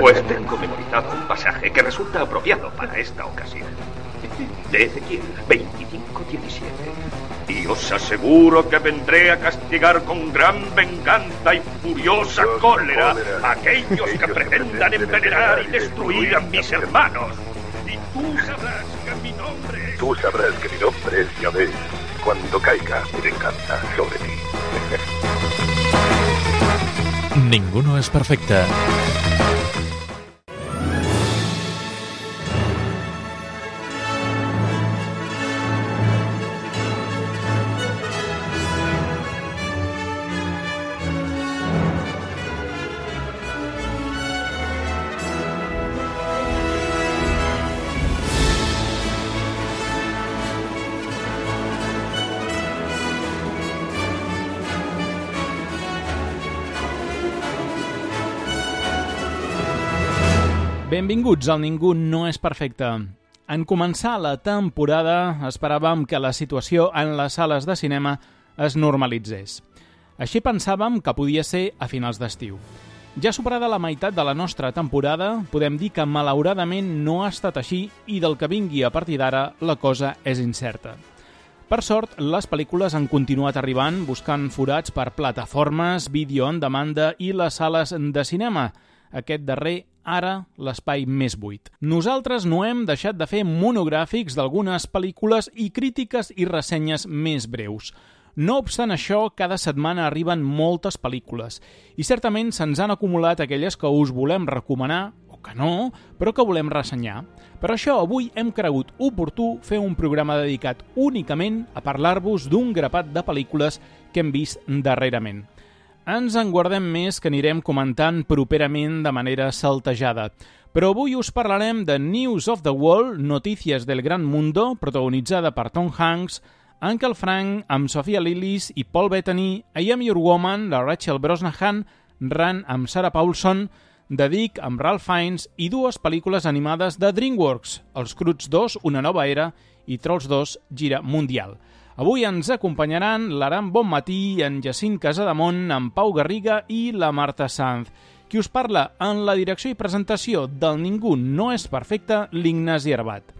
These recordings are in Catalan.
Pues tengo memorizado un pasaje que resulta apropiado para esta ocasión. De Ezequiel 25:17. Y os aseguro que vendré a castigar con gran venganza y furiosa cólera a aquellos que pretendan envenenar y destruir a mis hermanos. Y tú sabrás que mi nombre es... Tú sabrás que mi nombre es Yahvé cuando caiga mi venganza sobre ti. Ningú no és Benvinguts al Ningú no és perfecte. En començar la temporada esperàvem que la situació en les sales de cinema es normalitzés. Així pensàvem que podia ser a finals d'estiu. Ja superada la meitat de la nostra temporada, podem dir que malauradament no ha estat així i del que vingui a partir d'ara la cosa és incerta. Per sort, les pel·lícules han continuat arribant buscant forats per plataformes, vídeo en demanda i les sales de cinema, aquest darrer ara l'espai més buit. Nosaltres no hem deixat de fer monogràfics d'algunes pel·lícules i crítiques i ressenyes més breus. No obstant això, cada setmana arriben moltes pel·lícules i certament se'ns han acumulat aquelles que us volem recomanar, o que no, però que volem ressenyar. Per això avui hem cregut oportú fer un programa dedicat únicament a parlar-vos d'un grapat de pel·lícules que hem vist darrerament. Ens en guardem més que anirem comentant properament de manera saltejada. Però avui us parlarem de News of the World, Notícies del Gran Mundo, protagonitzada per Tom Hanks, Uncle Frank amb Sofia Lillis i Paul Bettany, I Am Your Woman, de Rachel Brosnahan, Ran amb Sarah Paulson, The Dick amb Ralph Fiennes i dues pel·lícules animades de DreamWorks, Els Cruts 2, Una nova era i Trolls 2, Gira Mundial. Avui ens acompanyaran l'Aram Bonmatí, en Jacint Casademont, en Pau Garriga i la Marta Sanz. Qui us parla en la direcció i presentació del Ningú no és perfecte, l'Ignasi Arbat.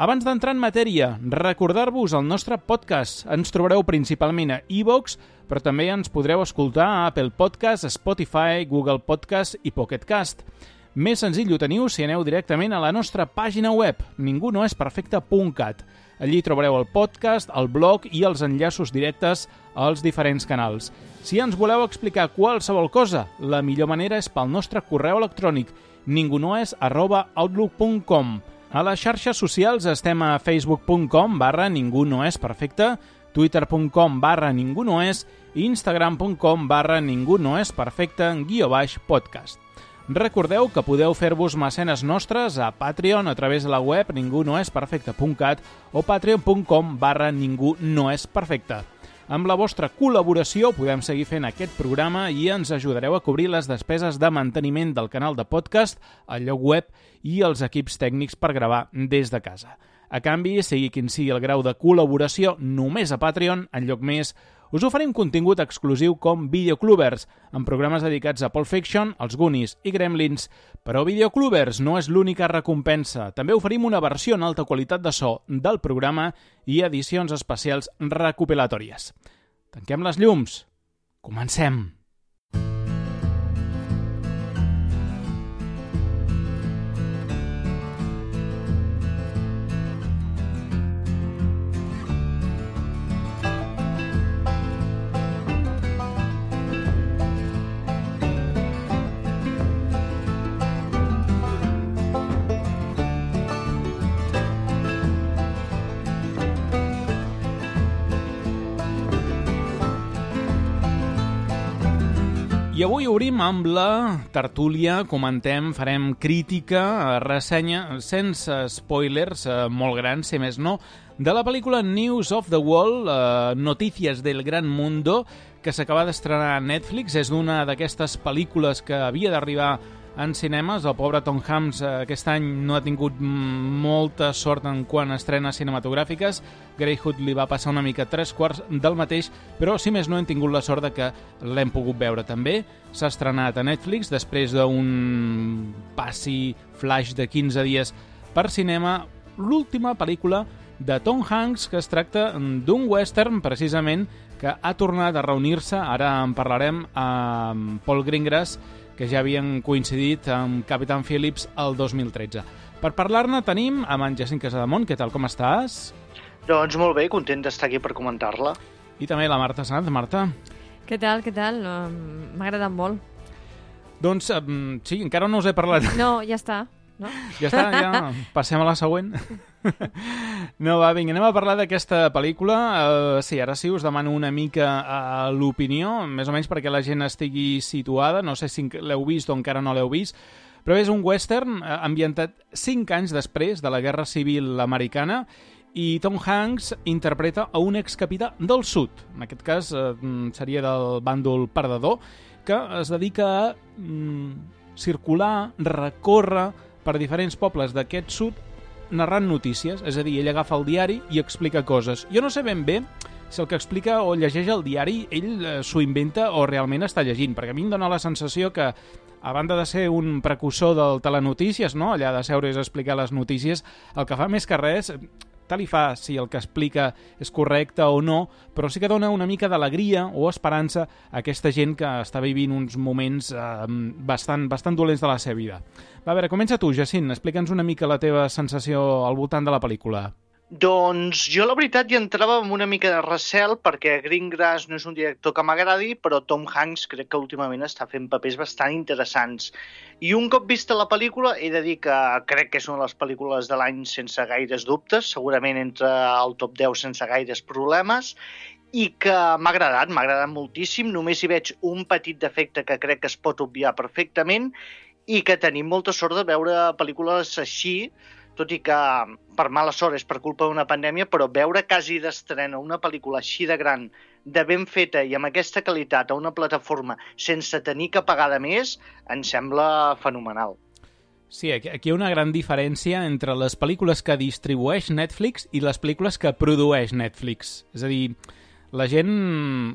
Abans d'entrar en matèria, recordar-vos el nostre podcast. Ens trobareu principalment a iVox, però també ens podreu escoltar a Apple Podcast, Spotify, Google Podcast i Pocket Cast. Més senzill ho teniu si aneu directament a la nostra pàgina web, ningunoesperfecte.cat. Allí trobareu el podcast, el blog i els enllaços directes als diferents canals. Si ens voleu explicar qualsevol cosa, la millor manera és pel nostre correu electrònic ningunoes arroba outlook.com. A les xarxes socials estem a facebook.com barra ningú no és perfecte, twitter.com barra ningú no és i instagram.com barra ningú no és perfecte guió baix podcast. Recordeu que podeu fer-vos mecenes nostres a Patreon a través de la web ningunoesperfecte.cat o patreon.com barra ningú no és perfecte. Amb la vostra col·laboració podem seguir fent aquest programa i ens ajudareu a cobrir les despeses de manteniment del canal de podcast, el lloc web i els equips tècnics per gravar des de casa. A canvi, sigui quin sigui el grau de col·laboració, només a Patreon, en lloc més, us oferim contingut exclusiu com Videoclubers, amb programes dedicats a Pulp Fiction, els Goonies i Gremlins. Però Videoclubers no és l'única recompensa. També oferim una versió en alta qualitat de so del programa i edicions especials recopilatòries. Tanquem les llums. Comencem! I avui obrim amb la tertúlia, comentem, farem crítica, ressenya, sense spoilers, eh, molt grans, si més no, de la pel·lícula News of the World, eh, Notícies del Gran Mundo, que s'acaba d'estrenar a Netflix. És una d'aquestes pel·lícules que havia d'arribar en cinemes. El pobre Tom Hanks eh, aquest any no ha tingut molta sort en quant a estrenes cinematogràfiques. Greyhood li va passar una mica tres quarts del mateix, però si més no hem tingut la sort de que l'hem pogut veure també. S'ha estrenat a Netflix després d'un passi flash de 15 dies per cinema l'última pel·lícula de Tom Hanks que es tracta d'un western precisament que ha tornat a reunir-se, ara en parlarem, amb Paul Greengrass, que ja havien coincidit amb Capitán Phillips el 2013. Per parlar-ne tenim amb en Jacint Casademont. Què tal, com estàs? Doncs molt bé, content d'estar aquí per comentar-la. I també la Marta Sanz. Marta? Què tal, què tal? M'ha agradat molt. Doncs sí, encara no us he parlat. No, ja està. No? Ja està, ja passem a la següent. No, va, vinga, anem a parlar d'aquesta pel·lícula. Uh, sí, ara sí, us demano una mica uh, l'opinió, més o menys perquè la gent estigui situada. No sé si l'heu vist o encara no l'heu vist, però és un western uh, ambientat 5 anys després de la Guerra Civil Americana i Tom Hanks interpreta a un excapità del sud, en aquest cas uh, seria del bàndol perdedor, que es dedica a mm, circular, recórrer per diferents pobles d'aquest sud narrant notícies, és a dir, ell agafa el diari i explica coses. Jo no sé ben bé si el que explica o llegeix el diari ell eh, s'ho inventa o realment està llegint, perquè a mi em dóna la sensació que a banda de ser un precursor del telenotícies, no? allà de seure i explicar les notícies, el que fa més que res tal i fa si el que explica és correcte o no, però sí que dona una mica d'alegria o esperança a aquesta gent que està vivint uns moments eh, bastant, bastant dolents de la seva vida. Va, a veure, comença tu, Jacint, explica'ns una mica la teva sensació al voltant de la pel·lícula. Doncs jo la veritat hi entrava amb una mica de recel perquè Greengrass no és un director que m'agradi, però Tom Hanks crec que últimament està fent papers bastant interessants. I un cop vista la pel·lícula he de dir que crec que és una de les pel·lícules de l'any sense gaires dubtes, segurament entre el top 10 sense gaires problemes, i que m'ha agradat, m'ha agradat moltíssim. Només hi veig un petit defecte que crec que es pot obviar perfectament i que tenim molta sort de veure pel·lícules així, tot i que per mala sort és per culpa d'una pandèmia, però veure quasi d'estrena una pel·lícula així de gran, de ben feta i amb aquesta qualitat a una plataforma sense tenir que pagar de més, em sembla fenomenal. Sí, aquí hi ha una gran diferència entre les pel·lícules que distribueix Netflix i les pel·lícules que produeix Netflix. És a dir, la gent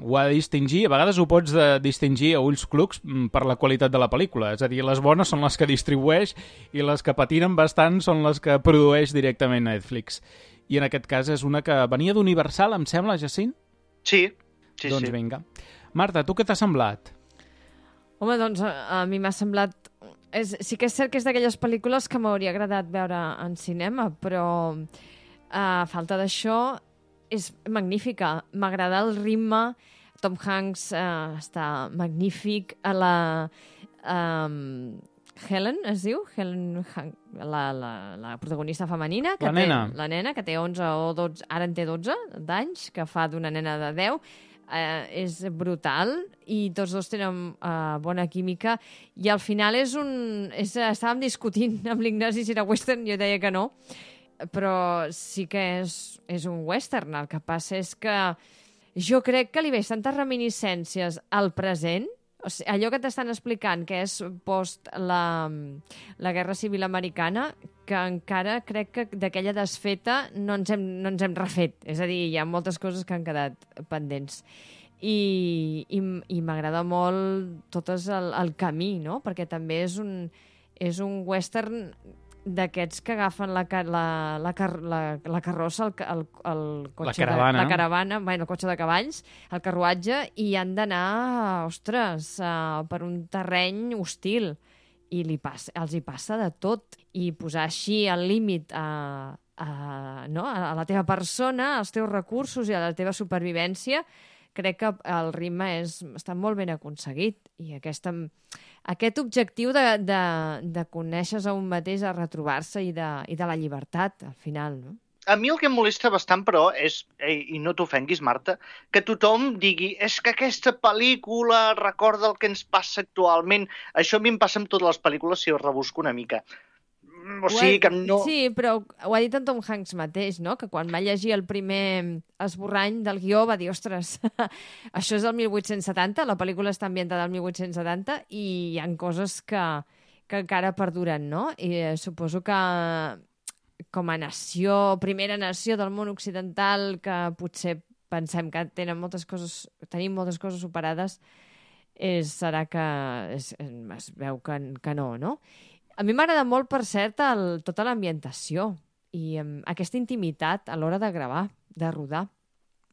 ho ha de distingir, a vegades ho pots de distingir a ulls clucs mm, per la qualitat de la pel·lícula, és a dir, les bones són les que distribueix i les que patinen bastant són les que produeix directament Netflix. I en aquest cas és una que venia d'Universal, em sembla, Jacint? Sí, sí, doncs sí. vinga. Marta, tu què t'ha semblat? Home, doncs a, a mi m'ha semblat... És, sí que és cert que és d'aquelles pel·lícules que m'hauria agradat veure en cinema, però a falta d'això és magnífica. M'agrada el ritme, Tom Hanks uh, està magnífic, a la... Um, Helen, es diu? Helen, la, la, la protagonista femenina. Que la nena. Té, la nena, que té 11 o 12, ara en té 12 d'anys, que fa d'una nena de 10. Eh, és brutal i tots dos tenen uh, bona química i al final és un... És, estàvem discutint amb l'Ignasi si era western, jo deia que no, però sí que és, és un western. El que passa és que jo crec que li veig tantes reminiscències al present, o sigui, allò que t'estan explicant, que és post la, la Guerra Civil Americana, que encara crec que d'aquella desfeta no ens, hem, no ens hem refet. És a dir, hi ha moltes coses que han quedat pendents. I, i, i m'agrada molt tot el, el camí, no? Perquè també és un, és un western d'aquests que agafen la, la, la, la, la carrossa, el, el, el cotxe la caravana, de, la caravana bueno, el cotxe de cavalls, el carruatge, i han d'anar, ostres, uh, per un terreny hostil. I li passa, els hi passa de tot. I posar així el límit a, a, no? a la teva persona, als teus recursos i a la teva supervivència, crec que el ritme és, està molt ben aconseguit. I aquesta aquest objectiu de, de, de conèixer-se a un mateix, a retrobar-se i, de, i de la llibertat, al final, no? A mi el que em molesta bastant, però, és, i no t'ofenguis, Marta, que tothom digui és que aquesta pel·lícula recorda el que ens passa actualment. Això a mi em passa amb totes les pel·lícules si ho rebusco una mica. O sigui que no... Sí, però ho ha dit en Tom Hanks mateix, no? Que quan va llegir el primer esborrany del guió va dir, ostres, això és el 1870, la pel·lícula està ambientada al 1870 i hi han coses que, que encara perduren, no? I eh, suposo que com a nació, primera nació del món occidental, que potser pensem que tenen moltes coses, tenim moltes coses superades, és, serà que es, es veu que, que no, no? A mi m'agrada molt, per cert, el, tota l'ambientació i um, aquesta intimitat a l'hora de gravar, de rodar.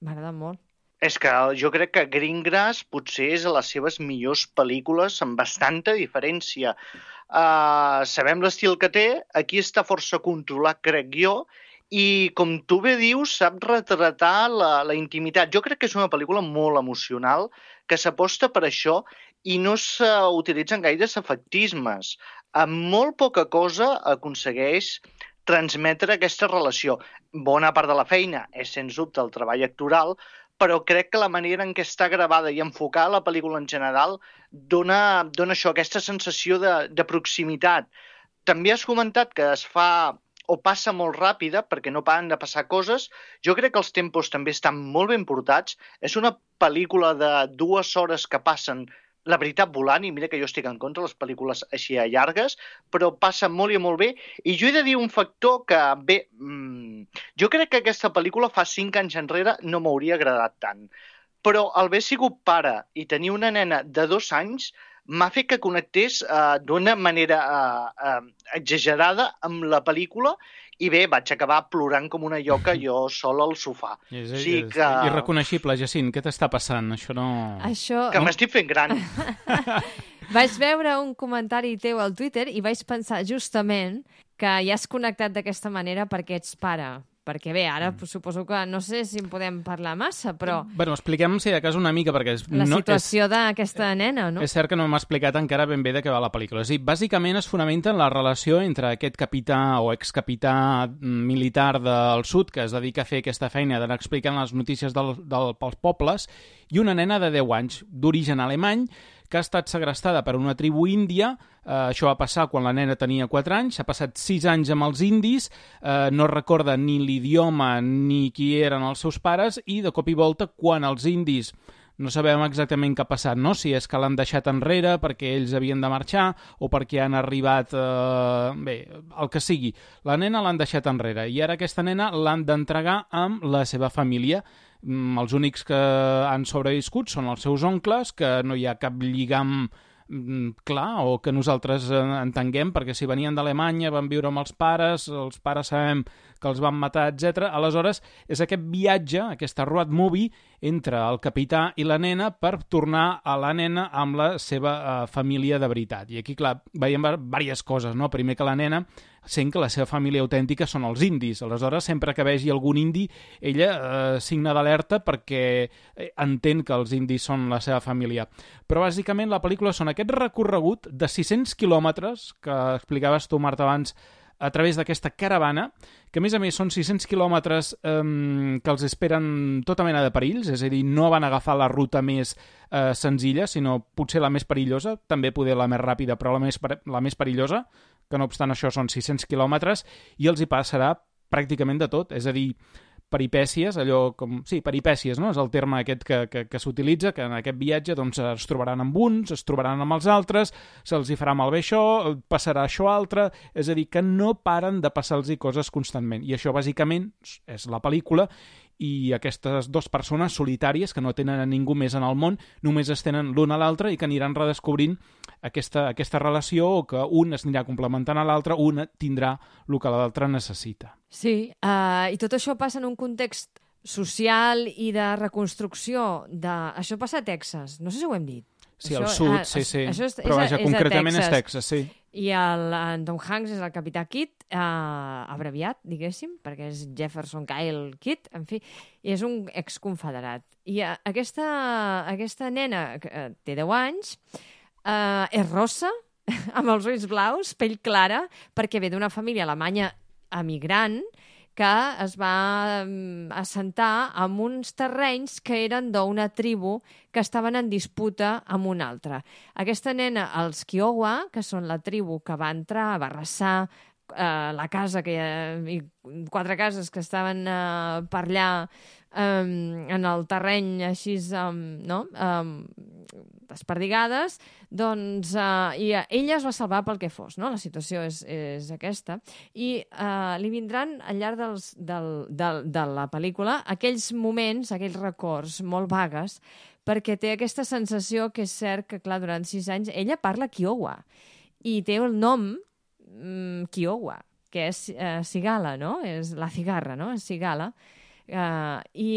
M'agrada molt. És que jo crec que Greengrass potser és a les seves millors pel·lícules amb bastanta diferència. Uh, sabem l'estil que té, aquí està força controlat, crec jo, i com tu bé dius, sap retratar la, la intimitat. Jo crec que és una pel·lícula molt emocional, que s'aposta per això i no s'utilitzen gaires efectismes. Amb molt poca cosa aconsegueix transmetre aquesta relació. Bona part de la feina és, sens dubte, el treball actoral, però crec que la manera en què està gravada i enfocada la pel·lícula en general dona, dona això, aquesta sensació de, de proximitat. També has comentat que es fa o passa molt ràpida perquè no paren de passar coses. Jo crec que els tempos també estan molt ben portats. És una pel·lícula de dues hores que passen la veritat volant, i mira que jo estic en contra de les pel·lícules així a llargues, però passa molt i molt bé. I jo he de dir un factor que, bé, mmm, jo crec que aquesta pel·lícula fa cinc anys enrere no m'hauria agradat tant. Però al haver sigut pare i tenir una nena de dos anys m'ha fet que connectés uh, d'una manera uh, uh, exagerada amb la pel·lícula i bé, vaig acabar plorant com una lloca jo sol al sofà. És, és, sí que... irreconeixible, Jacint, què t'està passant? Això no... Això... Que m'estic fent gran. vaig veure un comentari teu al Twitter i vaig pensar justament que ja has connectat d'aquesta manera perquè ets pare perquè bé, ara mm. suposo que no sé si en podem parlar massa, però... Bueno, expliquem si de cas una mica, perquè... És, la no, situació d'aquesta nena, no? És cert que no m'ha explicat encara ben bé de què va la pel·lícula. És dir, bàsicament es fonamenta en la relació entre aquest capità o excapità militar del sud que es dedica a fer aquesta feina d'anar explicant les notícies del, del, pels pobles i una nena de 10 anys d'origen alemany que ha estat segrestada per una tribu índia. Eh, això va passar quan la nena tenia 4 anys, s'ha passat 6 anys amb els indis, eh, no recorda ni l'idioma ni qui eren els seus pares i de cop i volta quan els indis no sabem exactament què ha passat, no? si és que l'han deixat enrere perquè ells havien de marxar o perquè han arribat... Eh, bé, el que sigui. La nena l'han deixat enrere i ara aquesta nena l'han d'entregar amb la seva família els únics que han sobreviscut són els seus oncles, que no hi ha cap lligam mm, clar o que nosaltres eh, entenguem, perquè si venien d'Alemanya, van viure amb els pares, els pares sabem que els van matar, etc. Aleshores, és aquest viatge, aquesta road movie, entre el capità i la nena per tornar a la nena amb la seva uh, família de veritat. I aquí, clar, veiem diverses coses, no? Primer que la nena sent que la seva família autèntica són els indis. Aleshores, sempre que vegi algun indi, ella eh, signa d'alerta perquè eh, entén que els indis són la seva família. Però, bàsicament, la pel·lícula són aquest recorregut de 600 quilòmetres, que explicaves tu, Marta, abans, a través d'aquesta caravana, que a més a més són 600 quilòmetres eh, que els esperen tota mena de perills, és a dir, no van agafar la ruta més eh, senzilla, sinó potser la més perillosa, també poder la més ràpida, però la més, la més perillosa, que no obstant això són 600 quilòmetres, i els hi passarà pràcticament de tot, és a dir, peripècies, allò com... Sí, peripècies, no? És el terme aquest que, que, que s'utilitza, que en aquest viatge doncs, es trobaran amb uns, es trobaran amb els altres, se'ls hi farà malbé això, passarà això altre... És a dir, que no paren de passar-los coses constantment. I això, bàsicament, és la pel·lícula i aquestes dues persones solitàries que no tenen a ningú més en el món, només es tenen l'un a l'altre i que aniran redescobrint aquesta, aquesta relació o que un es anirà complementant a l'altre, un tindrà el que l'altre necessita. Sí, uh, i tot això passa en un context social i de reconstrucció de... Això passa a Texas, no sé si ho hem dit. Sí, això, al sud, ah, sí, sí. Això és, Però vaja, és, és concretament Texas. és Texas, sí. I el, en Tom Hanks és el capità Kidd, eh, abreviat, diguéssim, perquè és Jefferson Kyle Kidd, en fi, i és un exconfederat. I uh, aquesta, aquesta nena, que uh, té 10 anys, uh, és rossa, amb els ulls blaus, pell clara, perquè ve d'una família alemanya emigrant, que es va mm, assentar en uns terrenys que eren d'una tribu que estaven en disputa amb una altra. Aquesta nena, els Kiowa, que són la tribu que va entrar, va arrasar eh, la casa que hi ha, quatre cases que estaven eh, per allà um, en el terreny així, um, no? Um, desperdigades, doncs uh, i ella es va salvar pel que fos, no? La situació és, és aquesta. I uh, li vindran al llarg dels, del, del, de la pel·lícula aquells moments, aquells records molt vagues, perquè té aquesta sensació que és cert que, clar, durant sis anys ella parla Kiowa i té el nom mm, Kiowa, que és uh, cigala, no? És la cigarra, no? És cigala. Uh, I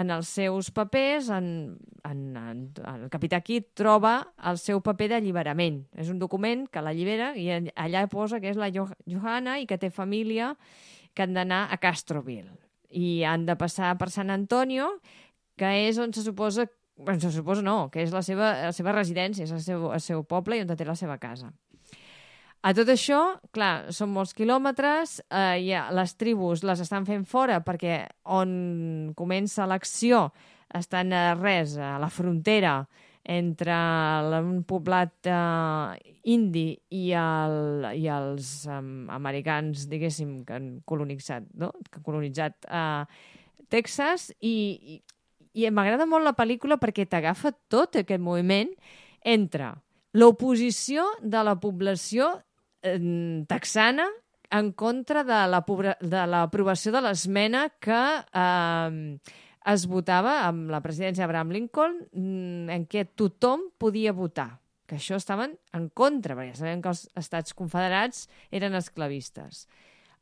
en els seus papers, en, en, en, el capità Kidd troba el seu paper d'alliberament. És un document que l'allibera i allà posa que és la Johanna i que té família que han d'anar a Castroville. I han de passar per Sant Antonio, que és on se suposa bueno, se suposa no, que és la seva, la seva residència, és el seu, el seu poble i on té la seva casa. A tot això, clar, són molts quilòmetres, eh, ja, les tribus les estan fent fora perquè on comença l'acció estan a res, a la frontera entre un poblat eh, indi i, el, i els um, americans, diguéssim, que han colonitzat, no? que han colonitzat eh, Texas i, i, i m'agrada molt la pel·lícula perquè t'agafa tot aquest moviment entre l'oposició de la població eh, texana en contra de l'aprovació la, de l'esmena que eh, es votava amb la presidència d'Abraham Lincoln mm, en què tothom podia votar que això estaven en contra, perquè sabem que els estats confederats eren esclavistes.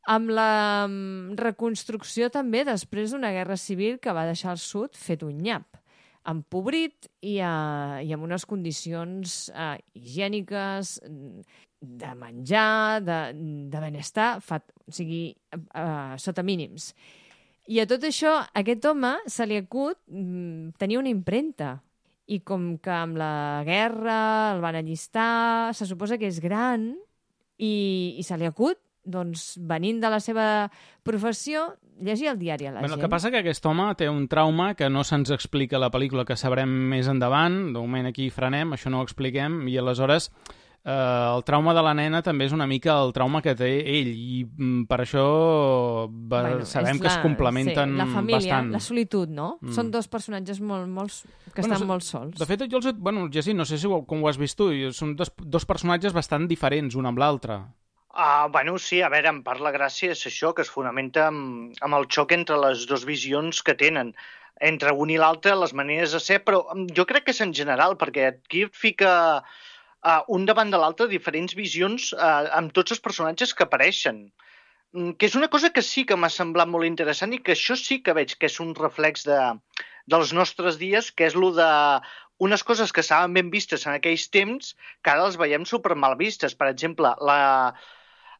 Amb la mm, reconstrucció també després d'una guerra civil que va deixar el sud fet un nyap empobrit i, uh, i amb unes condicions uh, higièniques, de menjar, de, de benestar, fa, o sigui, uh, sota mínims. I a tot això, a aquest home se li acut mm, tenir una impremta. I com que amb la guerra el van allistar, se suposa que és gran i, i se li acut doncs, venint de la seva professió, llegir el diari a la bueno, gent. El que passa que aquest home té un trauma que no se'ns explica a la pel·lícula, que sabrem més endavant. De moment aquí frenem, això no ho expliquem, i aleshores eh, el trauma de la nena també és una mica el trauma que té ell i mm, per això va, bueno, sabem que la, es complementen sí, la família, bastant. La solitud, no? Mm. Són dos personatges molt, molt, que bueno, estan molt sols. De fet, jo els... Bueno, Jessy, no sé si ho, com ho has vist tu, són dos, dos personatges bastant diferents un amb l'altre. Uh, bueno, sí, a veure, en part la gràcia és això, que es fonamenta amb, amb el xoc entre les dues visions que tenen entre un i l'altre, les maneres de ser, però jo crec que és en general, perquè aquí et fica uh, un davant de l'altre diferents visions uh, amb tots els personatges que apareixen mm, que és una cosa que sí que m'ha semblat molt interessant i que això sí que veig que és un reflex de, dels nostres dies, que és lo de unes coses que estaven ben vistes en aquells temps que ara les veiem super mal vistes. Per exemple, la,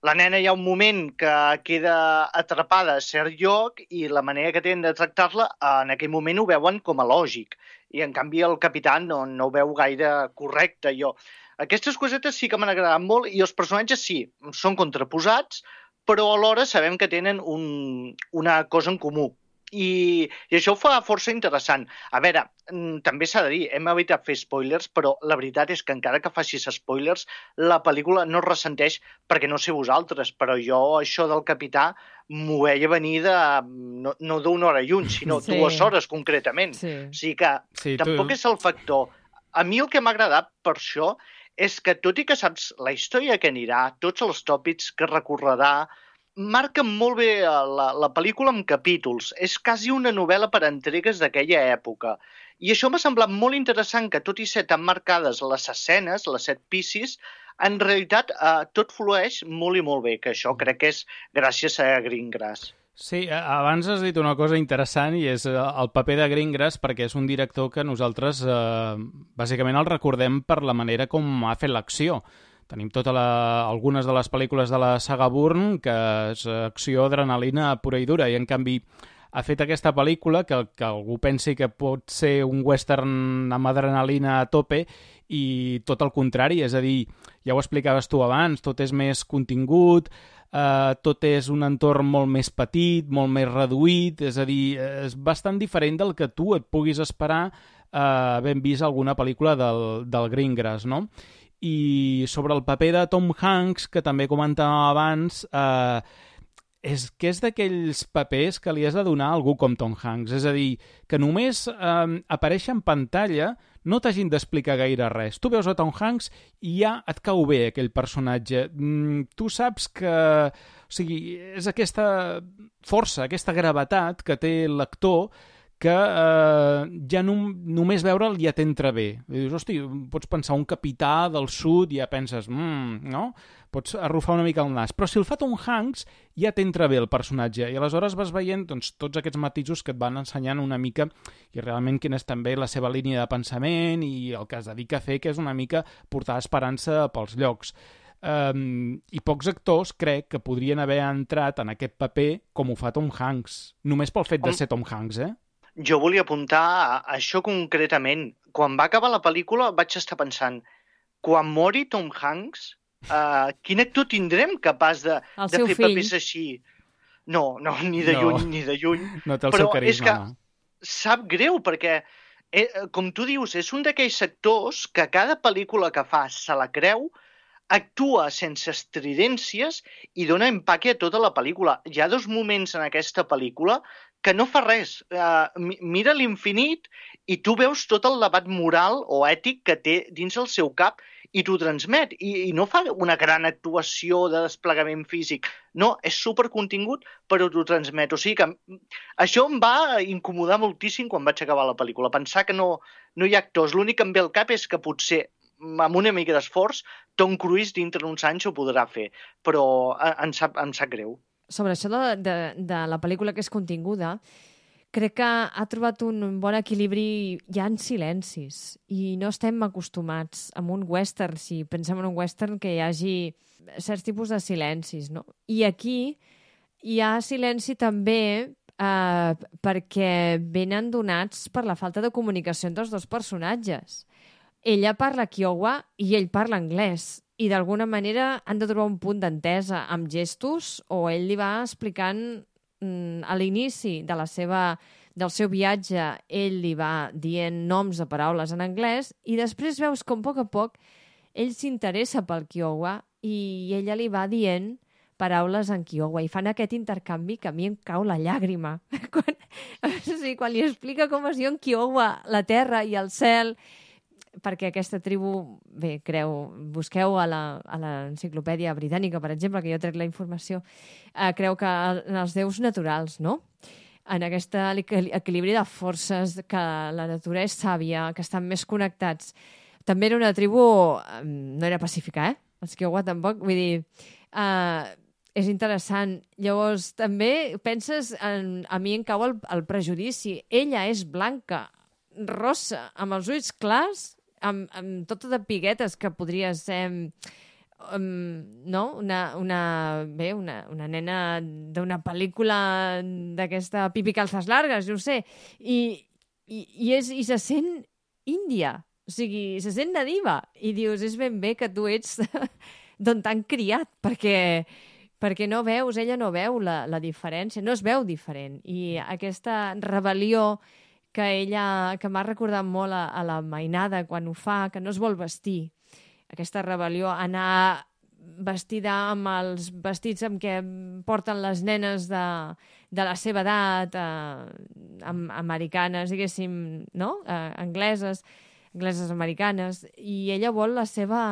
la nena hi ha un moment que queda atrapada a cert lloc i la manera que tenen de tractar-la en aquell moment ho veuen com a lògic i en canvi el capità no, no ho veu gaire correcte. Jo, aquestes cosetes sí que m'han agradat molt i els personatges sí, són contraposats, però alhora sabem que tenen un, una cosa en comú. I, i això ho fa força interessant. A veure, mm, també s'ha de dir, hem evitat fer spoilers, però la veritat és que encara que facis spoilers, la pel·lícula no ressenteix perquè no sé vosaltres, però jo això del capità m'ho veia venir de, no, no d'una hora lluny, sinó sí. dues hores concretament. Sí. O sigui que sí, tampoc tu... és el factor. A mi el que m'ha agradat per això és que tot i que saps la història que anirà, tots els tòpics que recorrerà, marca molt bé eh, la, la pel·lícula amb capítols. És quasi una novel·la per entregues d'aquella època. I això m'ha semblat molt interessant que, tot i ser tan marcades les escenes, les set piscis, en realitat eh, tot flueix molt i molt bé, que això crec que és gràcies a Greengrass. Sí, abans has dit una cosa interessant i és eh, el paper de Greengrass perquè és un director que nosaltres eh, bàsicament el recordem per la manera com ha fet l'acció. Tenim tota la, algunes de les pel·lícules de la saga Bourne que és acció, adrenalina pura i dura i en canvi ha fet aquesta pel·lícula que, que algú pensi que pot ser un western amb adrenalina a tope i tot el contrari, és a dir, ja ho explicaves tu abans, tot és més contingut, eh, tot és un entorn molt més petit, molt més reduït, és a dir, és bastant diferent del que tu et puguis esperar eh, havent vist alguna pel·lícula del, del Greengrass, no? i sobre el paper de Tom Hanks, que també comentàvem abans, eh, és que és d'aquells papers que li has de donar a algú com Tom Hanks. És a dir, que només eh, aparèixer en pantalla no t'hagin d'explicar gaire res. Tu veus a Tom Hanks i ja et cau bé aquell personatge. Mm, tu saps que... O sigui, és aquesta força, aquesta gravetat que té l'actor que eh, ja no, només veure'l ja t'entra bé. I dius, hosti, pots pensar un capità del sud i ja penses, mmm, no? Pots arrufar una mica el nas. Però si el fa Tom Hanks, ja t'entra bé el personatge. I aleshores vas veient doncs, tots aquests matisos que et van ensenyant una mica i realment quina és també la seva línia de pensament i el que es dedica a fer, que és una mica portar esperança pels llocs. Um, I pocs actors crec que podrien haver entrat en aquest paper com ho fa Tom Hanks. Només pel fet de ser Tom Hanks, eh? Jo volia apuntar a això concretament. Quan va acabar la pel·lícula vaig estar pensant, quan mori Tom Hanks, uh, quin actor tindrem capaç de, El de fer fill. papers així? No, no, ni de No. lluny, ni de lluny. No té el Però seu carisma, és que no. sap greu, perquè, eh, com tu dius, és un d'aquells actors que cada pel·lícula que fa se la creu, actua sense estridències i dona empaque a tota la pel·lícula. Hi ha dos moments en aquesta pel·lícula que no fa res. Uh, mira l'infinit i tu veus tot el debat moral o ètic que té dins el seu cap i t'ho transmet. I, I no fa una gran actuació de desplegament físic. No, és supercontingut, però t'ho transmet. O sigui que mm, això em va incomodar moltíssim quan vaig acabar la pel·lícula. Pensar que no, no hi ha actors. L'únic que em ve al cap és que potser mm, amb una mica d'esforç, Tom Cruise dintre d'uns anys ho podrà fer, però eh, em sap, em sap greu. sobre això de, de, de la pel·lícula que és continguda, crec que ha trobat un bon equilibri ja en silencis i no estem acostumats a un western, si pensem en un western que hi hagi certs tipus de silencis, no? I aquí hi ha silenci també eh, perquè venen donats per la falta de comunicació entre els dos personatges. Ella parla Kiowa i ell parla anglès i d'alguna manera han de trobar un punt d'entesa amb gestos o ell li va explicant a l'inici de la seva del seu viatge, ell li va dient noms de paraules en anglès i després veus com a poc a poc ell s'interessa pel Kiowa i ella li va dient paraules en Kiowa i fan aquest intercanvi que a mi em cau la llàgrima. quan, o sigui, quan li explica com es diu en Kiowa la terra i el cel perquè aquesta tribu, bé, creu, busqueu a l'enciclopèdia britànica, per exemple, que jo trec la informació, eh, creu que en els déus naturals, no? En aquest equilibri de forces, que la natura és sàvia, que estan més connectats. També era una tribu... No era pacífica, eh? Els Kiowa tampoc. Vull dir, eh, és interessant. Llavors, també penses... En, a mi em cau el, el prejudici. Ella és blanca, rossa, amb els ulls clars, amb, amb tota de piguetes que podria ser um, no? una, una, bé, una, una nena d'una pel·lícula d'aquesta Pipi Calces Largues, jo sé, i, i, i, és, i se sent índia, o sigui, se sent nadiva, i dius, és ben bé que tu ets d'on t'han criat, perquè perquè no veus, ella no veu la, la diferència, no es veu diferent. I aquesta rebel·lió que ella, que m'ha recordat molt a, a la mainada quan ho fa, que no es vol vestir. Aquesta rebel·lió, anar vestida amb els vestits amb què porten les nenes de, de la seva edat, eh, am, americanes, diguéssim, no? Eh, angleses, angleses americanes, i ella vol la seva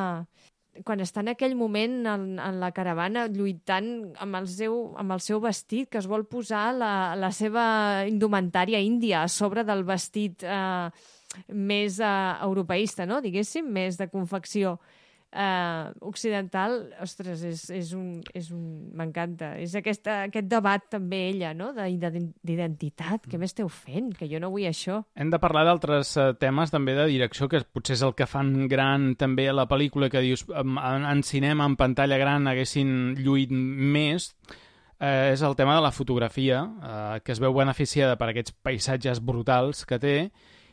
quan està en aquell moment en, en la caravana lluitant amb el, seu, amb el seu vestit, que es vol posar la, la seva indumentària índia a sobre del vestit eh, més eh, europeista, no? diguéssim, més de confecció eh, occidental, ostres, és, és un... És un M'encanta. És aquesta, aquest debat també ella, no?, de- d'identitat. Què m'esteu fent? Que jo no vull això. Hem de parlar d'altres eh, temes també de direcció, que potser és el que fan gran també a la pel·lícula, que dius, en, en cinema, en pantalla gran, haguessin lluït més, eh, és el tema de la fotografia, eh, que es veu beneficiada per aquests paisatges brutals que té,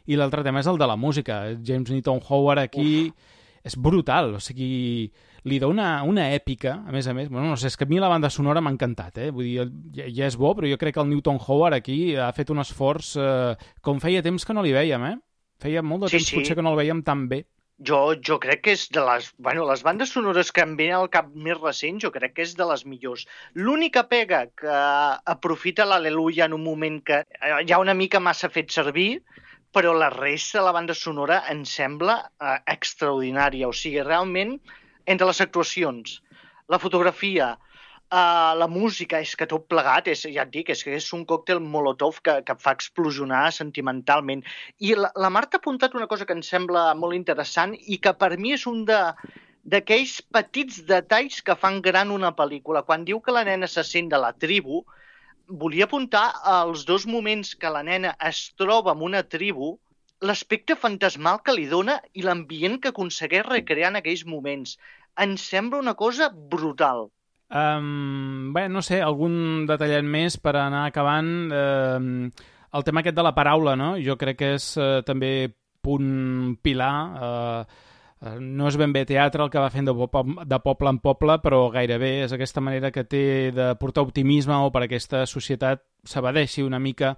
i l'altre tema és el de la música. James Newton Howard aquí Uf. És brutal, o sigui, li dona una èpica, a més a més. Bueno, no sé, és que a mi la banda sonora m'ha encantat, eh? Vull dir, ja, ja és bo, però jo crec que el Newton Howard aquí ha fet un esforç eh, com feia temps que no li veiem, eh? Feia molt de Sí, temps sí. potser que no el veiem tan bé. Jo, jo crec que és de les... Bueno, les bandes sonores que em venen al cap més recent, jo crec que és de les millors. L'única pega que aprofita l'Aleluia en un moment que ja una mica massa fet servir, però la resta de la banda sonora em sembla eh, extraordinària. O sigui, realment, entre les actuacions, la fotografia, Uh, la música, és que tot plegat, és, ja et dic, és que és un còctel molotov que, que fa explosionar sentimentalment. I la, la Marta ha apuntat una cosa que em sembla molt interessant i que per mi és un de d'aquells petits detalls que fan gran una pel·lícula. Quan diu que la nena se sent de la tribu, volia apuntar als dos moments que la nena es troba amb una tribu, l'aspecte fantasmal que li dona i l'ambient que aconsegueix recrear en aquells moments. Em sembla una cosa brutal. Um, bé, no sé, algun detallet més per anar acabant. Um, el tema aquest de la paraula, no? Jo crec que és uh, també punt pilar. Uh, no és ben bé teatre el que va fent de, de poble en poble, però gairebé és aquesta manera que té de portar optimisme o per aquesta societat s'abadeixi una mica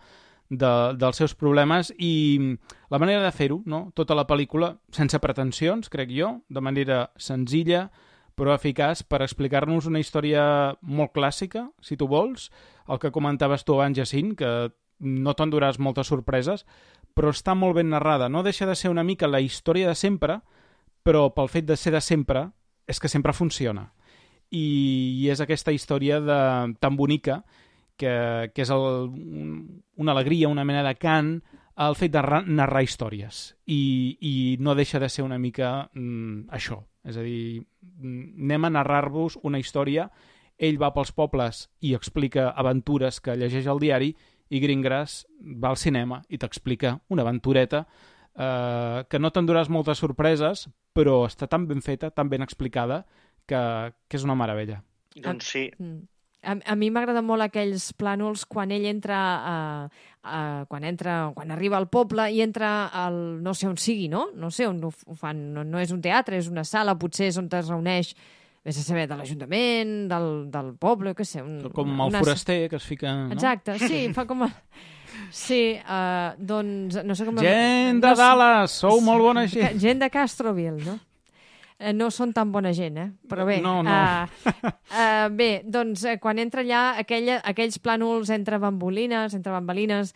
de, dels seus problemes i la manera de fer-ho, no? tota la pel·lícula, sense pretensions, crec jo, de manera senzilla, però eficaç per explicar-nos una història molt clàssica, si tu vols, el que comentaves tu abans, Jacint, que no t'enduràs moltes sorpreses, però està molt ben narrada. No deixa de ser una mica la història de sempre, pel fet de ser de sempre, és que sempre funciona. I, i és aquesta història de, tan bonica que, que és el, una alegria, una mena de cant el fet de narrar històries i, i no deixa de ser una mica mm, això, és a dir, mm, anem a narrar-vos una història, ell va pels pobles i explica aventures que llegeix al diari i Greengrass va al cinema i t'explica una aventureta eh, que no t'enduràs moltes sorpreses, però està tan ben feta, tan ben explicada, que, que és una meravella. Doncs sí. Mm. A, a mi m'agraden molt aquells plànols quan ell entra, a, a, quan entra, quan arriba al poble i entra al, no sé on sigui, no? No sé on ho, ho fan, no, no és un teatre, és una sala, potser és on es reuneix vés a saber, de l'Ajuntament, del, del poble, què sé. Un, com el una... foraster que es fica... No? Exacte, sí, fa com... A... Sí, uh, doncs no sé com... Gent de Dallas, sou molt bona gent. Gent de Castroville, no? eh, no són tan bona gent, eh? Però bé, no, no. Uh, uh, bé doncs eh, quan entra allà aquella, aquells plànols entre bambolines, entre bambalines,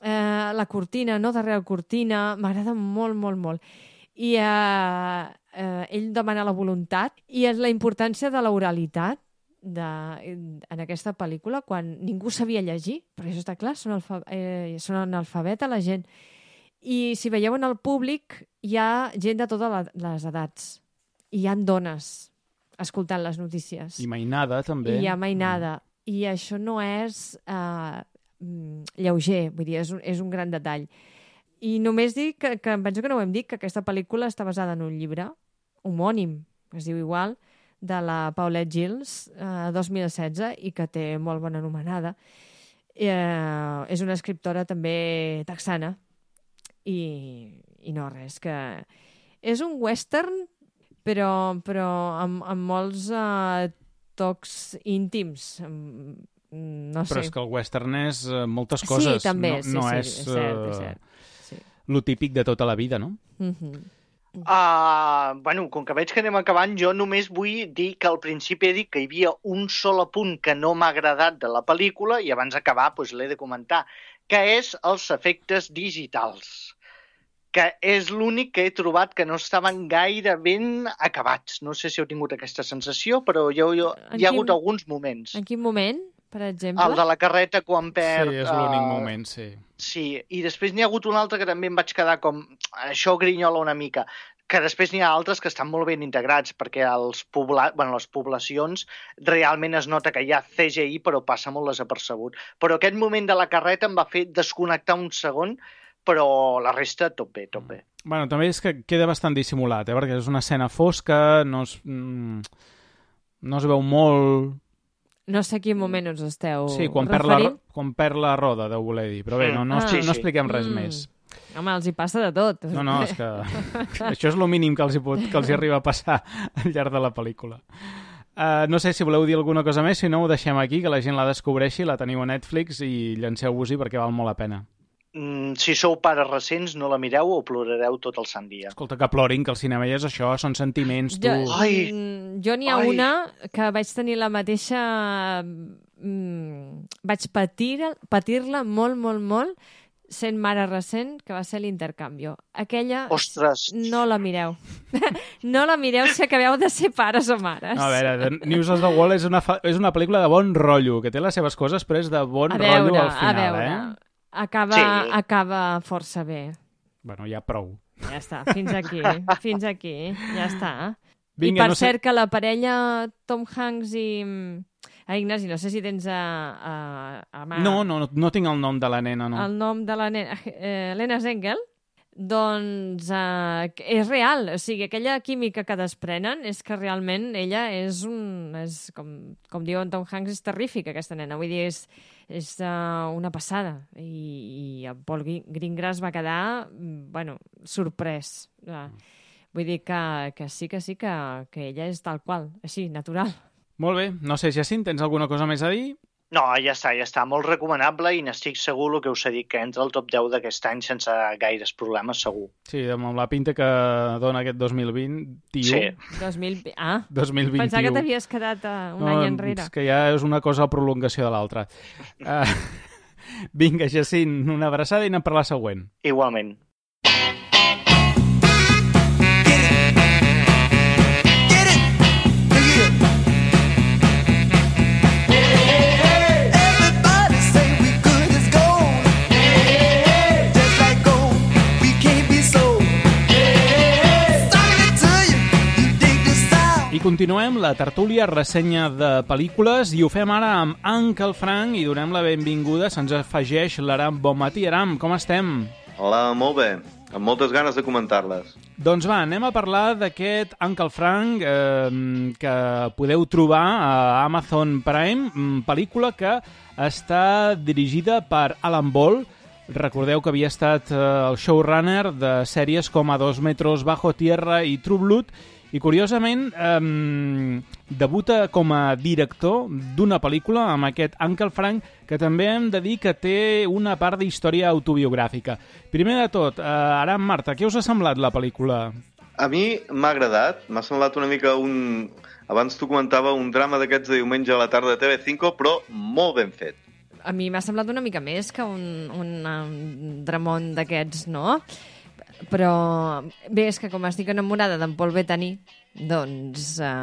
uh, la cortina, no? Darrere la cortina, m'agrada molt, molt, molt. I uh, uh, ell demana la voluntat i és la importància de l'oralitat de, en aquesta pel·lícula quan ningú sabia llegir, però això està clar, són, alfa, eh, són analfabeta la gent. I si veieu en el públic, hi ha gent de totes les edats hi han dones escoltant les notícies. I mainada, també. I hi ha mainada. Mm. I això no és uh, lleuger, vull dir, és un, és un gran detall. I només dic que, que em penso que no ho hem dit, que aquesta pel·lícula està basada en un llibre homònim, es diu igual, de la Paulette Gilles, uh, 2016, i que té molt bona anomenada. Uh, és una escriptora també texana, i, i no res, que és un western però, però amb, amb molts uh, tocs íntims. No sé. Però és que el western és uh, moltes coses. Sí, també, no, sí, no sí, és, és cert, és cert. Sí. Lo típic de tota la vida, no? Uh -huh. Uh, bueno, com que veig que anem acabant, jo només vull dir que al principi he dit que hi havia un sol apunt que no m'ha agradat de la pel·lícula i abans d'acabar doncs, l'he de comentar, que és els efectes digitals que és l'únic que he trobat que no estaven gaire ben acabats. No sé si heu tingut aquesta sensació, però jo, jo, hi ha quin, hagut alguns moments. En quin moment, per exemple? El de la carreta quan perd... Sí, és l'únic uh, moment, sí. Sí, i després n'hi ha hagut un altre que també em vaig quedar com... Això grinyola una mica que després n'hi ha altres que estan molt ben integrats, perquè els pobla... bueno, les poblacions realment es nota que hi ha CGI, però passa molt desapercebut. Però aquest moment de la carreta em va fer desconnectar un segon però la resta tot bé, tot bé. Bueno, també és que queda bastant dissimulat, eh? perquè és una escena fosca, no es, mm, no es veu molt... No sé a quin moment us esteu Sí, quan referint. perd, la, quan perd la roda, deu voler dir. Però bé, no, no, ah. sí, sí. no expliquem res mm. més. Home, els hi passa de tot. No, no, és que això és el mínim que els, hi pot, que els hi arriba a passar al llarg de la pel·lícula. Uh, no sé si voleu dir alguna cosa més, si no ho deixem aquí, que la gent la descobreixi, la teniu a Netflix i llanceu-vos-hi perquè val molt la pena. Mm, si sou pares recents, no la mireu o plorareu tot el sant dia. Escolta, que plorin, que el cinema ja és això, són sentiments, tu. Jo, Ai. mm, jo n'hi ha Ai. una que vaig tenir la mateixa... Mm, vaig patir- patir-la molt, molt, molt sent mare recent, que va ser l'intercanvio. Aquella Ostres, no la mireu. no la mireu si acabeu de ser pares o mares. No, a veure, The News of the Wall és una, fa... és una pel·lícula de bon rotllo, que té les seves coses, però és de bon a rotllo veure, al final, a veure. eh? Acaba, Sí. acaba força bé. Bueno, ja prou. Ja està, fins aquí, fins aquí, ja està. Vinga, I per no sé- cert que la parella Tom Hanks i... Ah, Ignasi, no sé si tens a, a, a mà No, no, no, no tinc el nom de la nena, no. el nom de la nena, eh, Helena Zengel, doncs eh, és real, o sigui, aquella química que desprenen és que realment ella és un... És, com, com diu en Tom Hanks, és terrífica aquesta nena, vull dir, és, és uh, una passada i, i el Paul Greengrass va quedar, mm, bueno, sorprès. Uh, vull dir que, que sí, que sí, que, que ella és tal qual, així, natural. Molt bé, no sé, Jacint, tens alguna cosa més a dir? No, ja està, ja està. Molt recomanable i n'estic segur el que us he dit, que entra al top 10 d'aquest any sense gaires problemes, segur. Sí, amb la pinta que dona aquest 2020, tio. Sí. 2000... Ah, 2021. pensava que t'havies quedat uh, un any enrere. És que ja és una cosa a prolongació de l'altra. Uh, vinga, Jacint, una abraçada i anem per la següent. Igualment. Continuem la tertúlia ressenya de pel·lícules i ho fem ara amb Uncle Frank i donem la benvinguda, se'ns afegeix l'Aram. Bon matí, Aram, com estem? Hola, molt bé. Amb moltes ganes de comentar-les. Doncs va, anem a parlar d'aquest Uncle Frank eh, que podeu trobar a Amazon Prime, mm, pel·lícula que està dirigida per Alan Ball. Recordeu que havia estat eh, el showrunner de sèries com A dos metros bajo tierra i True Blood i curiosament eh, debuta com a director d'una pel·lícula amb aquest Uncle Frank que també hem de dir que té una part d'història autobiogràfica. Primer de tot, eh, Aram Marta, què us ha semblat la pel·lícula? A mi m'ha agradat, m'ha semblat una mica un... Abans tu comentava un drama d'aquests de diumenge a la tarda de TV5, però molt ben fet. A mi m'ha semblat una mica més que un, un, un dramón d'aquests, no? Però bé, és que com estic enamorada d'en Paul Bettany, doncs eh,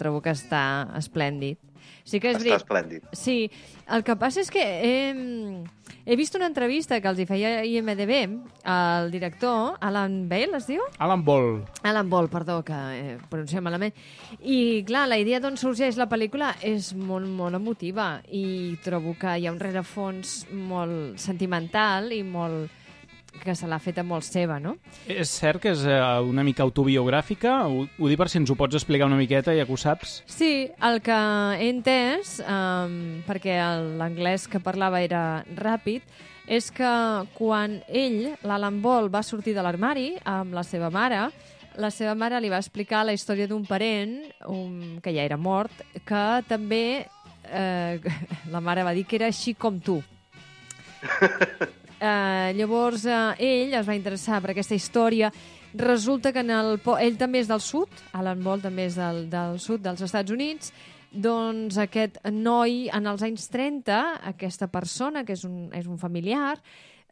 trobo que està esplèndid. Sí que és Està veri- esplèndid. Sí, el que passa és que he, he vist una entrevista que els hi feia IMDB al director, Alan Bale, es diu? Alan Ball. Alan Ball, perdó, que eh, pronunciem malament. I, clar, la idea d'on sorgeix la pel·lícula és molt, molt emotiva i trobo que hi ha un rerefons molt sentimental i molt que se l'ha feta molt seva, no? És cert que és eh, una mica autobiogràfica? Ho, ho dic per si ens ho pots explicar una miqueta, ja que ho saps. Sí, el que he entès, um, perquè l'anglès que parlava era ràpid, és que quan ell, l'Alan Ball, va sortir de l'armari amb la seva mare, la seva mare li va explicar la història d'un parent, un, que ja era mort, que també eh, la mare va dir que era així com tu. Eh, llavors eh, ell es va interessar per aquesta història. Resulta que en el, ell també és del sud, Alan Ball també és del, del sud dels Estats Units, doncs aquest noi en els anys 30, aquesta persona, que és un, és un familiar,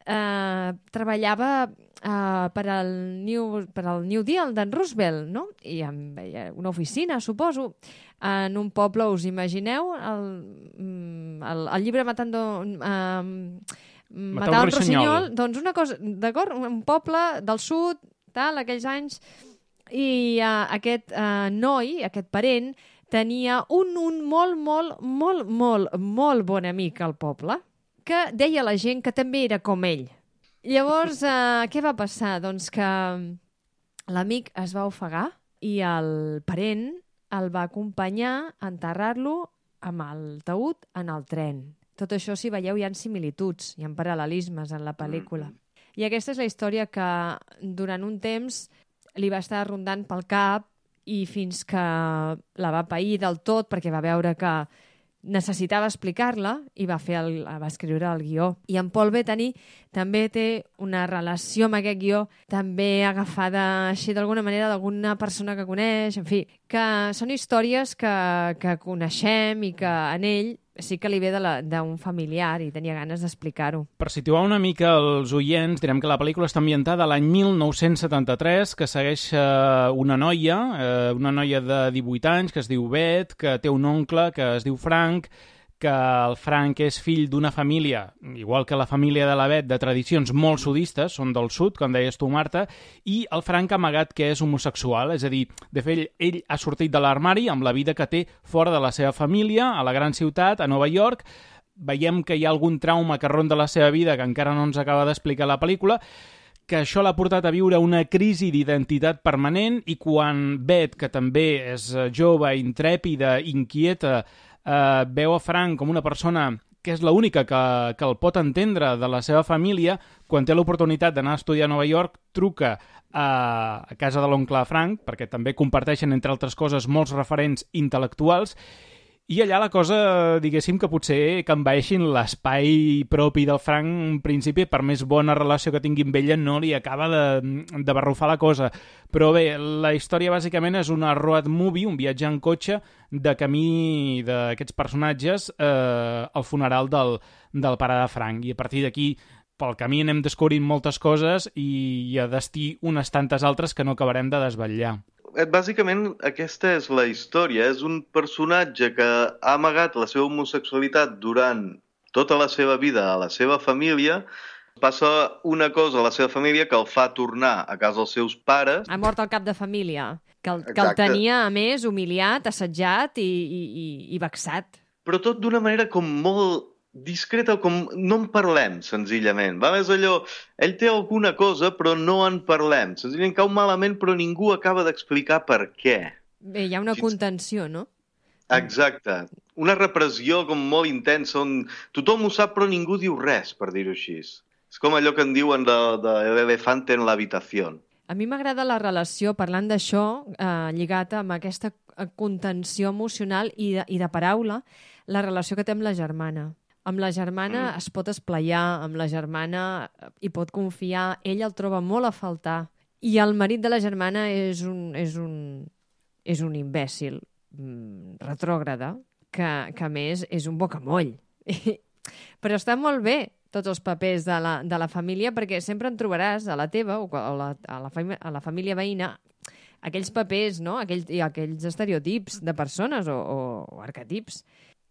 eh, treballava eh, per, al New, per al New Deal d'en Roosevelt, no? I amb una oficina, suposo, en un poble, us imagineu, el, mm, el, el llibre Matando... Eh, Matar un rossinyol, doncs una cosa, d'acord? Un poble del sud, tal, aquells anys, i uh, aquest uh, noi, aquest parent, tenia un, un molt, molt, molt, molt, molt bon amic al poble, que deia la gent que també era com ell. Llavors, uh, què va passar? Doncs que l'amic es va ofegar i el parent el va acompanyar a enterrar-lo amb el taüt en el tren. Tot això, si veieu, hi ha similituds, hi ha paral·lelismes en la pel·lícula. I aquesta és la història que durant un temps li va estar rondant pel cap i fins que la va pair del tot perquè va veure que, necessitava explicar-la i va, fer el, va escriure el guió. I en Paul Bettany també té una relació amb aquest guió, també agafada així d'alguna manera d'alguna persona que coneix, en fi, que són històries que, que coneixem i que en ell sí que li ve d'un familiar i tenia ganes d'explicar-ho. Per situar una mica els oients, direm que la pel·lícula està ambientada l'any 1973, que segueix eh, una noia, eh, una noia de 18 anys, que es diu Beth, que té un oncle que es diu Frank, que el Frank és fill d'una família, igual que la família de la Bet, de tradicions molt sudistes, són del sud, com deies tu, Marta, i el Frank ha amagat que és homosexual, és a dir, de fet, ell, ell ha sortit de l'armari amb la vida que té fora de la seva família, a la gran ciutat, a Nova York, veiem que hi ha algun trauma que ronda la seva vida que encara no ens acaba d'explicar la pel·lícula, que això l'ha portat a viure una crisi d'identitat permanent i quan Beth, que també és eh, jove, intrèpida, inquieta, eh, veu a Frank com una persona que és l'única que, que el pot entendre de la seva família, quan té l'oportunitat d'anar a estudiar a Nova York, truca a, a casa de l'oncle Frank, perquè també comparteixen, entre altres coses, molts referents intel·lectuals, i allà la cosa, diguéssim, que potser que envaeixin l'espai propi del Frank, en principi, per més bona relació que tingui amb ella, no li acaba de, de barrufar la cosa. Però bé, la història bàsicament és una road movie, un viatge en cotxe de camí d'aquests personatges eh, al funeral del, del pare de Frank. I a partir d'aquí pel camí anem descobrint moltes coses i, i a destí unes tantes altres que no acabarem de desvetllar. Eh, Bàsicament, aquesta és la història. És un personatge que ha amagat la seva homosexualitat durant tota la seva vida a la seva família. Passa una cosa a la seva família que el fa tornar a casa dels seus pares. Ha mort el cap de família, que el, que el tenia, a més, humiliat, assetjat i, i, i, i vexat. però tot d'una manera com molt discreta, com no en parlem, senzillament. Va més allò, ell té alguna cosa, però no en parlem. Senzillament cau malament, però ningú acaba d'explicar per què. Bé, hi ha una contenció, no? Exacte. Una repressió com molt intensa, on tothom ho sap, però ningú diu res, per dir-ho així. És com allò que en diuen de, de l'elefante en l'habitació. A mi m'agrada la relació, parlant d'això, eh, lligat amb aquesta contenció emocional i de, i de paraula, la relació que té amb la germana. Amb la germana mm. es pot esplayar, amb la germana eh, hi pot confiar, ell el troba molt a faltar. I el marit de la germana és un, és un, és un imbècil mm, retrògrada, que, que a més és un bocamoll. Però està molt bé tots els papers de la, de la família, perquè sempre en trobaràs a la teva o a la, a la, a la família veïna aquells papers, no? Aquells, i aquells estereotips de persones o, o, o arquetips.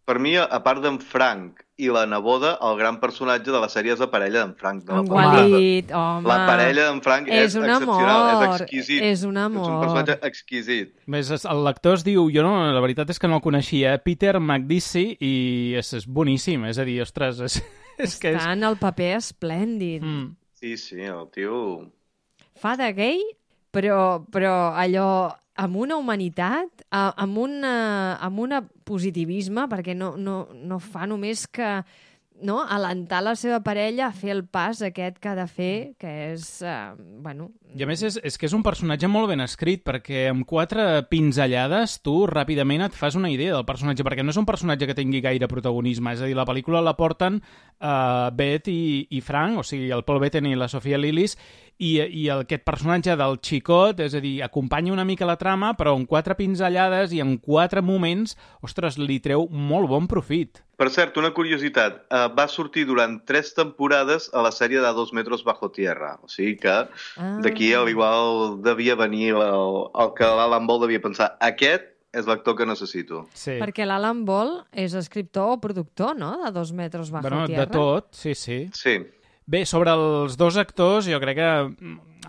Per mi, a part d'en Frank i la neboda, el gran personatge de la sèrie és la parella d'en Frank. De la família. Gualit, home. La parella d'en Frank és, És un excepcional, amor, és exquisit. és un amor. És un personatge exquisit. Més, el lector es diu, jo no, la veritat és que no el coneixia, eh? Peter McDissy, i és, és boníssim, és a dir, ostres, és, és que és... Està en el paper esplèndid. Mm. Sí, sí, el tio... Fa de gay, però, però allò amb una humanitat, amb, una, amb una positivisme, perquè no, no, no fa només que no, alentar la seva parella a fer el pas aquest que ha de fer, que és, eh, bueno... I a més és, és que és un personatge molt ben escrit perquè amb quatre pinzellades tu ràpidament et fas una idea del personatge perquè no és un personatge que tingui gaire protagonisme és a dir, la pel·lícula la porten uh, Beth i, i Frank, o sigui el Paul Bettany i la Sofia Lillis i, i el, aquest personatge del xicot, és a dir, acompanya una mica la trama però en quatre pinzellades i en quatre moments, ostres, li treu molt bon profit. Per cert, una curiositat. Uh, va sortir durant tres temporades a la sèrie de Dos metros bajo tierra. O sigui que Ah. d'aquí al igual devia venir el, el que l'Alan Ball devia pensar. Aquest és l'actor que necessito. Sí. Perquè l'Alan Ball és escriptor o productor, no?, de Dos metres bajo Bueno, tierra. de tot, sí, sí. Sí. Bé, sobre els dos actors, jo crec que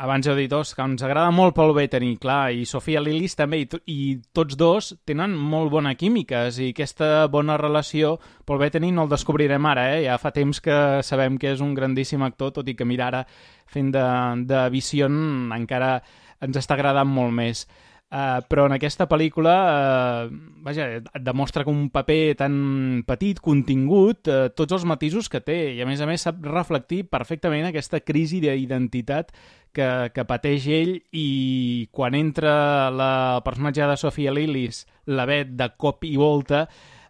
abans heu dit que ens agrada molt Paul Bettany, clar, i Sofia Lillis també, i, i tots dos tenen molt bona química, i aquesta bona relació, Paul Bettany no el descobrirem ara, eh? ja fa temps que sabem que és un grandíssim actor, tot i que mira ara fent de, de Vision encara ens està agradant molt més. Uh, però en aquesta pel·lícula uh, vaja, et demostra que un paper tan petit, contingut, uh, tots els matisos que té. I a més a més sap reflectir perfectament aquesta crisi d'identitat que, que pateix ell. I quan entra la, personatge de Sofia Lillis, la Bet de cop i volta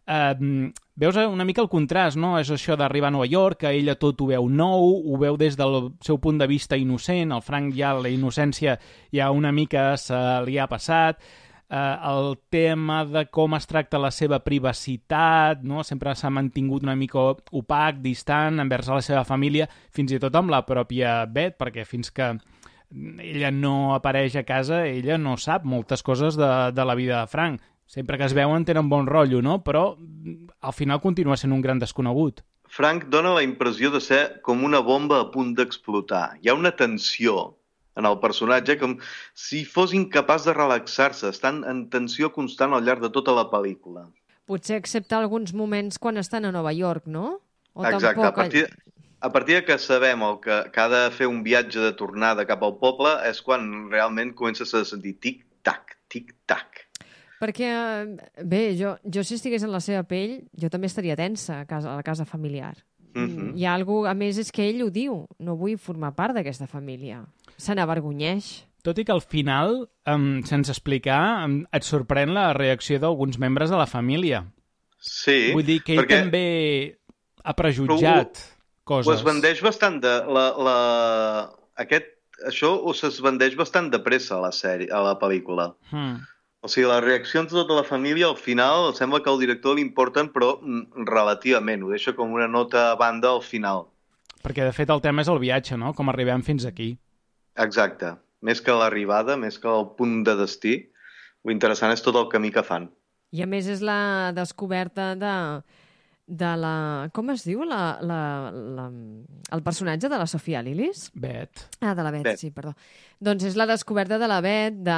eh, veus una mica el contrast, no? És això d'arribar a Nova York, que ella tot ho veu nou, ho veu des del seu punt de vista innocent, el Frank ja la innocència ja una mica se li ha passat, eh, el tema de com es tracta la seva privacitat, no? sempre s'ha mantingut una mica opac, distant, envers la seva família, fins i tot amb la pròpia Beth, perquè fins que ella no apareix a casa, ella no sap moltes coses de, de la vida de Frank. Sempre que es veuen tenen bon rotllo, no? Però mm, al final continua sent un gran desconegut. Frank dona la impressió de ser com una bomba a punt d'explotar. Hi ha una tensió en el personatge com si fos incapaç de relaxar-se, estan en tensió constant al llarg de tota la pel·lícula. Potser excepte alguns moments quan estan a Nova York, no? O Exacte, a tampoc... partir, a partir de que sabem el que, que ha de fer un viatge de tornada cap al poble és quan realment comences a sentir tic-tac, tic-tac. Perquè, bé, jo, jo si estigués en la seva pell, jo també estaria tensa a, casa, a la casa familiar. Mhm. Hi ha algú, a més, és que ell ho diu, no vull formar part d'aquesta família. Se n'avergonyeix. Tot i que al final, um, sense explicar, um, et sorprèn la reacció d'alguns membres de la família. Sí, Vull dir que ell perquè també ha prejutjat coses. ho es vendeix bastant de... La, la, aquest, això ho es vendeix bastant de pressa a la sèrie, a la pel·lícula. Hmm. O sigui, les reaccions de tota la família, al final, sembla que al director li importen, però mm, relativament. Ho deixa com una nota a banda al final. Perquè, de fet, el tema és el viatge, no? Com arribem fins aquí. Exacte. Més que l'arribada, més que el punt de destí, lo interessant és tot el camí que fan. I a més és la descoberta de, de la... Com es diu? La, la, la, el personatge de la Sofia Lilis? Bet. Ah, de la Bet, Bet. sí, perdó. Doncs és la descoberta de la Bet, de,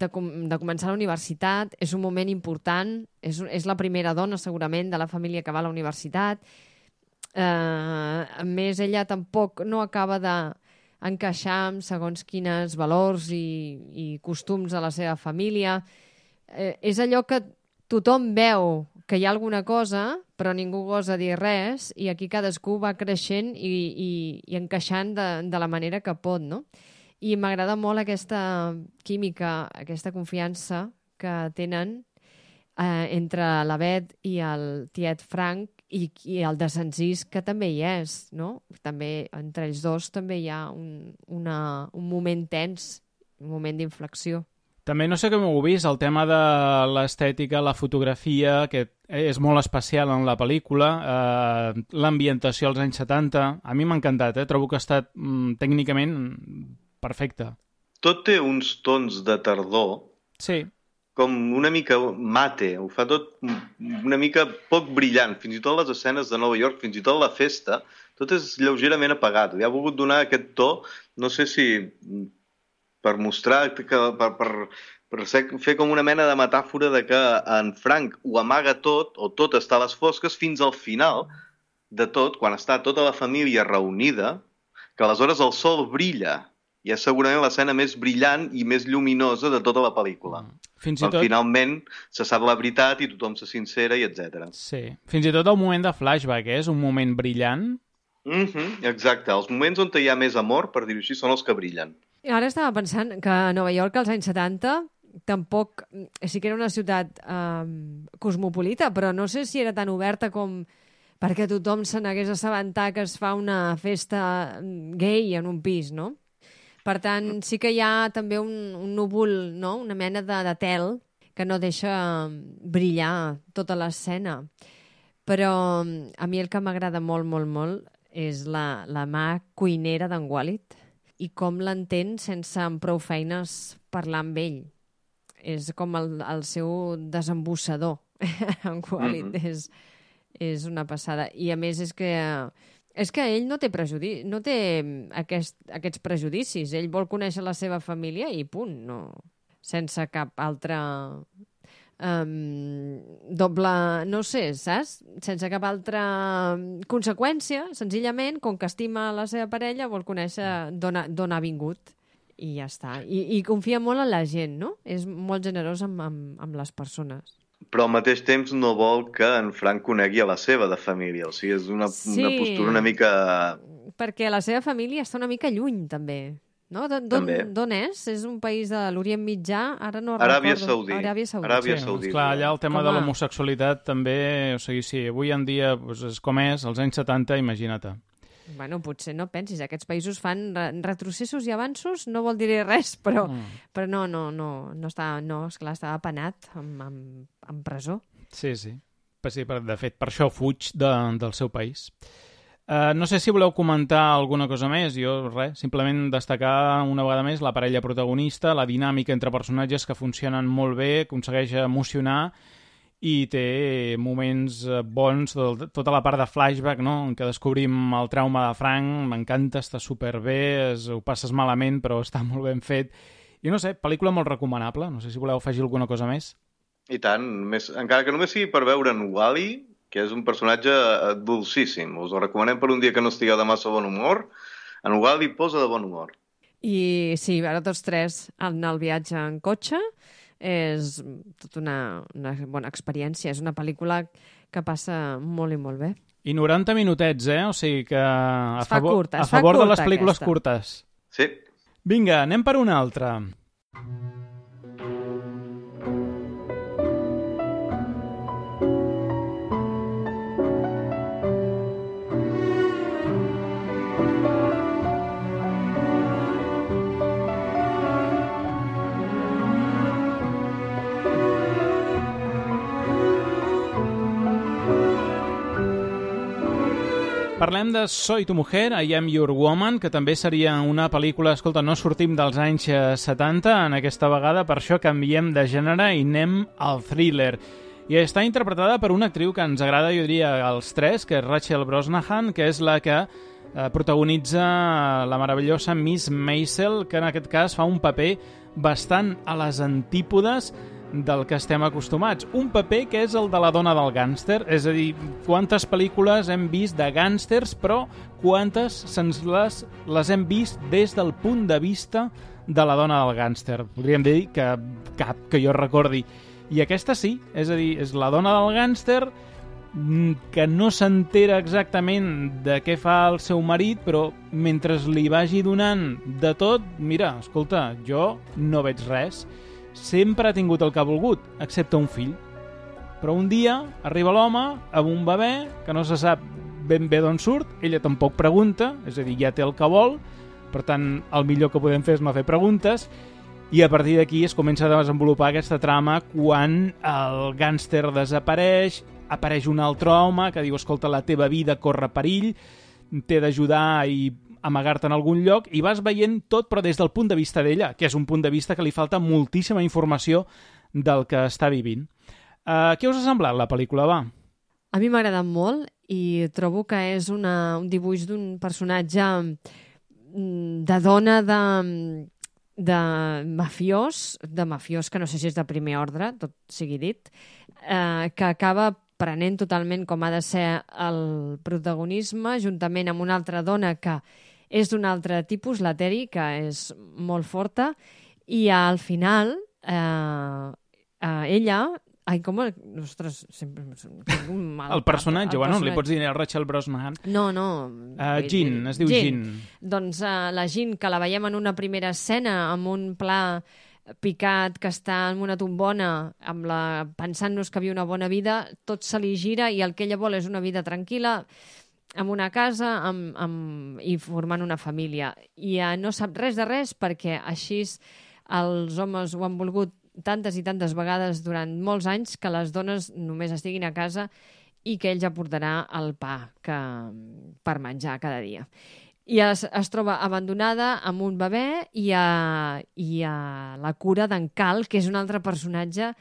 de, com, de començar la universitat. És un moment important. És, és la primera dona, segurament, de la família que va a la universitat. Eh, a més, ella tampoc no acaba de encaixar amb segons quines valors i, i costums de la seva família. Eh, és allò que tothom veu que hi ha alguna cosa, però ningú gosa dir res, i aquí cadascú va creixent i, i, i encaixant de, de la manera que pot, no? I m'agrada molt aquesta química, aquesta confiança que tenen eh, entre la Bet i el tiet Frank i, i el desencís que també hi és, no? També entre ells dos també hi ha un, una, un moment tens, un moment d'inflexió. També no sé com heu vist, el tema de l'estètica, la fotografia, que és molt especial en la pel·lícula, eh, l'ambientació als anys 70, a mi m'ha encantat, eh? trobo que ha estat mm, tècnicament perfecte. Tot té uns tons de tardor, Sí, com una mica mate, ho fa tot una mica poc brillant, fins i tot les escenes de Nova York, fins i tot la festa, tot és lleugerament apagat. Li ha volgut donar aquest to, no sé si per mostrar que, per, per, per ser, fer com una mena de metàfora de que en Frank ho amaga tot, o tot està a les fosques, fins al final de tot, quan està tota la família reunida, que aleshores el sol brilla, i és segurament l'escena més brillant i més lluminosa de tota la pel·lícula. fins i tot... finalment se sap la veritat i tothom se sincera i etc. Sí. Fins i tot el moment de flashback eh? és un moment brillant. Mm -hmm, exacte, els moments on hi ha més amor, per dir-ho així, són els que brillen. I ara estava pensant que a Nova York als anys 70 tampoc... Sí que era una ciutat eh, cosmopolita, però no sé si era tan oberta com perquè tothom se n'hagués assabentat que es fa una festa gay en un pis, no? Per tant, sí que hi ha també un, un núvol, no? una mena de, de tel que no deixa brillar tota l'escena. Però mm, a mi el que m'agrada molt, molt, molt és la, la mà cuinera d'en Wallet i com l'entén sense amb prou feines parlar amb ell. És com el, el seu desembussador. en Wallet Mhm. és, és una passada. I a més és que és que ell no té prejudi no té aquest, aquests prejudicis. Ell vol conèixer la seva família i punt, no, sense cap altre um, doble, no sé, saps? Sense cap altra conseqüència, senzillament, com que estima la seva parella, vol conèixer d'on ha, vingut i ja està. I, I confia molt en la gent, no? És molt generós amb, amb, amb les persones. Però al mateix temps no vol que en Frank conegui a la seva de família. O sigui, és una, Sí. una postura una mica... Perquè la seva família està una mica lluny, també, No? D'on- és? És un país de l'Orient Mitjà? Ara no Aràbia recordo. Saudí. Aràbia Saudí. Aràbia Sí, Saudita. clar, allà el tema Com de a- l'homosexualitat també, o sigui, si avui en dia doncs, és com és, als anys 70, imagina't. Bueno, potser no pensis, aquests països fan re retrocessos i avanços, no vol dir res, però, Mm. però no, no, no, no està, no, esclar, estava penat amb, amb, amb presó. Sí, sí. Per, sí, per, de fet, per això fuig de, del seu país. Uh, no sé si voleu comentar alguna cosa més. Jo, res, simplement destacar una vegada més la parella protagonista, la dinàmica entre personatges que funcionen molt bé, aconsegueix emocionar i té moments eh, bons, tot, tota la part de flashback, no?, en què descobrim el trauma de Frank, m'encanta, està superbé, es, ho passes malament, però està molt ben fet. I no sé, pel·lícula molt recomanable, no sé si voleu afegir alguna cosa més. I tant, més, encara que només sigui per veure en Wally, que és un personatge eh, dolcíssim. Us ho recomanem per un dia que no estigueu de massa bon humor. En Wally posa de bon humor. I sí, ara tots tres en el viatge en cotxe és tota una, una bona experiència. És una pel·lícula que passa molt i molt bé. I 90 minutets, eh? O sigui que a Es fa favor, curta, a favor de curta, les pel·lícules aquesta. curtes. Sí, Vinga, anem per una altra. Parlem de Soy tu mujer, I am your woman, que també seria una pel·lícula... Escolta, no sortim dels anys eh, 70 en aquesta vegada, per això canviem de gènere i anem al thriller. I està interpretada per una actriu que ens agrada, jo diria, als tres, que és Rachel Brosnahan, que és la que eh, protagonitza la meravellosa Miss Maisel, que en aquest cas fa un paper bastant a les antípodes del que estem acostumats. Un paper que és el de la dona del gàngster, és a dir, quantes pel·lícules hem vist de gàngsters, però quantes se'ns les, les hem vist des del punt de vista de la dona del gàngster. Podríem dir que cap que jo recordi. I aquesta sí, és a dir, és la dona del gàngster mm, que no s'entera exactament de què fa el seu marit, però mentre li vagi donant de tot, mira, escolta, jo no veig res. Sempre ha tingut el que ha volgut, excepte un fill. Però un dia arriba l'home amb un bebè que no se sap ben bé d'on surt, ella tampoc pregunta, és a dir, ja té el que vol, per tant, el millor que podem fer és no fer preguntes, i a partir d'aquí es comença a desenvolupar aquesta trama quan el gàngster desapareix, apareix un altre home que diu, escolta, la teva vida corre perill, t'he d'ajudar i amagar-te en algun lloc i vas veient tot però des del punt de vista d'ella, que és un punt de vista que li falta moltíssima informació del que està vivint. Uh, què us ha semblat la pel·lícula, va? A mi m'ha agradat molt i trobo que és una, un dibuix d'un personatge mm, de dona de, de mafiós, de mafiós que no sé si és de primer ordre, tot sigui dit, eh, que acaba prenent totalment com ha de ser el protagonisme, juntament amb una altra dona que és d'un altre tipus, la Terry, que és molt forta, i al final eh, eh, ella... Ai, com... Ostres, sempre... un mal El personatge, El bueno, li personatge. pots dir Rachel Brosnahan. No, no. Uh, Jean, es diu Jean. Doncs uh, la Jean, que la veiem en una primera escena, amb un pla picat que està en una tombona amb la... pensant-nos que viu una bona vida, tot se li gira i el que ella vol és una vida tranquil·la amb una casa amb, amb, i formant una família. I uh, no sap res de res perquè així els homes ho han volgut tantes i tantes vegades durant molts anys que les dones només estiguin a casa i que ell ja portarà el pa que, per menjar cada dia. I es, es troba abandonada amb un bebè i a, i a la cura d'en Cal, que és un altre personatge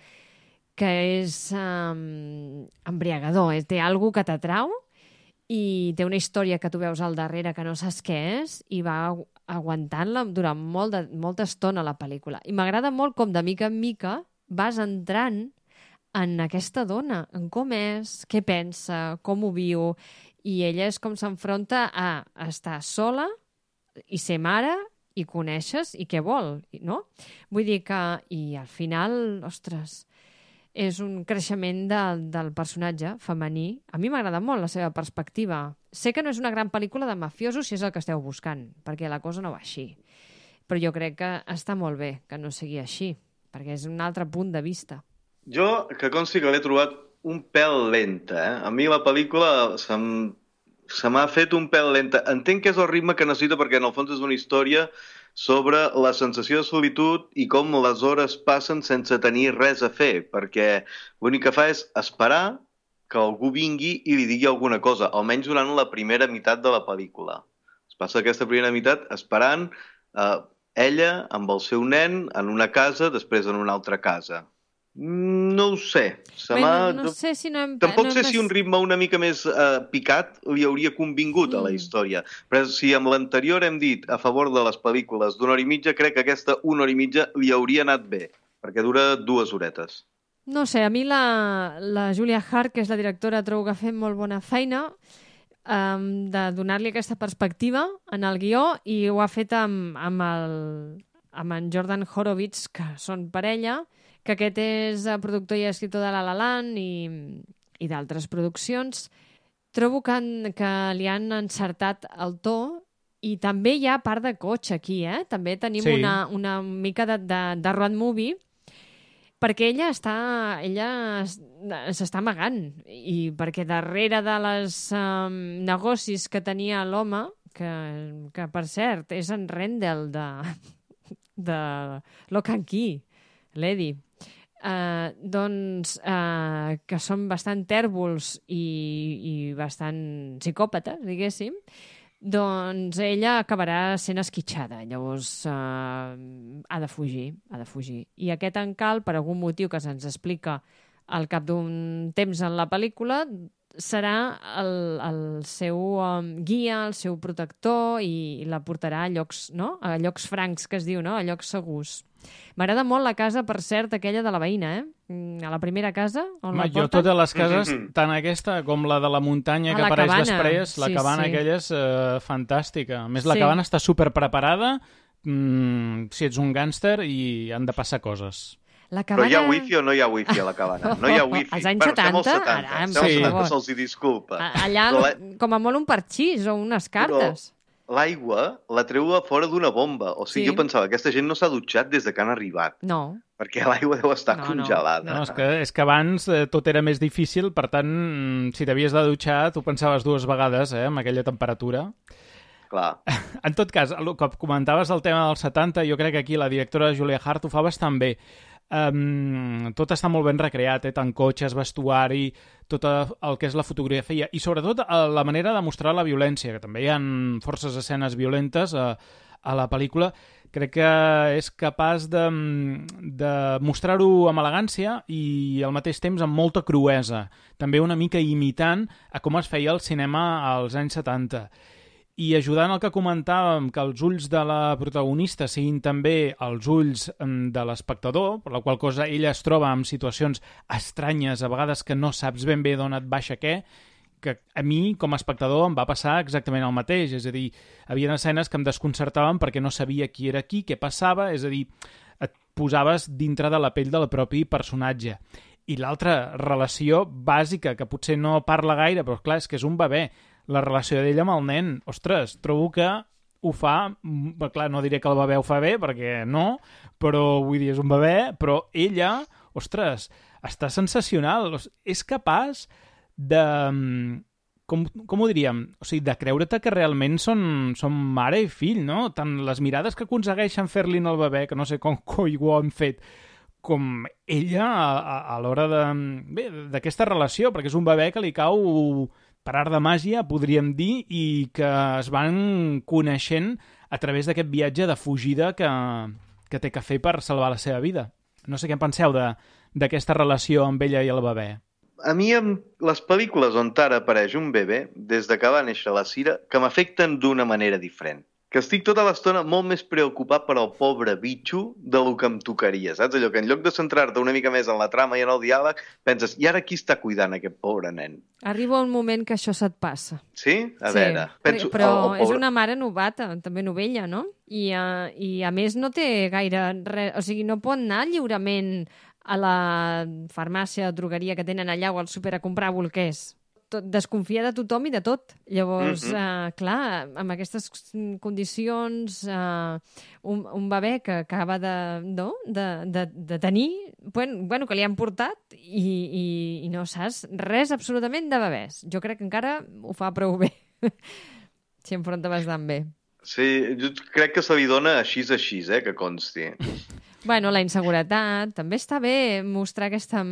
que és um, embriagador, eh? té algú que t'atrau i té una història que tu veus al darrere que no saps què és i va agu- aguantant-la durant molt de, molta estona la pel·lícula. I m'agrada molt com de mica en mica vas entrant en aquesta dona, en com és, què pensa, com ho viu, i ella és com s'enfronta a estar sola i ser mare i coneixes i què vol, no? Vull dir que, i al final, ostres, és un creixement de, del personatge femení. A mi m'agrada molt la seva perspectiva. Sé que no és una gran pel·lícula de mafiosos si és el que esteu buscant, perquè la cosa no va així. però jo crec que està molt bé que no sigui així, perquè és un altre punt de vista. Jo, que consti que l'he trobat un pèl lenta, eh? A mi la pel·lícula se m'ha fet un pèl lenta. Entenc que és el ritme que necessita perquè en el fons és una història sobre la sensació de solitud i com les hores passen sense tenir res a fer, perquè l'únic que fa és esperar que algú vingui i li digui alguna cosa, almenys durant la primera meitat de la pel·lícula. Es passa aquesta primera meitat esperant eh, ella amb el seu nen en una casa, després en una altra casa. Mm, No ho sé. Se m'ha- no, sé si no hem... Tampoc no sé si un ritme una mica més eh, picat li hauria convingut a la Mm. història. Però si amb l'anterior hem dit a favor de les pel·lícules d'una hora i mitja, crec que aquesta una hora i mitja li hauria anat bé, perquè dura dues horetes. No sé, a mi la, la Julia Hart, que és la directora, trobo que ha fet molt bona feina um, de donar-li aquesta perspectiva en el guió i ho ha fet amb, amb, el, amb en Jordan Horowitz, que són parella, que aquest és productor i escriptor de La La Land i, i d'altres produccions. Trobo que, han, que li han encertat el to i també hi ha part de cotxe aquí, eh? També tenim Sí. una, una mica de, de, de road movie perquè ella està ella es- s'està amagant i perquè darrere de les um, negocis que tenia l'home que, que per cert és en Rendell de, de Lock and Key l'Eddie Uh, doncs uh, que són bastant tèrbols i, i bastant psicòpates, diguéssim, doncs ella acabarà sent esquitxada. Llavors uh, ha de fugir, ha de fugir. I aquest encalt, per algun motiu que se'ns explica al cap d'un temps en la pel·lícula, serà el, el seu um, guia, el seu protector i, i la portarà a llocs, no? a llocs francs, que es diu, no? a llocs segurs. M'agrada molt la casa, per cert, aquella de la veïna, eh? Mm, A la primera casa, on Home, la jo porten. totes les cases, Mhm. tant aquesta com la de la muntanya Ah, que la apareix cabana. després, la Sí, cabana sí. aquella és eh, fantàstica. A més, la Sí. cabana està super preparada mm, si ets un gàngster i han de passar coses. La Però cabana... hi ha wifi o no hi ha wifi a la cabana? No hi ha wifi. Als anys Bueno, estem als 70, 70, ara, estem als per 70, favor. se'ls hi disculpa. A- Allà, Però com a molt un parxís o unes cartes. L'aigua la treu a fora d'una bomba. O sigui, Sí. jo pensava, aquesta gent no s'ha dutxat des de que han arribat, No. perquè l'aigua deu estar No, no, congelada. No, és, que, és que abans eh, tot era més difícil, per tant, mm, si t'havies de dutxar, tu pensaves dues vegades, eh, amb aquella temperatura. Clar. En tot cas, el que comentaves el tema dels 70, jo crec que aquí la directora Julia Hart ho fa bastant bé. Um, tot està molt ben recreat, eh? tant cotxes, vestuari, tot el que és la fotografia i sobretot eh, la manera de mostrar la violència, que també hi ha forces escenes violentes a, a la pel·lícula. Crec que és capaç de, de mostrar-ho amb elegància i al mateix temps amb molta cruesa, també una mica imitant a com es feia el cinema als anys 70 i ajudant el que comentàvem, que els ulls de la protagonista siguin també els ulls mm, de l'espectador, per la qual cosa ella es troba en situacions estranyes, a vegades que no saps ben bé d'on et baixa què, que a mi, com a espectador, em va passar exactament el mateix. És a dir, havia escenes que em desconcertaven perquè no sabia qui era qui, què passava, és a dir, et posaves dintre de la pell del propi personatge. I l'altra relació bàsica, que potser no parla gaire, però clar, és que és un bebè, la relació d'ella amb el nen. Ostres, trobo que ho fa... mm, Clar, no diré que el bebè ho fa bé, perquè no, però vull dir, és un bebè, però ella, ostres, està sensacional. És capaç de... mm, Com, com ho diríem? O sigui, de creure-te que realment són, són mare i fill, no? Tant les mirades que aconsegueixen fer-li al bebè, que no sé com coi ho han fet, com ella a, a, a l'hora de... Bé, d'aquesta relació, perquè és un bebè que li cau per art de màgia, podríem dir, i que es van coneixent a través d'aquest viatge de fugida que, que té que fer per salvar la seva vida. No sé què en penseu d'aquesta relació amb ella i el bebè. A mi, amb les pel·lícules on ara apareix un bebè, des de que va néixer la Cira, que m'afecten d'una manera diferent. Que estic tota l'estona molt més preocupat per al pobre bitxo de lo que em tocaria, saps? Allò que en lloc de centrar-te una mica més en la trama i en el diàleg, penses, i ara qui està cuidant aquest pobre nen? Arriba un moment que això se't passa. Sí? A sí. veure, penso... Però el- el és pobre- una mare novata, també novella, no? I, uh, I a més no té gaire res... O sigui, no pot anar lliurement a la farmàcia, drogueria que tenen allà o al súper a comprar bolquers. Tot, desconfia de tothom i de tot. Llavors, Mhm. eh, clar, amb aquestes condicions, eh, un, un bebè que acaba de, no? de, de, de tenir, bueno, bueno, que li han portat i, i, i no saps res absolutament de bebès. Jo crec que encara ho fa prou bé. si enfronta bastant bé. Sí, jo crec que se li dona així així, eh, que consti. Bueno, la inseguretat. També està bé mostrar aquesta,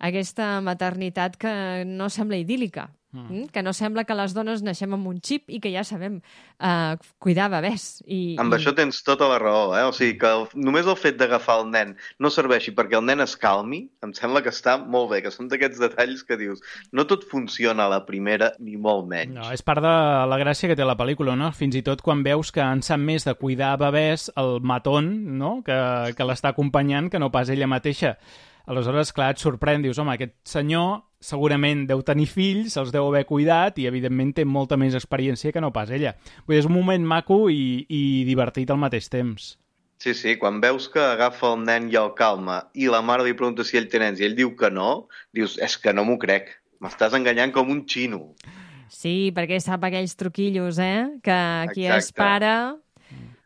aquesta maternitat que no sembla idíl·lica. Mm. Que no sembla que les dones naixem amb un xip i que ja sabem uh, cuidar bebès. I, Amb i... això tens tota la raó, eh? O sigui, que el, només el fet d'agafar el nen no serveixi perquè el nen es calmi, em sembla que està molt bé, que són d'aquests detalls que dius no tot funciona a la primera, ni molt menys. No, és part de la gràcia que té la pel·lícula, no? Fins i tot quan veus que en sap més de cuidar bebès el matón, no?, que, que l'està acompanyant, que no pas ella mateixa. Aleshores, clar, et sorprèn, dius, home, aquest senyor segurament deu tenir fills, els deu haver cuidat i, evidentment, té molta més experiència que no pas ella. Vull dir, és un moment maco i, i divertit al mateix temps. Sí, sí, quan veus que agafa el nen i el calma i la mare li pregunta si ell té nens i ell diu que no, dius, és que no m'ho crec, m'estàs enganyant com un xino. Sí, perquè sap aquells truquillos, eh? Que qui és Exacte. pare...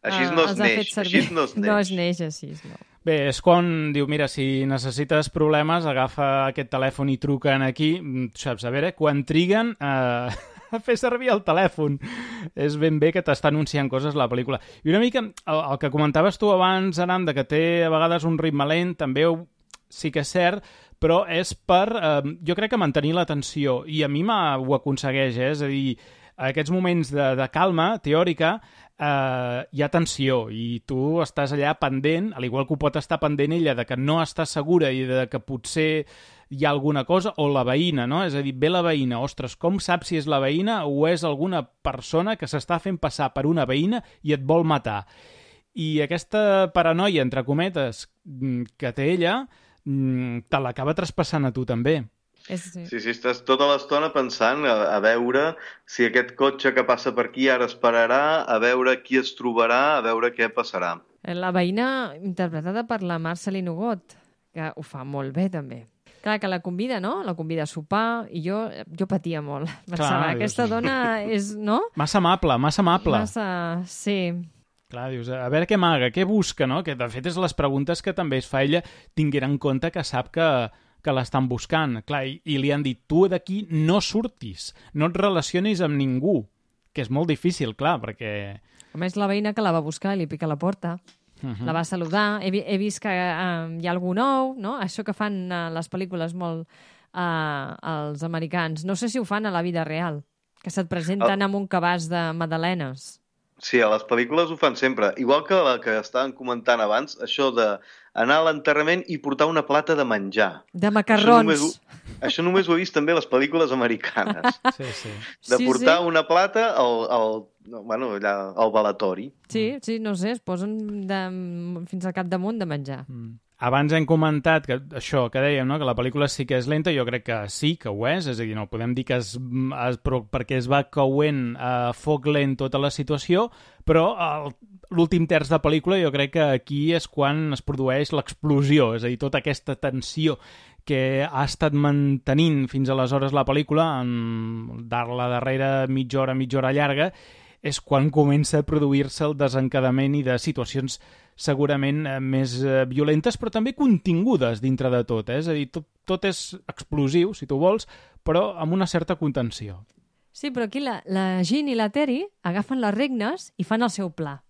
Així eh, no es neix, així no es No neix. es neix així, no. Bé, és quan diu, mira, si necessites problemes, agafa aquest telèfon i truquen aquí, Mm, saps, a veure, quan triguen eh, a fer servir el telèfon. És ben bé que t'està anunciant coses la pel·lícula. I una mica, el, el que comentaves tu abans, Aram, de que té a vegades un ritme lent, també ho, sí que és cert, però és per, eh, jo crec que mantenir l'atenció, i a mi ho aconsegueix, eh? és a dir, aquests moments de, de calma teòrica eh, hi ha tensió i tu estàs allà pendent, al igual que ho pot estar pendent ella, de que no està segura i de que potser hi ha alguna cosa, o la veïna, no? És a dir, ve la veïna, ostres, com saps si és la veïna o és alguna persona que s'està fent passar per una veïna i et vol matar? I aquesta paranoia, entre cometes, mm, que té ella, mm, te l'acaba traspassant a tu també. És, sí. Sí, sí, estàs tota l'estona pensant a, a veure si aquest cotxe que passa per aquí ara es pararà, a veure qui es trobarà, a veure què passarà. La veïna interpretada per la Marceline Hugot, que ho fa molt bé, també. Clar, que la convida, no? La convida a sopar, i jo, jo patia molt. Pensava, dius, aquesta dona és, no? Massa amable, massa amable. Massa... Sí. Clar, dius, a veure què amaga, què busca, no? Que de fet és les preguntes que també es fa ella tinguent en compte que sap que, que l'estan buscant. Clar, i, i li han dit, tu d'aquí no surtis, no et relacionis amb ningú, que és molt difícil, clar, perquè... A més, la veïna que la va buscar i li pica la porta. Uh -huh. La va saludar. He, he vist que uh, hi ha algú nou, no? Això que fan uh, les pel·lícules molt uh, els americans. No sé si ho fan a la vida real, que se't presenten amb un cabàs de madalenes. Sí, a les pel·lícules ho fan sempre. Igual que la que estàvem comentant abans, això de anar a l'enterrament i portar una plata de menjar. De Això només, macarrons. ho, això només ho he vist també a les pel·lícules americanes. Sí, sí. De Sí, portar sí. una plata al, al, no, bueno, allà, al balatori. Sí, sí, no sé, es posen de, fins al capdamunt de menjar. Mm. Abans hem comentat que això que dèiem, no? que la pel·lícula sí que és lenta, jo crec que sí que ho és, és a dir, no podem dir que es, es, però perquè es va cauent a foc lent tota la situació, però el- l'últim terç de pel·lícula jo crec que aquí és quan es produeix l'explosió, és a dir, tota aquesta tensió que ha estat mantenint fins aleshores la pel·lícula, en dar la darrera mitja hora, mitja hora llarga, és quan comença a produir-se el desencadament i de situacions segurament eh, més eh, violentes, però també contingudes dintre de tot. Eh? És a dir, tot, tot és explosiu, si tu vols, però amb una certa contenció. Sí, però aquí la, la Jean i la Terry agafen les regnes i fan el seu pla.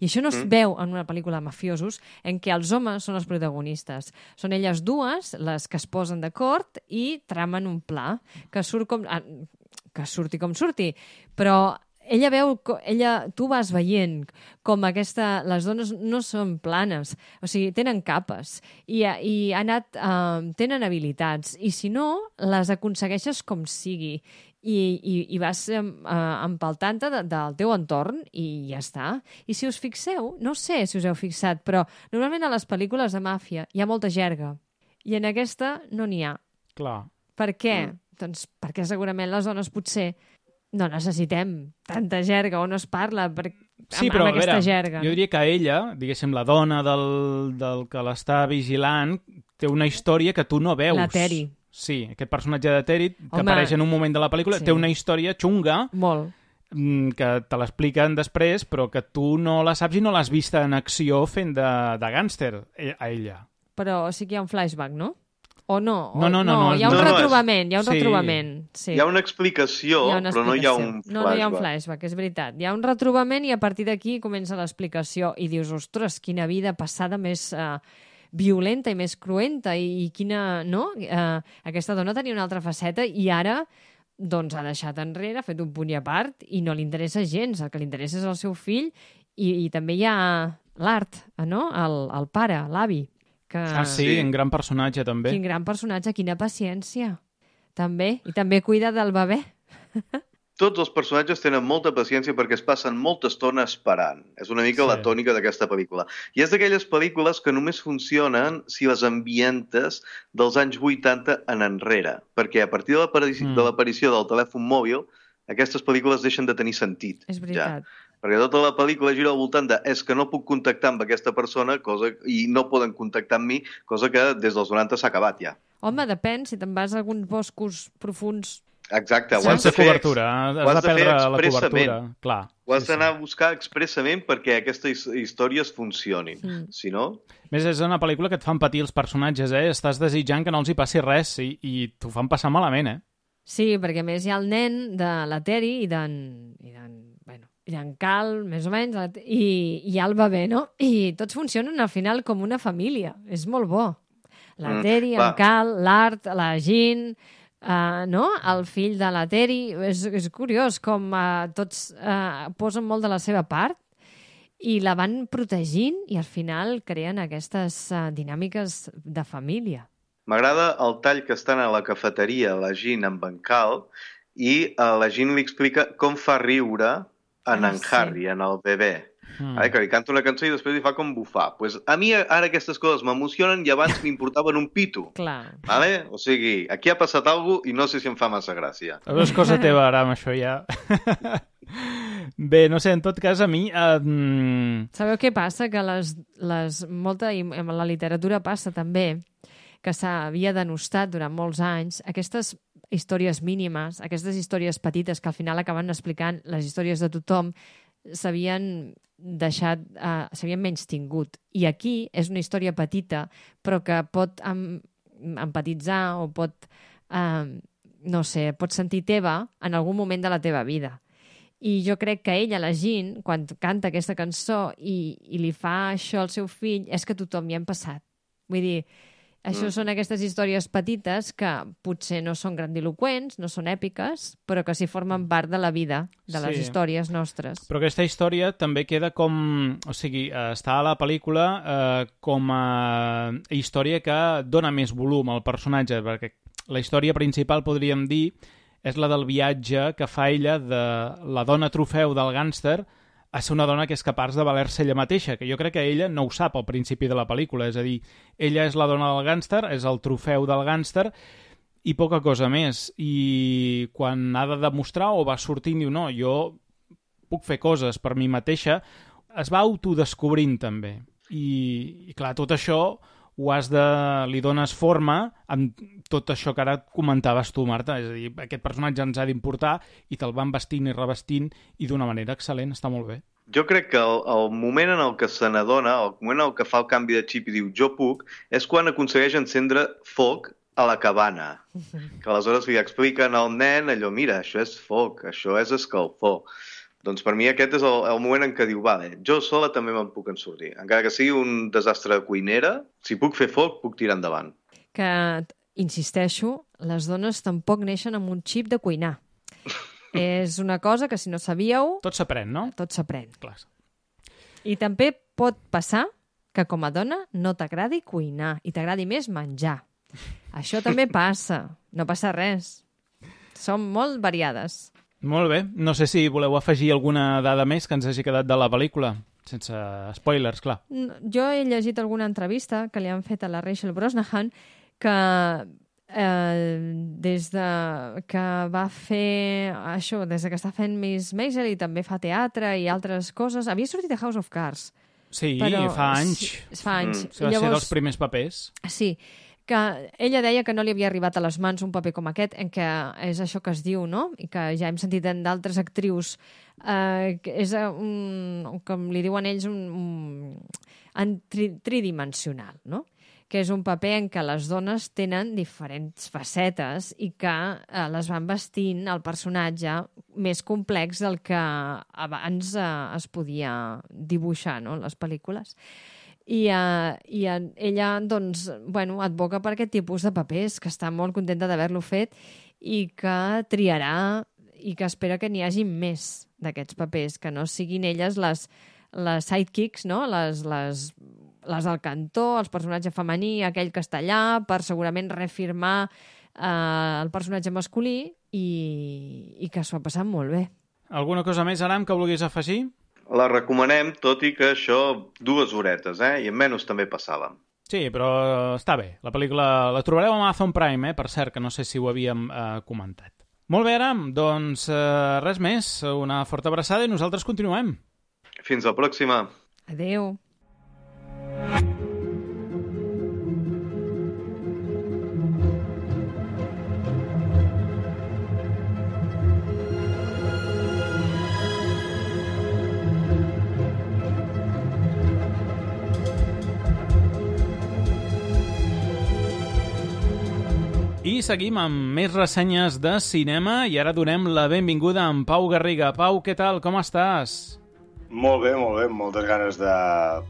I això no es Mm. veu en una pel·lícula de mafiosos en què els homes són els protagonistes. Són elles dues les que es posen d'acord i tramen un pla que surt com... ah, que surti com surti, però ella veu, ella, tu vas veient com aquesta, les dones no són planes, o sigui, tenen capes i, i ha anat, uh, tenen habilitats i si no, les aconsegueixes com sigui i, i, i vas uh, empaltant-te de, del teu entorn i ja està. I si us fixeu, no sé si us heu fixat, però normalment a les pel·lícules de màfia hi ha molta jerga i en aquesta no n'hi ha. Clar. Per què? Mm. Doncs perquè segurament les dones potser no necessitem tanta jerga o no es parla per, Sí, amb, però amb aquesta veure, jerga. jo diria que ella, diguéssim, la dona del, del que l'està vigilant, té una història que tu no veus. La Terry. Sí, aquest personatge de Terry, que Home, apareix en un moment de la pel·lícula, sí. té una història xunga Molt. mm, que te l'expliquen després, però que tu no la saps i no l'has vista en acció fent de, de gàngster eh, a ella. Però sí que hi ha un flashback, no? O no? O, No, no, no, no, hi ha un no, no, retrobament, hi ha un sí. retrobament. Sí. Hi ha una explicació, Hi ha una però no hi ha un explicació. No, no hi ha un flashback. flashback, és veritat. Hi ha un retrobament i a partir d'aquí comença l'explicació i dius, ostres, quina vida passada més uh, violenta i més cruenta i, i quina... No? Uh, aquesta dona tenia una altra faceta i ara doncs ha deixat enrere, ha fet un punt i a part i no li interessa gens. El que li interessa és el seu fill i, i també hi ha l'art, no? El, el pare, l'avi. Que... Ah, sí, Sí. un gran personatge, també. Quin gran personatge, quina paciència. També. I també cuida del bebè. Tots els personatges tenen molta paciència perquè es passen molta estona esperant. És una mica Sí. la tònica d'aquesta pel·lícula. I és d'aquelles pel·lícules que només funcionen si les ambientes dels anys 80 en enrere. Perquè a partir de Mm. de l'aparició del telèfon mòbil, aquestes pel·lícules deixen de tenir sentit. És veritat. Ja. Perquè tota la pel·lícula gira al voltant de és que no puc contactar amb aquesta persona cosa i no poden contactar amb mi, cosa que des dels 90 s'ha acabat ja. Home, depèn, si te'n vas a alguns boscos profuns... Exacte, ho has Sense de fer, cobertura, has ho has de perdre la cobertura. Clar. ho has sí, sí. d'anar a buscar expressament perquè aquestes històries funcionin. Mm. Si no, A Més, és una pel·lícula que et fan patir els personatges, eh? Estàs desitjant que no els hi passi res i, i t'ho fan passar malament, eh? Sí, perquè a més hi ha el nen de la Teri i d'en... i d'en bueno, i d'en Cal, més o menys, i, i hi ha el bebè, no? I tots funcionen al final com una família. És molt bo. La Mm, Teri, en. Cal, l'Art, la Jean, uh, no? el fill de la Teri. És, és curiós com uh, tots uh, posen molt de la seva part i la van protegint i al final creen aquestes uh, dinàmiques de família. m'agrada el tall que estan a la cafeteria la Jean amb en Cal i uh, la Jean li explica com fa riure en Ah, en sí. Harry, en el bebè. Mm. Mm. Que li canta una cançó i després li fa com bufar. Pues a mi ara aquestes coses m'emocionen i abans m'importaven un pito. Clar. Vale? O sigui, aquí ha passat alguna cosa i no sé si em fa massa gràcia. És cosa teva, ara, amb això ja. Bé, no sé, en tot cas, a mi... Eh, mm, Sabeu què passa? Que les, les, molta, i en la literatura passa també, que s'havia denostat durant molts anys aquestes històries mínimes, aquestes històries petites que al final acaben explicant les històries de tothom, s'havien deixat, uh, s'havien menys tingut. I aquí és una història petita, però que pot em, empatitzar o pot, uh, no sé, pot sentir teva en algun moment de la teva vida. I jo crec que ella, la Jean, quan canta aquesta cançó i, i li fa això al seu fill, és que tothom hi hem passat. Vull dir, això mm. són aquestes històries petites que potser no són grandiloquents, no són èpiques, però que sí formen part de la vida, de les Sí. històries nostres. Però aquesta història també queda com... O sigui, està a la pel·lícula eh, com a història que dona més volum al personatge, perquè la història principal, podríem dir, és la del viatge que fa ella de la dona trofeu del gàngster a ser una dona que és capaç de valer-se ella mateixa, que jo crec que ella no ho sap al principi de la pel·lícula, és a dir, ella és la dona del gàngster, és el trofeu del gàngster, i poca cosa més. I quan ha de demostrar o va sortint, diu, no, jo puc fer coses per mi mateixa, es va autodescobrint també. I, i clar, tot això ho has de... li dones forma amb tot això que ara comentaves tu, Marta. És a dir, aquest personatge ens ha d'importar i te'l van vestint i revestint i d'una manera excel·lent, està molt bé. Jo crec que el, el moment en el que se n'adona, el moment en el que fa el canvi de xip i diu jo puc, és quan aconsegueix encendre foc a la cabana. Que aleshores li expliquen al nen allò, mira, això és foc, això és escalfor. Doncs per mi aquest és el, el moment en què diu, vale, jo sola també me'n puc en sortir. Encara que sigui un desastre de cuinera, si puc fer foc, puc tirar endavant. Que, insisteixo, les dones tampoc neixen amb un xip de cuinar. és una cosa que, si no sabíeu, Tot s'aprèn, no? tot s'aprèn. Clar. I també pot passar que com a dona no t'agradi cuinar i t'agradi més menjar. Això també passa, no passa res. Som molt variades. Molt bé. No sé si voleu afegir alguna dada més que ens hagi quedat de la pel·lícula. Sense spoilers, clar. Jo he llegit alguna entrevista que li han fet a la Rachel Brosnahan que eh, des de que va fer això, des de que està fent Miss Maisel i també fa teatre i altres coses, havia sortit a House of Cards. Sí, però fa anys. Sí, fa anys. Mm. Mm. Va ser dels primers papers. Sí, que ella deia que no li havia arribat a les mans un paper com aquest, en què és això que es diu, no? I que ja hem sentit en d'altres actrius, eh, que és eh, un, com li diuen ells, un, un, en tri, tridimensional, no? que és un paper en què les dones tenen diferents facetes i que eh, les van vestint el personatge més complex del que abans eh, es podia dibuixar no? les pel·lícules. I, uh, i uh, ella, doncs, bueno, advoca per aquest tipus de papers, que està molt contenta d'haver-lo fet i que triarà i que espera que n'hi hagi més d'aquests papers, que no siguin elles les, les sidekicks, no? les, les, les del cantó, els personatges femení, aquell allà, per segurament reafirmar eh, el personatge masculí i, i que s'ho ha passat molt bé. Alguna cosa més, Aram, que vulguis afegir? La recomanem, tot i que això dues horetes, eh? I en menys també passàvem. Sí, però està bé. La pel·lícula la trobareu a Amazon Prime, eh? per cert, que no sé si ho havíem eh, comentat. Molt bé, Aram, doncs eh, res més. Una forta abraçada i nosaltres continuem. Fins la pròxima. Adeu. I seguim amb més ressenyes de cinema i ara donem la benvinguda a en Pau Garriga. Pau, què tal? Com estàs? Molt bé, molt bé, moltes ganes de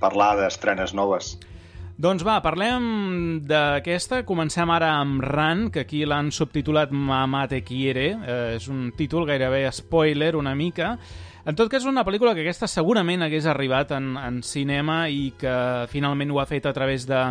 parlar d'estrenes noves. Doncs va, parlem d'aquesta. Comencem ara amb Ran, que aquí l'han subtitulat Mamá te quiere. Eh, és un títol gairebé spoiler, una mica. En tot cas, és una pel·lícula que aquesta segurament hagués arribat en, en cinema i que finalment ho ha fet a través de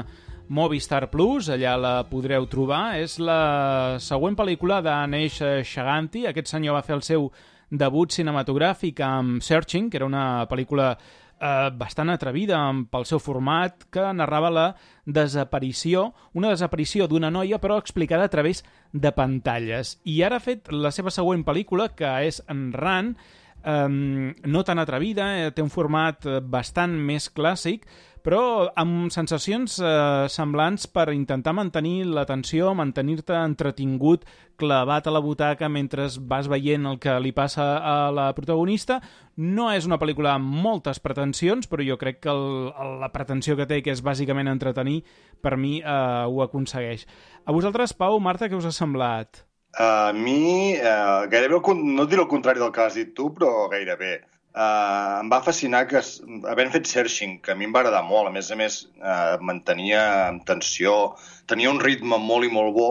Movistar Plus, allà la podreu trobar. És la següent pel·lícula d'Aneix Shaganti. Aquest senyor va fer el seu debut cinematogràfic amb Searching, que era una pel·lícula eh, bastant atrevida pel seu format, que narrava la desaparició, una desaparició d'una noia, però explicada a través de pantalles. I ara ha fet la seva següent pel·lícula, que és en Ran, eh, no tan atrevida, eh, té un format bastant més clàssic, però amb sensacions eh, semblants per intentar mantenir l'atenció, mantenir-te entretingut, clavat a la butaca mentre vas veient el que li passa a la protagonista. No és una pel·lícula amb moltes pretensions, però jo crec que el, la pretensió que té, que és bàsicament entretenir, per mi eh, ho aconsegueix. A vosaltres, Pau, Marta, què us ha semblat? A mi, eh, gairebé, no diré el contrari del que has dit tu, però gairebé. Eh, em va fascinar que, havent fet Searching, que a mi em va agradar molt, a més a més eh, mantenia en tensió, tenia un ritme molt i molt bo,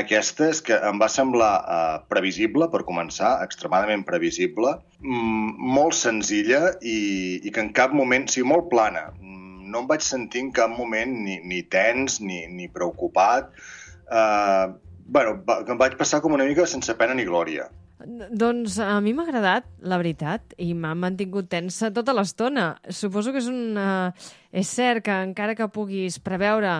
aquesta és que em va semblar eh, previsible, per començar, extremadament previsible, mm, molt senzilla i, i que en cap moment, sigui, molt plana. Mm, No em vaig sentir en cap moment ni, ni tens ni, ni preocupat. Eh, bueno, va, em vaig passar com una mica sense pena ni glòria. Doncs a mi m'ha agradat, la veritat, i m'ha mantingut tensa tota l'estona. Suposo que és un... Uh, és cert que encara que puguis preveure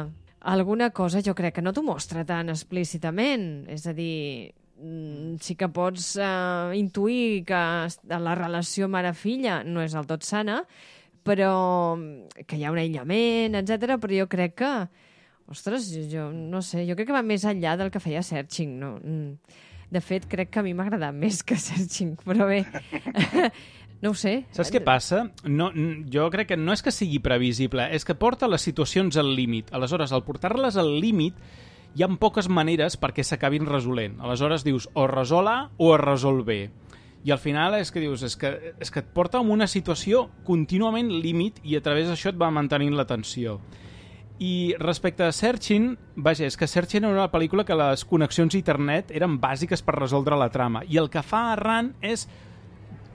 alguna cosa, jo crec que no t'ho mostra tan explícitament. És a dir, mm, sí que pots uh, intuir que la relació mare-filla no és del tot sana, però que hi ha un aïllament, etc. però jo crec que... Ostres, jo, jo no sé, jo crec que va més enllà del que feia Searching, no? Mm. De fet, crec que a mi m'ha agradat més que Searching, però bé, no ho sé. Saps què passa? No, jo crec que no és que sigui previsible, és que porta les situacions al límit. Aleshores, al portar-les al límit, hi ha poques maneres perquè s'acabin resolent. Aleshores dius, o resol A o es resol B. I al final és que dius, és que, és que et porta en una situació contínuament límit i a través d'això et va mantenint l'atenció. I respecte a Searching, vaja, és que Searching era una pel·lícula que les connexions a internet eren bàsiques per resoldre la trama. I el que fa Arran és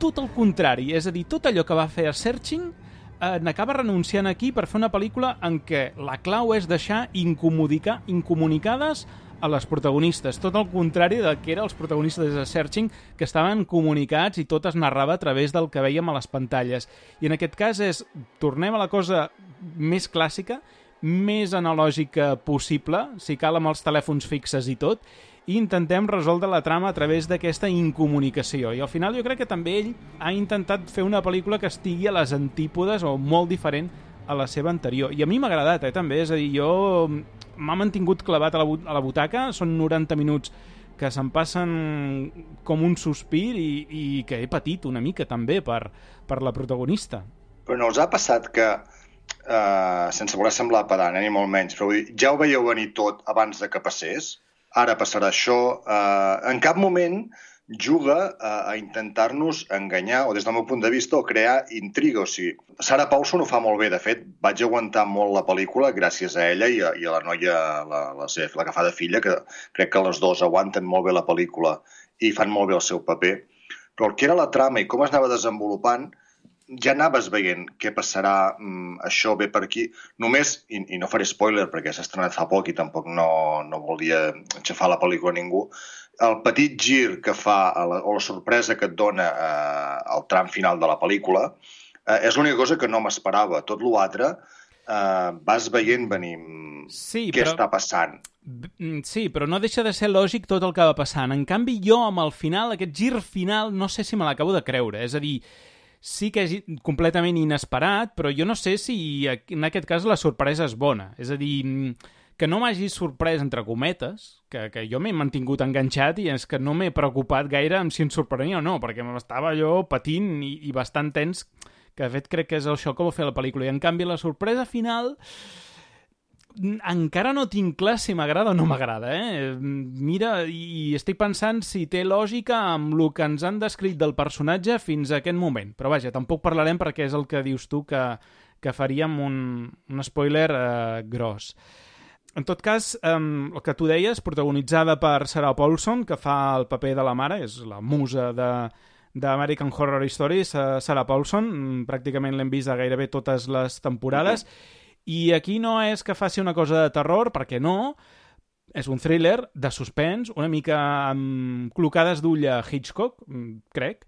tot el contrari. És a dir, tot allò que va fer a Searching eh, n'acaba renunciant aquí per fer una pel·lícula en què la clau és deixar incomunicar, incomunicades a les protagonistes. Tot el contrari del que eren els protagonistes de Searching, que estaven comunicats i tot es narrava a través del que veiem a les pantalles. I en aquest cas és, tornem a la cosa més clàssica, més analògica possible, si cal amb els telèfons fixes i tot, i intentem resoldre la trama a través d'aquesta incomunicació. I al final jo crec que també ell ha intentat fer una pel·lícula que estigui a les antípodes o molt diferent a la seva anterior. I a mi m'ha agradat, eh, també. És a dir, jo m'ha mantingut clavat a la, a la butaca, són 90 minuts que se'n passen com un sospir i, i que he patit una mica també per, per la protagonista. Però no us ha passat que, eh, sense voler semblar pedant, eh, ni molt menys, però dir, ja ho veieu venir tot abans de que passés? Ara passarà això. Eh, en cap moment juga a, a intentar-nos enganyar, o des del meu punt de vista, o crear intriga. O sigui, Sarah Paulson ho fa molt bé. De fet, vaig aguantar molt la pel·lícula gràcies a ella i a, i a la noia, la, la, seva- la que fa de filla, que crec que les dues aguanten molt bé la pel·lícula i fan molt bé el seu paper. Però el que era la trama i com es anava desenvolupant, ja anaves veient què passarà, mm, això ve per aquí. Només, i, i no faré spoiler perquè s'ha estrenat fa poc i tampoc no, no volia aixafar la pel·lícula a ningú, el petit gir que fa, la, o la sorpresa que et dona eh, al tram final de la pel·lícula, eh, és l'única cosa que no m'esperava. Tot l'altre eh, vas veient venir mm, Sí, què però- està passant. Mm, Sí, però no deixa de ser lògic tot el que va passant. En canvi, jo, amb el final, aquest gir final, no sé si me l'acabo de creure. És a dir, sí que és completament inesperat, però jo no sé si en aquest cas la sorpresa és bona. És a dir, mm, que no m'hagi sorprès, entre cometes, que, que jo m'he mantingut enganxat i és que no m'he preocupat gaire amb si em sorprenia o no, perquè m'estava allò patint i, i bastant tens, que de fet crec que és això que vol fer la pel·lícula. I en canvi la sorpresa final encara no tinc clar si m'agrada o no m'agrada, eh? Mira, i estic pensant si té lògica amb el que ens han descrit del personatge fins a aquest moment. Però vaja, tampoc parlarem perquè és el que dius tu que, que faríem un, un spoiler eh, gros. En tot cas, eh, el que tu deies, protagonitzada per Sarah Paulson, que fa el paper de la mare, és la musa de d'American Horror Stories, Sarah Paulson, mm, pràcticament l'hem vist a gairebé totes les temporades, i aquí no és que faci una cosa de terror, perquè no, és un thriller de suspens, una mica amb clocades d'ull a Hitchcock, mm, crec,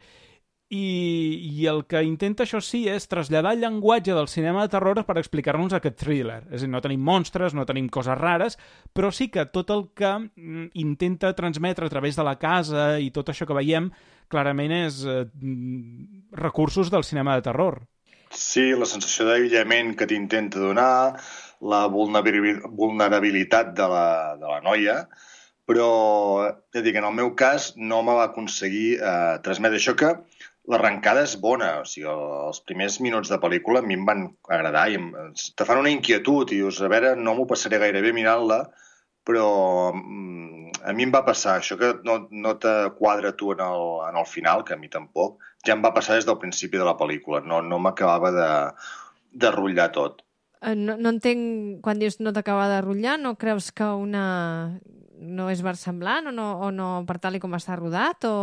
i, i el que intenta, això sí, és traslladar el llenguatge del cinema de terror per explicar-nos aquest thriller. És a dir, no tenim monstres, no tenim coses rares, però sí que tot el que mm, intenta transmetre a través de la casa i tot això que veiem, clarament és eh, mm, recursos del cinema de terror. Sí, la sensació d'aïllament que t'intenta donar, la vulnerabil- vulnerabilitat de la, de la noia, però, és a dir, que en el meu cas no me va aconseguir eh, transmetre. Això que l'arrencada és bona, o sigui, el- els primers minuts de pel·lícula a mi em van agradar i em, te fan una inquietud i dius, a veure, no m'ho passaré gaire bé mirant-la, però mm, a mi em va passar això que no, no te quadra tu en el, en el final, que a mi tampoc, ja em va passar des del principi de la pel·lícula, no, no m'acabava de, de rotllar tot. Eh, No, no entenc, quan dius no t'acaba de rotllar, no creus que una no és versemblant o no, o no per tal i com està rodat o...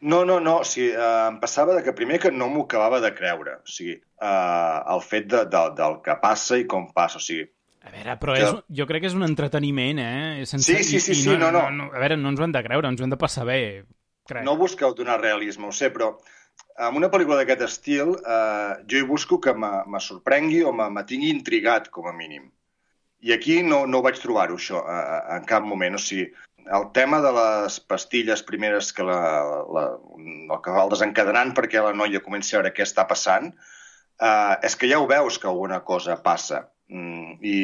No, no, no, o sigui, eh, em passava de que primer que no m'ho acabava de creure, o sigui, eh, el fet de, de, del que passa i com passa, o sigui, A veure, però Que- és, jo crec que és un entreteniment, eh? Sense, Sí, sí, sí, i, i sí, no, no. A veure, no ens ho hem de creure, ens ho hem de passar bé, crec. no busqueu donar realisme, ho sé, però en una pel·lícula d'aquest estil eh, jo hi busco que me, me sorprengui o me, me tingui intrigat, com a mínim. I aquí no, no vaig trobar-ho, això, eh, en cap moment. O sigui, el tema de les pastilles primeres que la, la, el que va el desencadenant perquè la noia comenci a veure què està passant, eh, és que ja ho veus que alguna cosa passa. Mm, I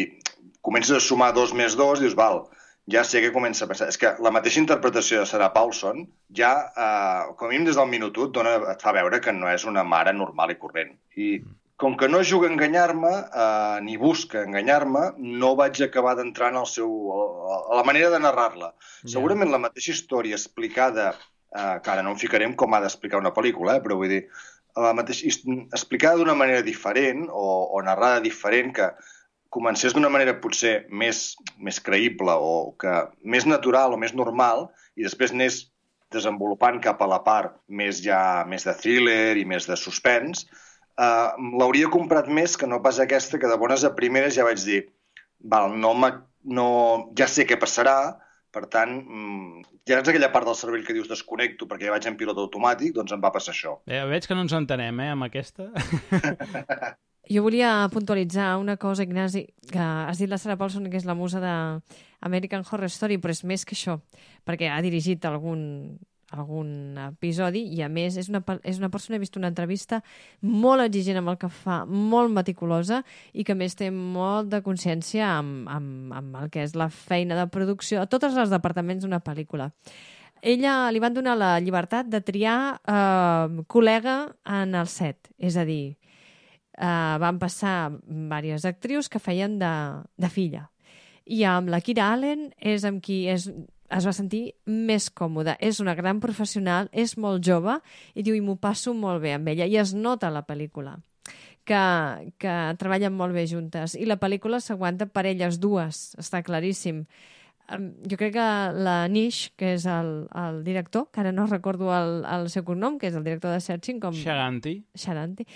comences a sumar dos més dos i dius, val, ja sé que comença a passar. És que la mateixa interpretació de Sarah Paulson ja, eh, com a mínim des del minut 1, dona, et fa veure que no és una mare normal i corrent. I com que no juga a enganyar-me, eh, ni busca enganyar-me, no vaig acabar d'entrar en el seu, a la manera de narrar-la. Segurament la mateixa història explicada, eh, que ara no em ficaré en com ha d'explicar una pel·lícula, eh, però vull dir, la mateixa, explicada d'una manera diferent o, o narrada diferent que comencés d'una manera potser més, més creïble o que més natural o més normal i després anés desenvolupant cap a la part més ja més de thriller i més de suspens, eh, l'hauria comprat més que no pas aquesta que de bones a primeres ja vaig dir val, no, no, ja sé què passarà, per tant, mm, ja és aquella part del cervell que dius desconnecto perquè ja vaig en pilot automàtic, doncs em va passar això. Eh, veig que no ens entenem, eh, amb aquesta. Jo volia puntualitzar una cosa, Ignasi, que has dit la Sarah Paulson, que és la musa de American Horror Story, però és més que això, perquè ha dirigit algun, algun episodi i a més és una, és una persona, he vist una entrevista molt exigent amb el que fa, molt meticulosa i que més té molt de consciència amb, amb, amb el que és la feina de producció a tots els departaments d'una pel·lícula. Ella li van donar la llibertat de triar eh, col·lega en el set, és a dir, eh, van passar diverses actrius que feien de, de filla. I amb la Kira Allen és amb qui és, es va sentir més còmoda. És una gran professional, és molt jove i diu, i m'ho passo molt bé amb ella. I es nota la pel·lícula que, que treballen molt bé juntes. I la pel·lícula s'aguanta per elles dues, està claríssim. Jo crec que la Nish, que és el, el director, que ara no recordo el, el seu cognom, que és el director de Searching, com... Shaganti. Sharanti,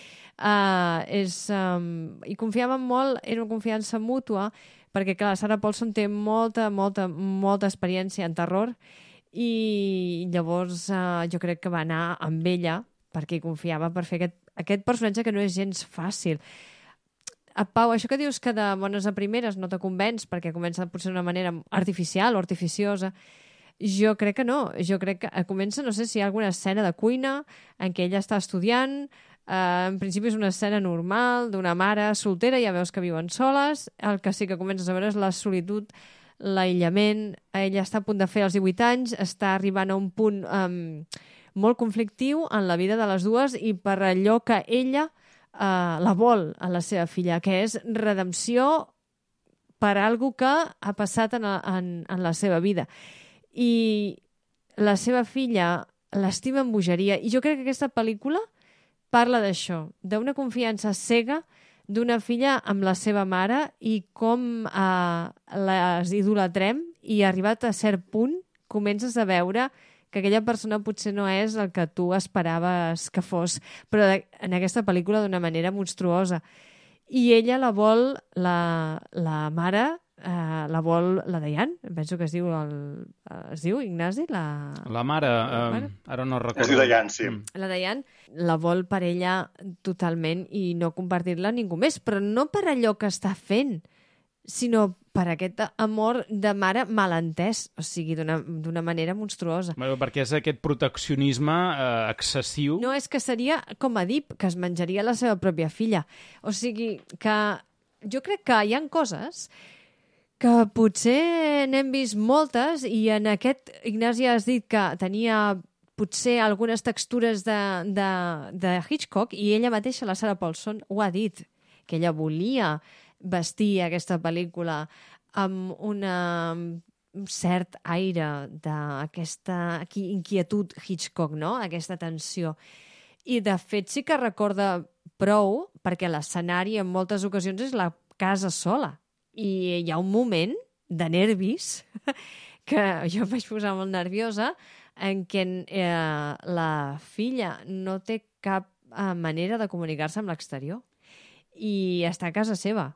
uh, és, um, i confiàvem molt, era una confiança mútua, perquè, clar, Sarah Paulson té molta, molta, molta experiència en terror i llavors uh, jo crec que va anar amb ella perquè hi confiava per fer aquest, aquest personatge que no és gens fàcil. A Pau, això que dius que de bones a primeres no te convenç perquè comença potser d'una manera artificial o artificiosa, jo crec que no. Jo crec que eh, comença, no sé si hi ha alguna escena de cuina en què ella està estudiant, eh, en principi és una escena normal d'una mare soltera, ja veus que viuen soles, el que sí que comences a veure és la solitud, l'aïllament, ella està a punt de fer els 18 anys, està arribant a un punt um, molt conflictiu en la vida de les dues i per allò que ella uh, la vol a la seva filla, que és redempció per algo que ha passat en, en, en la seva vida. I la seva filla l'estima amb bogeria. I jo crec que aquesta pel·lícula parla d'això, d'una confiança cega d'una filla amb la seva mare i com eh, les idolatrem i arribat a cert punt comences a veure que aquella persona potser no és el que tu esperaves que fos, però de- en aquesta pel·lícula d'una manera monstruosa. I ella la vol, la, la mare, eh, la vol la Diane, penso que es diu, el, es diu Ignasi, la, La mare, La eh, mare. ara no recordo. Es diu Diane, sí. Mm. la Diane la vol per ella totalment i no compartir-la ningú més, però no per allò que està fent, sinó per aquest amor de mare malentès, o sigui, d'una d'una manera monstruosa. Bueno, perquè és aquest proteccionisme eh, excessiu. No, és que seria com a Dip, que es menjaria la seva pròpia filla. O sigui, que jo crec que hi han coses que potser n'hem vist moltes i en aquest Ignasi has dit que tenia potser algunes textures de, de, de Hitchcock i ella mateixa, la Sarah Paulson, ho ha dit, que ella volia vestir aquesta pel·lícula amb una un cert aire d'aquesta qui- inquietud Hitchcock, no? Aquesta tensió. I, de fet, sí que recorda prou, perquè l'escenari en moltes ocasions és la casa sola. I hi ha un moment de nervis que jo em vaig posar molt nerviosa en què eh, la filla no té cap eh, manera de comunicar-se amb l'exterior i està a casa seva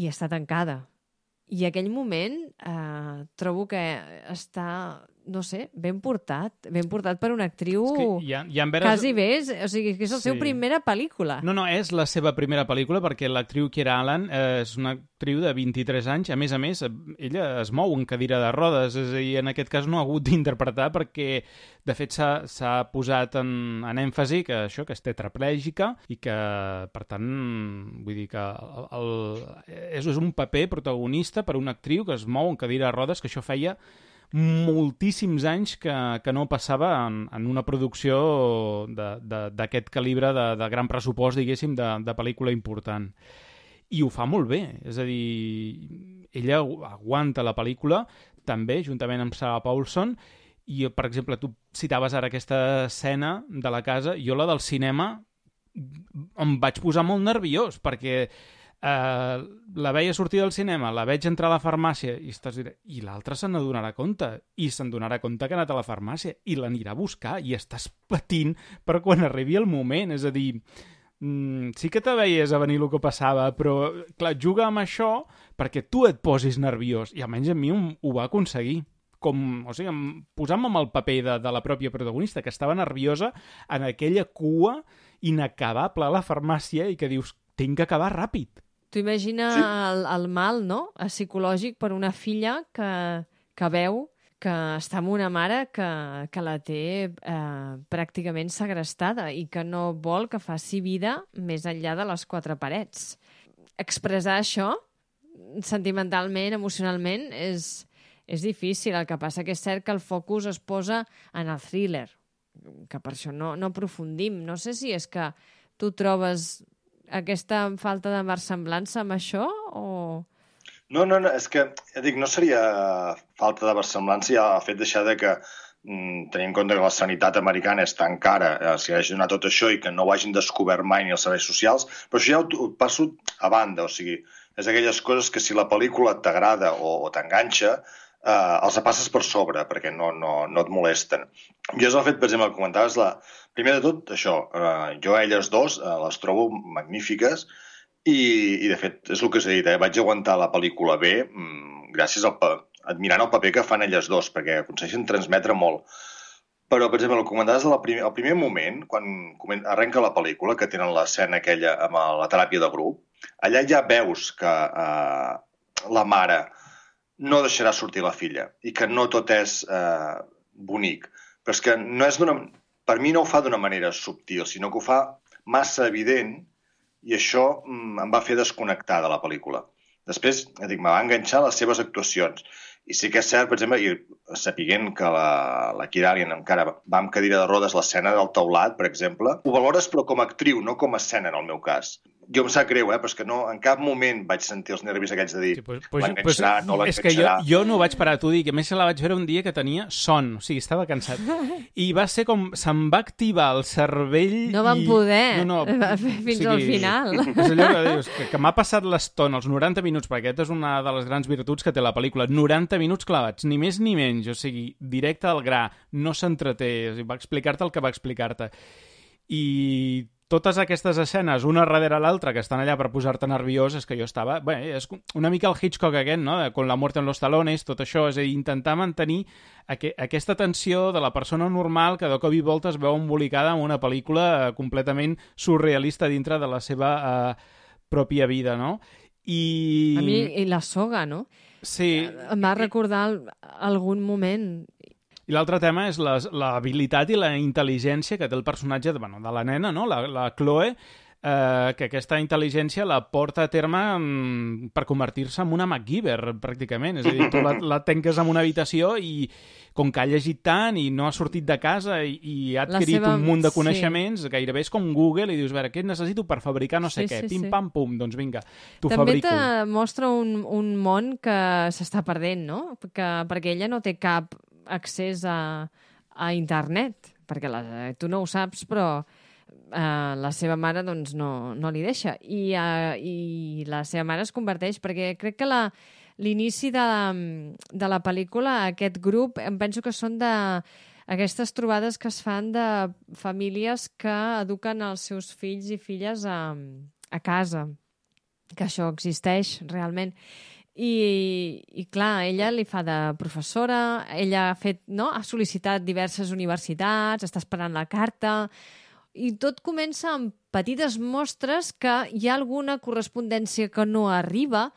i està tancada. I aquell moment eh, trobo que està, no sé, ben portat, ben portat per una actriu És que ha, hi ha veres... quasi bé, és- o sigui, que és la seva Sí. primera pel·lícula. No, no, és la seva primera pel·lícula perquè l'actriu Kira Allen eh, és una actriu de 23 anys. A més a més, ella es mou en cadira de rodes, és a dir, en aquest cas no ha hagut d'interpretar perquè, de fet, s'ha posat en, en èmfasi que això, que és tetraplègica i que, per tant, vull dir que el, el, és, és un paper protagonista per una actriu que es mou en cadira de rodes, que això feia moltíssims anys que, que no passava en, en una producció d'aquest calibre de, de gran pressupost, diguéssim, de, de pel·lícula important. I ho fa molt bé, és a dir, ella agu- aguanta la pel·lícula també, juntament amb Sarah Paulson, i, per exemple, tu citaves ara aquesta escena de la casa, jo la del cinema em vaig posar molt nerviós, perquè eh, la veia sortir del cinema, la veig entrar a la farmàcia i estàs dir, i l'altre se n'adonarà compte? I se'n donarà compte que ha anat a la farmàcia i l'anirà a buscar i estàs patint per quan arribi el moment, és a dir mm, sí que te veies a venir el que passava però clar, juga amb això perquè tu et posis nerviós i almenys a mi ho, va aconseguir. Com, o sigui, posant-me amb el paper de, de la pròpia protagonista, que estava nerviosa en aquella cua inacabable a la farmàcia i que dius, tinc que acabar ràpid. Tu imagina Sí. el, el mal, no?, Eh, psicològic per una filla que, que veu que està amb una mare que, que la té eh, pràcticament segrestada i que no vol que faci vida més enllà de les quatre parets. Expressar això sentimentalment, emocionalment, és, és difícil. El que passa que és cert que el focus es posa en el thriller, que per això no, no aprofundim. No sé si és que tu trobes aquesta falta de versemblança amb això o... No, no, no, és que, ja dic, no seria falta de versemblança ja el fet deixar de que mm, tenint en compte que la sanitat americana és tan cara, eh, si hagi donat tot això i que no ho hagin descobert mai ni els serveis socials, però això ja ho, ho passo a banda, o sigui, és d'aquelles coses que si la pel·lícula t'agrada o, o t'enganxa, eh, els passes per sobre, perquè no, no, no et molesten. Jo és el fet, per exemple, que comentaves, la... primer de tot, això, eh, jo a elles dos eh, les trobo magnífiques i, i de fet, és el que s'ha dit, eh, vaig aguantar la pel·lícula bé mm, gràcies al, admirant el paper que fan elles dos, perquè aconsegueixen transmetre molt. Però, per exemple, el comentaves del primer, el primer moment, quan arrenca la pel·lícula, que tenen l'escena aquella amb la teràpia de grup, allà ja veus que eh, la mare no deixarà sortir la filla i que no tot és eh, bonic. Però és que no és d'una... Per mi no ho fa d'una manera subtil, sinó que ho fa massa evident i això mm, em va fer desconnectar de la pel·lícula. Després, ja dic, me va enganxar les seves actuacions. I sí que és cert, per exemple, i sapiguent que la, la Kira Alien encara va amb cadira de rodes l'escena del teulat, per exemple, ho valores però com a actriu, no com a escena, en el meu cas. Jo em sap greu, eh, però és que no, en cap moment vaig sentir els nervis aquests de dir Sí, pues, pues, pues, l'enganxarà, no és que jo, l'enganxarà. jo no ho vaig parar, t'ho dic. A més, la vaig veure un dia que tenia son, o sigui, estava cansat. I va ser com... Se'm va activar el cervell No van i... poder No, no, va fer fins al final. És allò que dius, que, que m'ha passat l'estona, els 90 minuts, perquè aquesta és una de les grans virtuts que té la pel·lícula. 90 minuts clavats, ni més ni menys, o sigui, directe al gra, no s'entreté, o sigui, va explicar-te el que va explicar-te. I totes aquestes escenes, una darrere l'altra, que estan allà per posar-te nerviós, és que jo estava... Bé, és una mica el Hitchcock aquest, no? Con la muerte en los talones, tot això, és a dir, intentar mantenir aqu aquesta tensió de la persona normal que de cop i volta es veu embolicada en una pel·lícula eh, completament surrealista dintre de la seva eh, pròpia vida, no? I... A mi, i la soga, no? Sí, Em va recordar al- algun moment. I l'altre tema és l'habilitat i la intel·ligència que té el personatge de, bueno, de la nena, no? la, la Chloe, eh, que aquesta intel·ligència la porta a terme mm, per convertir-se en una MacGyver, pràcticament. És a dir, tu la, la tanques en una habitació i com que ha llegit tant i no ha sortit de casa i, i ha La adquirit seva- un munt de sí. coneixements, gairebé és com Google i dius, a veure, què necessito per fabricar no sé Sí, què? sí, Pim, sí. pam, pum, doncs vinga, t'ho També fabrico. te mostra un, un món que s'està perdent, no? Que, perquè ella no té cap accés a, a internet, perquè la, tu no ho saps, però eh, la seva mare doncs, no, no li deixa. I, eh, I la seva mare es converteix, perquè crec que la l'inici de, de la pel·lícula, aquest grup, em penso que són de aquestes trobades que es fan de famílies que eduquen els seus fills i filles a, a casa, que això existeix realment. I, I clar, ella li fa de professora, ella ha, fet, no? ha sol·licitat diverses universitats, està esperant la carta, i tot comença amb petites mostres que hi ha alguna correspondència que no arriba,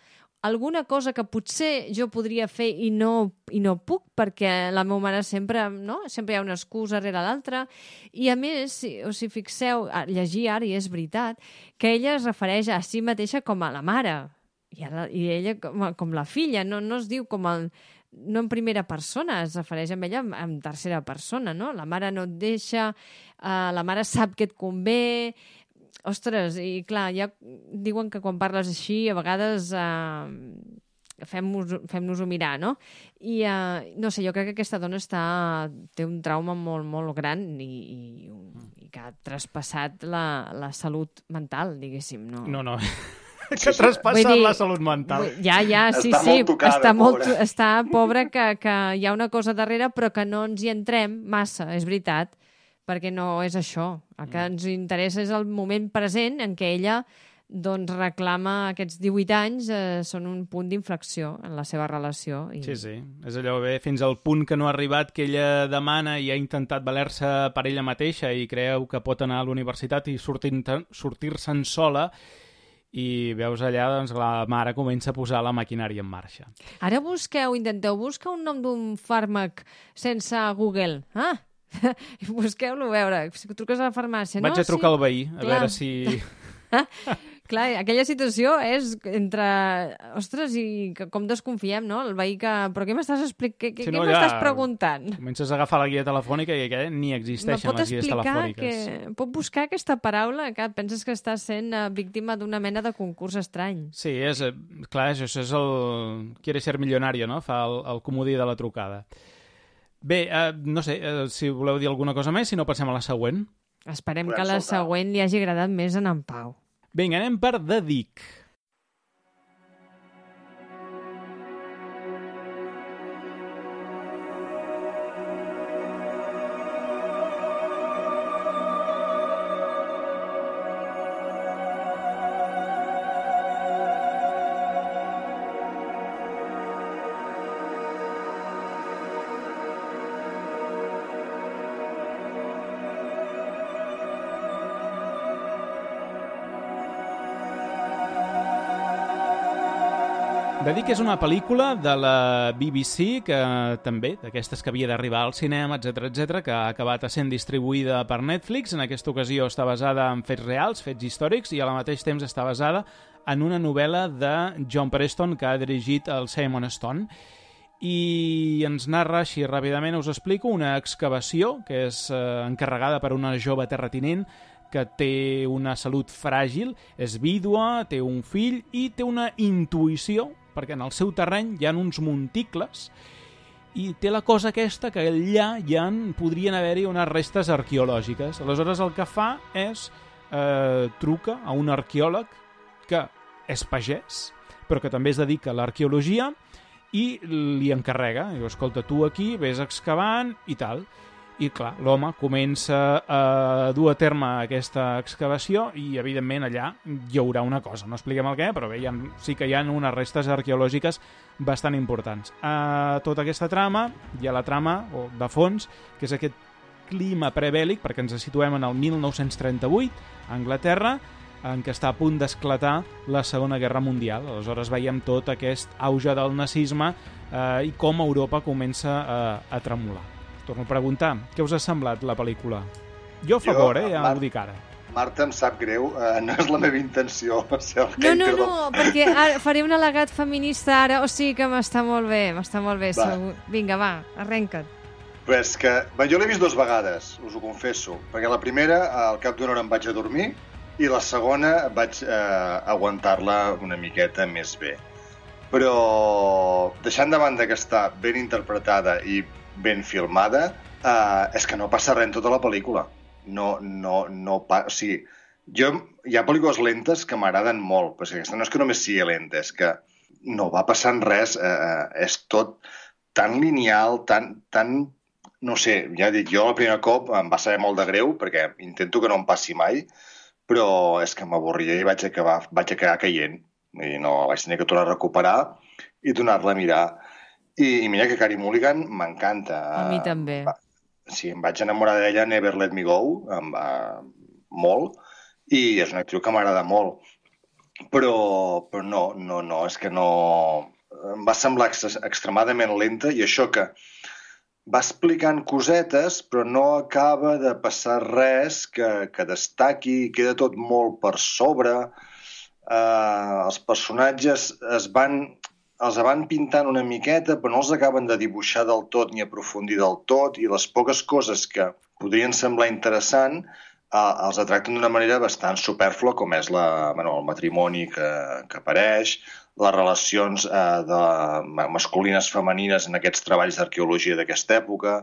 alguna cosa que potser jo podria fer i no, i no puc perquè la meva mare sempre, no? sempre hi ha una excusa rere l'altra i a més, si, o si fixeu, llegir ara i és veritat, que ella es refereix a si mateixa com a la mare i, ara, i ella com, com la filla, no, no es diu com el, no en primera persona, es refereix a ella en, en tercera persona, no? La mare no et deixa, uh, la mare sap que et convé... Ostres, i clar, ja diuen que quan parles així, a vegades uh, fem-nos- fem-nos-ho mirar, no? I, uh, no sé, jo crec que aquesta dona està, té un trauma molt, molt gran i, i, i que ha traspassat la, la salut mental, diguéssim. No, No, no. Que ha traspassat Vull dir- la salut mental. Ja, ja, sí, Està sí. molt tocada, està molt, pobra. està pobra que, que hi ha una cosa darrere, però que no ens hi entrem massa, és veritat, perquè no és això. El Mm. que ens interessa és el moment present en què ella doncs reclama aquests 18 anys eh, són un punt d'inflexió en la seva relació. I... Sí, sí. És allò bé, fins al punt que no ha arribat que ella demana i ha intentat valer-se per ella mateixa i creu que pot anar a la universitat i sortir- sortir-se'n sola i veus allà doncs, la mare comença a posar la maquinària en marxa. Ara busqueu, intenteu buscar un nom d'un fàrmac sense Google. Ah, busqueu-lo a veure. Si truques a la farmàcia, no? Vaig a trucar sí. al veí, a Clar. veure si... Clar, aquella situació és entre... Ostres, i que- com desconfiem, no? El veí que... Però què m'estàs explicant? Què, Sí, què no, m'estàs ja- Preguntant? Comences a agafar la guia telefònica i que ni existeixen les guies explicar telefòniques. que... Pot buscar aquesta paraula que penses que estàs sent eh, víctima d'una mena de concurs estrany. Sí, és, eh, clar, això és el... Quiere ser millonario, no? Fa el, el comodí de la trucada. Bé, eh, no sé, eh, si voleu dir alguna cosa més, si no passem a la següent. Esperem Podem que la saltar. següent li hagi agradat més en en Pau. Vinga, anem per The Dick. The Dick és una pel·lícula de la BBC que també, d'aquestes que havia d'arribar al cinema, etc etc, que ha acabat sent distribuïda per Netflix. En aquesta ocasió està basada en fets reals, fets històrics, i al mateix temps està basada en una novel·la de John Preston que ha dirigit el Simon Stone i ens narra així ràpidament, us explico, una excavació que és eh, encarregada per una jove terratinent que té una salut fràgil, és vídua, té un fill i té una intuïció, perquè en el seu terreny hi ha uns monticles i té la cosa aquesta que allà hi ha, podrien haver-hi unes restes arqueològiques. Aleshores el que fa és eh, truca a un arqueòleg que és pagès, però que també es dedica a l'arqueologia i li encarrega, diu, escolta, tu aquí ves excavant i tal. I clar, l'home comença a dur a terme aquesta excavació i evidentment allà hi haurà una cosa, no expliquem el què, però bé, ha, sí que hi ha unes restes arqueològiques bastant importants. A tota aquesta trama hi ha la trama o de fons, que és aquest clima prebèl·lic, perquè ens situem en el 1938, a Anglaterra, en què està a punt d'esclatar la Segona Guerra Mundial. Aleshores veiem tot aquest auge del nazisme eh, i com Europa comença a, a tremolar. Torno a preguntar, què us ha semblat la pel·lícula? Jo a favor, eh? Ja Marc, ho dic ara. Marta, em sap greu, eh, no és la meva intenció ser el No, no, no, del- perquè ara faré un al·legat feminista ara, o sigui que m'està molt bé, m'està molt bé, Va. segur. Vinga, va, arrenca't. Però és que bé, jo l'he vist dues vegades, us ho confesso. Perquè la primera, al cap d'una hora em vaig a dormir, i la segona vaig eh, aguantar-la una miqueta més bé. Però, deixant de banda que està ben interpretada i ben filmada, eh, és que no passa res en tota la pel·lícula. No, no, no pa... O sigui, jo, hi ha pel·lícules lentes que m'agraden molt, però aquesta no és que només sigui lenta, és que no va passant res, eh, eh, és tot tan lineal, tan, tan no sé, ja dic, jo el primer cop em va saber molt de greu perquè intento que no em passi mai, però és que m'avorria i vaig acabar, vaig acabar caient. I no, vaig tenir que tornar a recuperar i tornar-la a mirar. I, I mira que Carey Mulligan m'encanta. A mi també. Va- Sí, em vaig enamorar d'ella Never Let Me Go, em va molt, i és una actriu que m'agrada molt. Però, però no, no, no, és que no... Em va semblar ex extremadament lenta i això que va explicant cosetes, però no acaba de passar res que, que destaqui, queda tot molt per sobre. Eh, els personatges es van, els van pintant una miqueta, però no els acaben de dibuixar del tot ni aprofundir del tot, i les poques coses que podrien semblar interessant eh, els tracten d'una manera bastant superflua, com és la, bueno, el matrimoni que, que apareix, les relacions eh, de ma- masculines femenines en aquests treballs d'arqueologia d'aquesta època,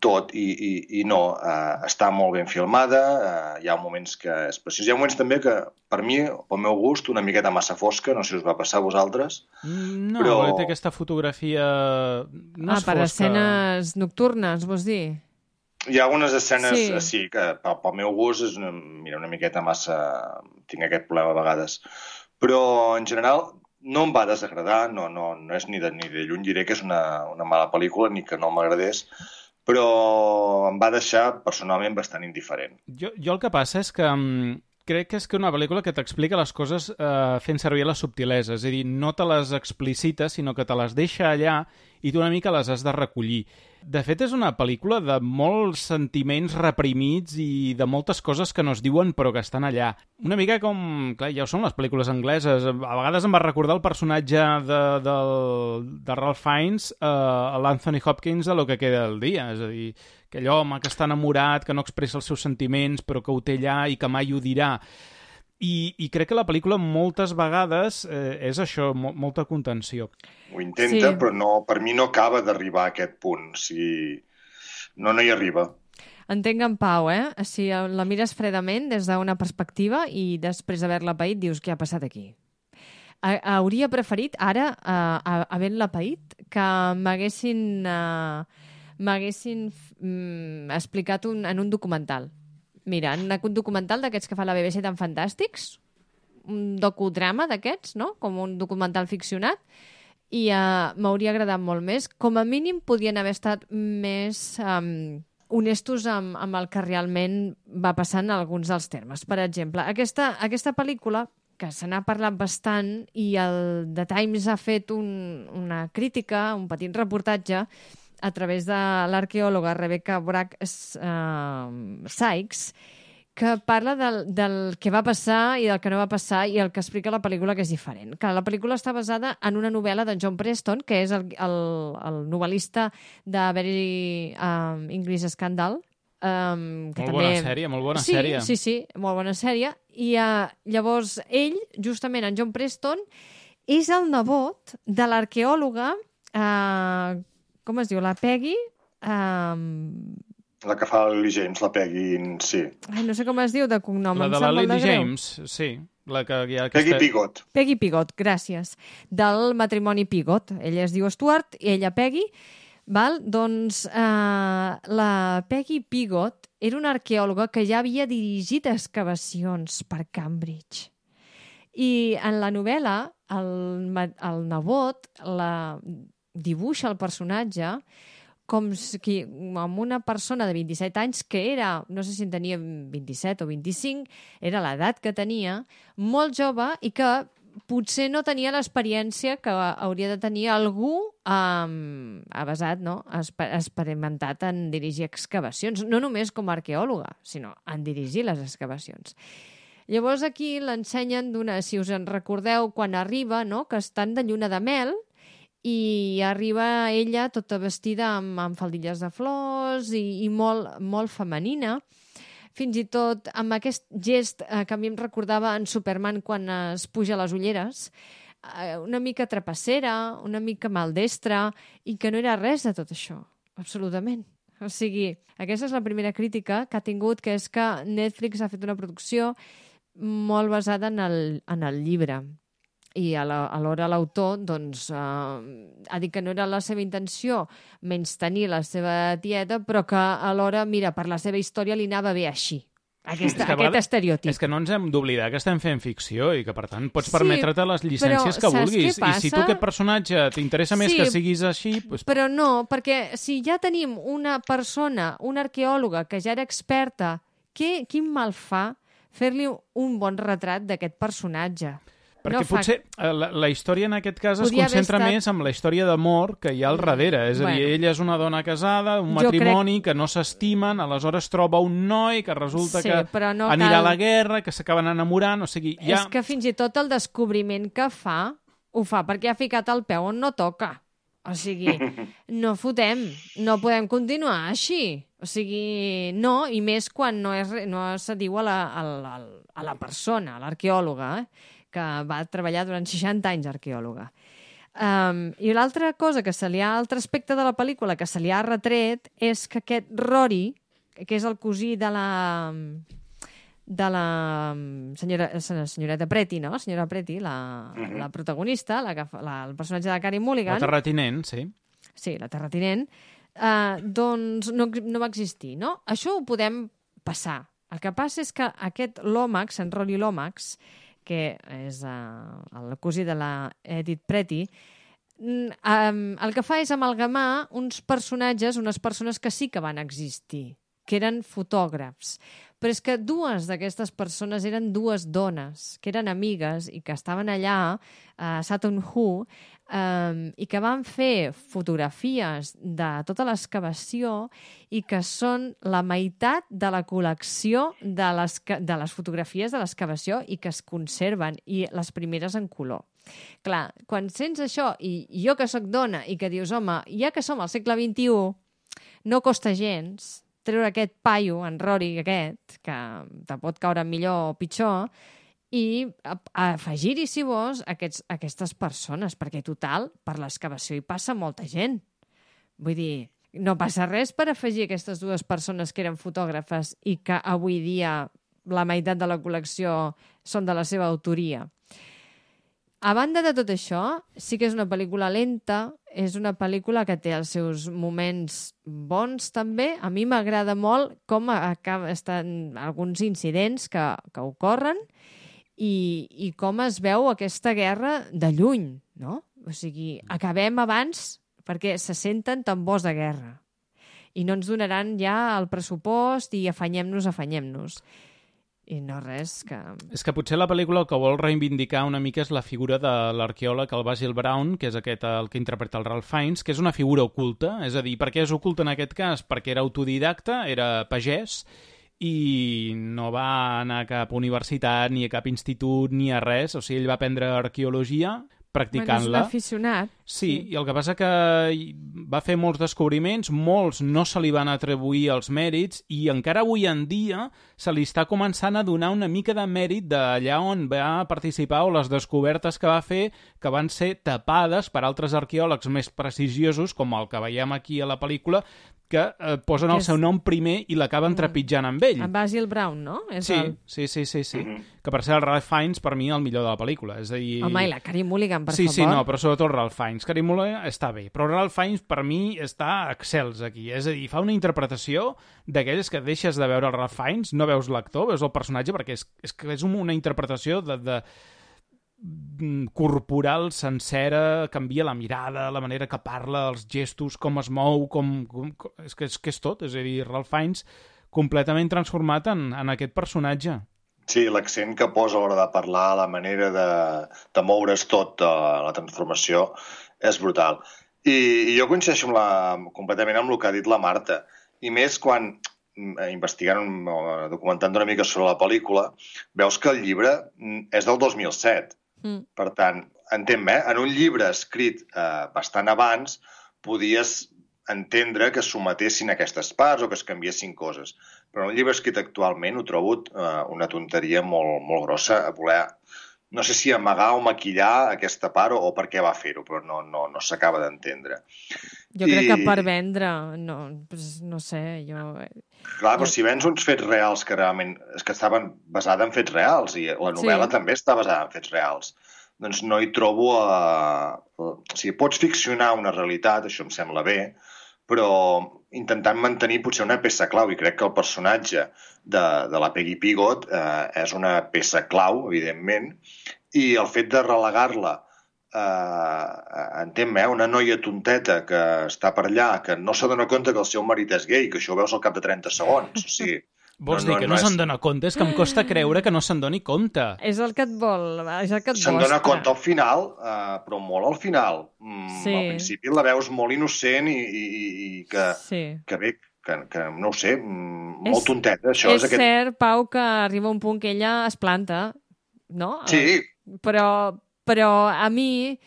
tot, i, i, i no, eh, està molt ben filmada, eh, hi ha moments que és preciós. Hi ha moments també que, per mi, pel meu gust, una miqueta massa fosca, no sé si us va passar a vosaltres. Mm, No, Però- té aquesta fotografia... No ah, és per fosca. escenes nocturnes, vols dir? Hi ha algunes escenes, Sí. sí, sí que pel, pel meu gust és una, mira, una miqueta massa... Tinc aquest problema a vegades. Però, en general, no em va desagradar, no, no, no és ni de, ni de lluny diré que és una, una mala pel·lícula ni que no m'agradés, però em va deixar personalment bastant indiferent. Jo, jo el que passa és que mm, crec que és que una pel·lícula que t'explica les coses eh, fent servir les subtileses, és a dir, no te les explicita, sinó que te les deixa allà i tu una mica les has de recollir. De fet, és una pel·lícula de molts sentiments reprimits i de moltes coses que no es diuen però que estan allà. Una mica com... Clar, ja ho són les pel·lícules angleses. A vegades em va recordar el personatge de, de, de Ralph Fiennes, eh, l'Anthony Hopkins de Lo que queda del dia. És a dir, aquell home que està enamorat, que no expressa els seus sentiments però que ho té allà i que mai ho dirà. I, i crec que la pel·lícula moltes vegades eh, és això, mo molta contenció. Ho intenta, Sí. però no, per mi no acaba d'arribar a aquest punt. O sigui, no, no hi arriba. Entenc en Pau, eh? Si la mires fredament des d'una perspectiva i després d'haver-la paït dius què ha passat aquí. Ha- Hauria preferit ara, uh, havent-la paït, que m'haguessin uh, m'haguessin mm, explicat un, en un documental. Mira, en un documental d'aquests que fa la BBC tan fantàstics, un docudrama d'aquests, no? Com un documental ficcionat, i uh, m'hauria agradat molt més. Com a mínim podien haver estat més um, honestos amb, amb el que realment va passar en alguns dels termes. Per exemple, aquesta, aquesta pel·lícula que se n'ha parlat bastant i el The Times ha fet un, una crítica, un petit reportatge a través de l'arqueòloga Rebecca Brack uh, Sykes, que parla del, del que va passar i del que no va passar i el que explica la pel·lícula que és diferent. Que la pel·lícula està basada en una novel·la de John Preston, que és el, el, el novel·lista de Very um, English Scandal, um, que Molt també... bona sèrie, molt bona sí, sèrie. Sí, sí, molt bona sèrie. I uh, llavors ell, justament en John Preston, és el nebot de l'arqueòloga, uh, com es diu, la Peggy... Um, La que fa Lily James, la Peggy, sí. ai, no sé com es diu de cognom. La em de sap la greu. James, sí. La que hi ha Peggy aquesta... Pigot. Peggy Pigot, gràcies. Del matrimoni Pigot. Ella es diu Stuart i ella Peggy. Val? Doncs eh, la Peggy Pigot era una arqueòloga que ja havia dirigit excavacions per Cambridge. I en la novel·la, el, el nebot la dibuixa el personatge com si, amb una persona de 27 anys que era, no sé si en tenia 27 o 25, era l'edat que tenia, molt jove i que potser no tenia l'experiència que hauria de tenir algú um, avasat, no? Experimentat en dirigir excavacions, no només com a arqueòloga, sinó en dirigir les excavacions. Llavors aquí l'ensenyen d'una, si us en recordeu, quan arriba, no?, que estan de lluna de mel, i arriba ella tota vestida amb, amb faldilles de flors i, i molt, molt femenina fins i tot amb aquest gest eh, que a mi em recordava en Superman quan es puja les ulleres, eh, una mica trapassera, una mica maldestra, i que no era res de tot això, absolutament. O sigui, aquesta és la primera crítica que ha tingut, que és que Netflix ha fet una producció molt basada en el, en el llibre i a la- alhora l'autor doncs, eh, ha dit que no era la seva intenció menys tenir la seva tieta, però que alhora, mira, per la seva història li anava bé així. Aquesta, És que aquest estereotip. És que no ens hem d'oblidar que estem fent ficció i que, per tant, pots Sí, permetre-te les llicències que vulguis. I si tu aquest personatge t'interessa més Sí, que siguis així... Doncs... Però no, perquè si ja tenim una persona, una arqueòloga que ja era experta, què, quin mal fa fer-li un bon retrat d'aquest personatge? Perquè no fa- potser eh, la, la història en aquest cas es Podia haver concentra estat- més amb la història d'amor que hi ha al darrere. És a dir, Bueno. ella és una dona casada, un Jo matrimoni, que no s'estimen, aleshores troba un noi que resulta Sí, que però no anirà cal- a la guerra, que s'acaben enamorant, o sigui, Ja... És que fins i tot el descobriment que fa, ho fa perquè ha ficat el peu on no toca. O sigui, no fotem, no podem continuar així. O sigui, no, i més quan no, és, no se diu a la, a la, a la persona, a l'arqueòloga, eh? Que va treballar durant 60 anys arqueòloga. Um, I l'altra cosa que se li ha, altre aspecte de la pel·lícula que se li ha retret és que aquest Rory, que és el cosí de la, de la senyora, se- senyoreta Preti, no? Senyora Preti, la, la protagonista, la, la, el personatge de Carey La Mulligan, terratinent, sí. sí, la terratinent, eh, doncs no, no va existir, no? Això ho podem passar. El que passa és que aquest Lomax, en Rolly Lomax, que és uh, el cosí de la Edith Preti, mm, um, el que fa és amalgamar uns personatges, unes persones que sí que van existir, que eren fotògrafs. Però és que dues d'aquestes persones eren dues dones, que eren amigues i que estaven allà a Saturn Who um, i que van fer fotografies de tota l'excavació i que són la meitat de la col·lecció de les, de les fotografies de l'excavació i que es conserven, i les primeres en color. Clar, quan sents això, i jo que sóc dona, i que dius, home, ja que som al segle XXI, no costa gens treure aquest paio, en Rory aquest, que te pot caure millor o pitjor, i afegir-hi, si vols, aquests, aquestes persones, perquè, total, per l'excavació hi passa molta gent. Vull dir, no passa res per afegir aquestes dues persones que eren fotògrafes i que avui dia la meitat de la col·lecció són de la seva autoria. A banda de tot això, sí que és una pel·lícula lenta, és una pel·lícula que té els seus moments bons també. A mi m'agrada molt com acaba, estan alguns incidents que, que ocorren i com es veu aquesta guerra de lluny, no? O sigui, acabem abans perquè se senten tambors de guerra i no ens donaran ja el pressupost i afanyem-nos, afanyem-nos. I no res, que... És que potser la pel·lícula el que vol reivindicar una mica és la figura de l'arqueòleg, el Basil Brown, que és aquest el que interpreta el Ralph Fiennes, que és una figura oculta, és a dir, per què és oculta en aquest cas? Perquè era autodidacta, era pagès, i no va anar a cap universitat, ni a cap institut, ni a res, o sigui, ell va aprendre arqueologia Bueno, és un practicant-la. aficionat. Sí, i el que passa que va fer molts descobriments, molts no se li van atribuir els mèrits i encara avui en dia se li està començant a donar una mica de mèrit d'allà on va participar o les descobertes que va fer que van ser tapades per altres arqueòlegs més prestigiosos, com el que veiem aquí a la pel·lícula, que eh, posen el és- seu nom primer i l'acaben trepitjant amb ell. En Basil Brown, no? És Sí, el... sí, sí, sí, sí. Que per ser el Ralph Fiennes, per mi, el millor de la pel·lícula. És a dir... Home, i la Carey Mulligan, per sí, favor. sí, no, però sobretot el Ralph Fiennes. Carey Mulligan està bé, però Ralph Fiennes per mi està excels aquí. És a dir, fa una interpretació d'aquelles que deixes de veure el Ralph Fiennes, no veus l'actor, veus el personatge, perquè és, és és una interpretació de, de mm, corporal sencera, canvia la mirada, la manera que parla, els gestos, com es mou, com, com, com és, que és que és tot, és a dir, Ralph Fiennes completament transformat en, en aquest personatge. Sí, l'accent que posa a l'hora de parlar, la manera de, de moure's tot, uh, la transformació, és brutal. I, i jo coincideixo amb la, completament amb el que ha dit la Marta. I més quan, mm, investigant, o documentant una mica sobre la pel·lícula, veus que el llibre mm, és del 2007. Mm. Per tant, entén-me, eh? en un llibre escrit eh, bastant abans podies entendre que es sometessin aquestes parts o que es canviessin coses. Però en un llibre escrit actualment ho trobo eh, una tonteria molt, molt grossa a voler, no sé si amagar o maquillar aquesta part o, o per què va fer-ho, però no, no, no s'acaba d'entendre. Jo crec I- que per vendre, no, pues, no sé, jo... Clar, però si vens uns fets reals que realment és que estaven basada en fets reals i la novel·la Sí. també està basada en fets reals, doncs no hi trobo... Eh, o sigui, pots ficcionar una realitat, això em sembla bé, però intentant mantenir potser una peça clau, i crec que el personatge de, de la Peggy Pigot eh, és una peça clau, evidentment, i el fet de relegar-la eh, entén-me, eh, una noia tonteta que està per allà, que no s'adona compte que el seu marit és gay, que això ho veus al cap de 30 segons. O sigui, Vols dir que no, és- se'n dona compte? És que em costa creure que no se'n doni compte. És el que et vol, és el que et Se'n dona compte al final, eh, però molt al final. Mm, Sí. Al principi la veus molt innocent i, i, i que, Sí. que bé, que, que no ho sé, mm, És- molt tonteta. Això és és, aquest... cert, Pau, que arriba un punt que ella es planta, no? Sí, Però, però a mi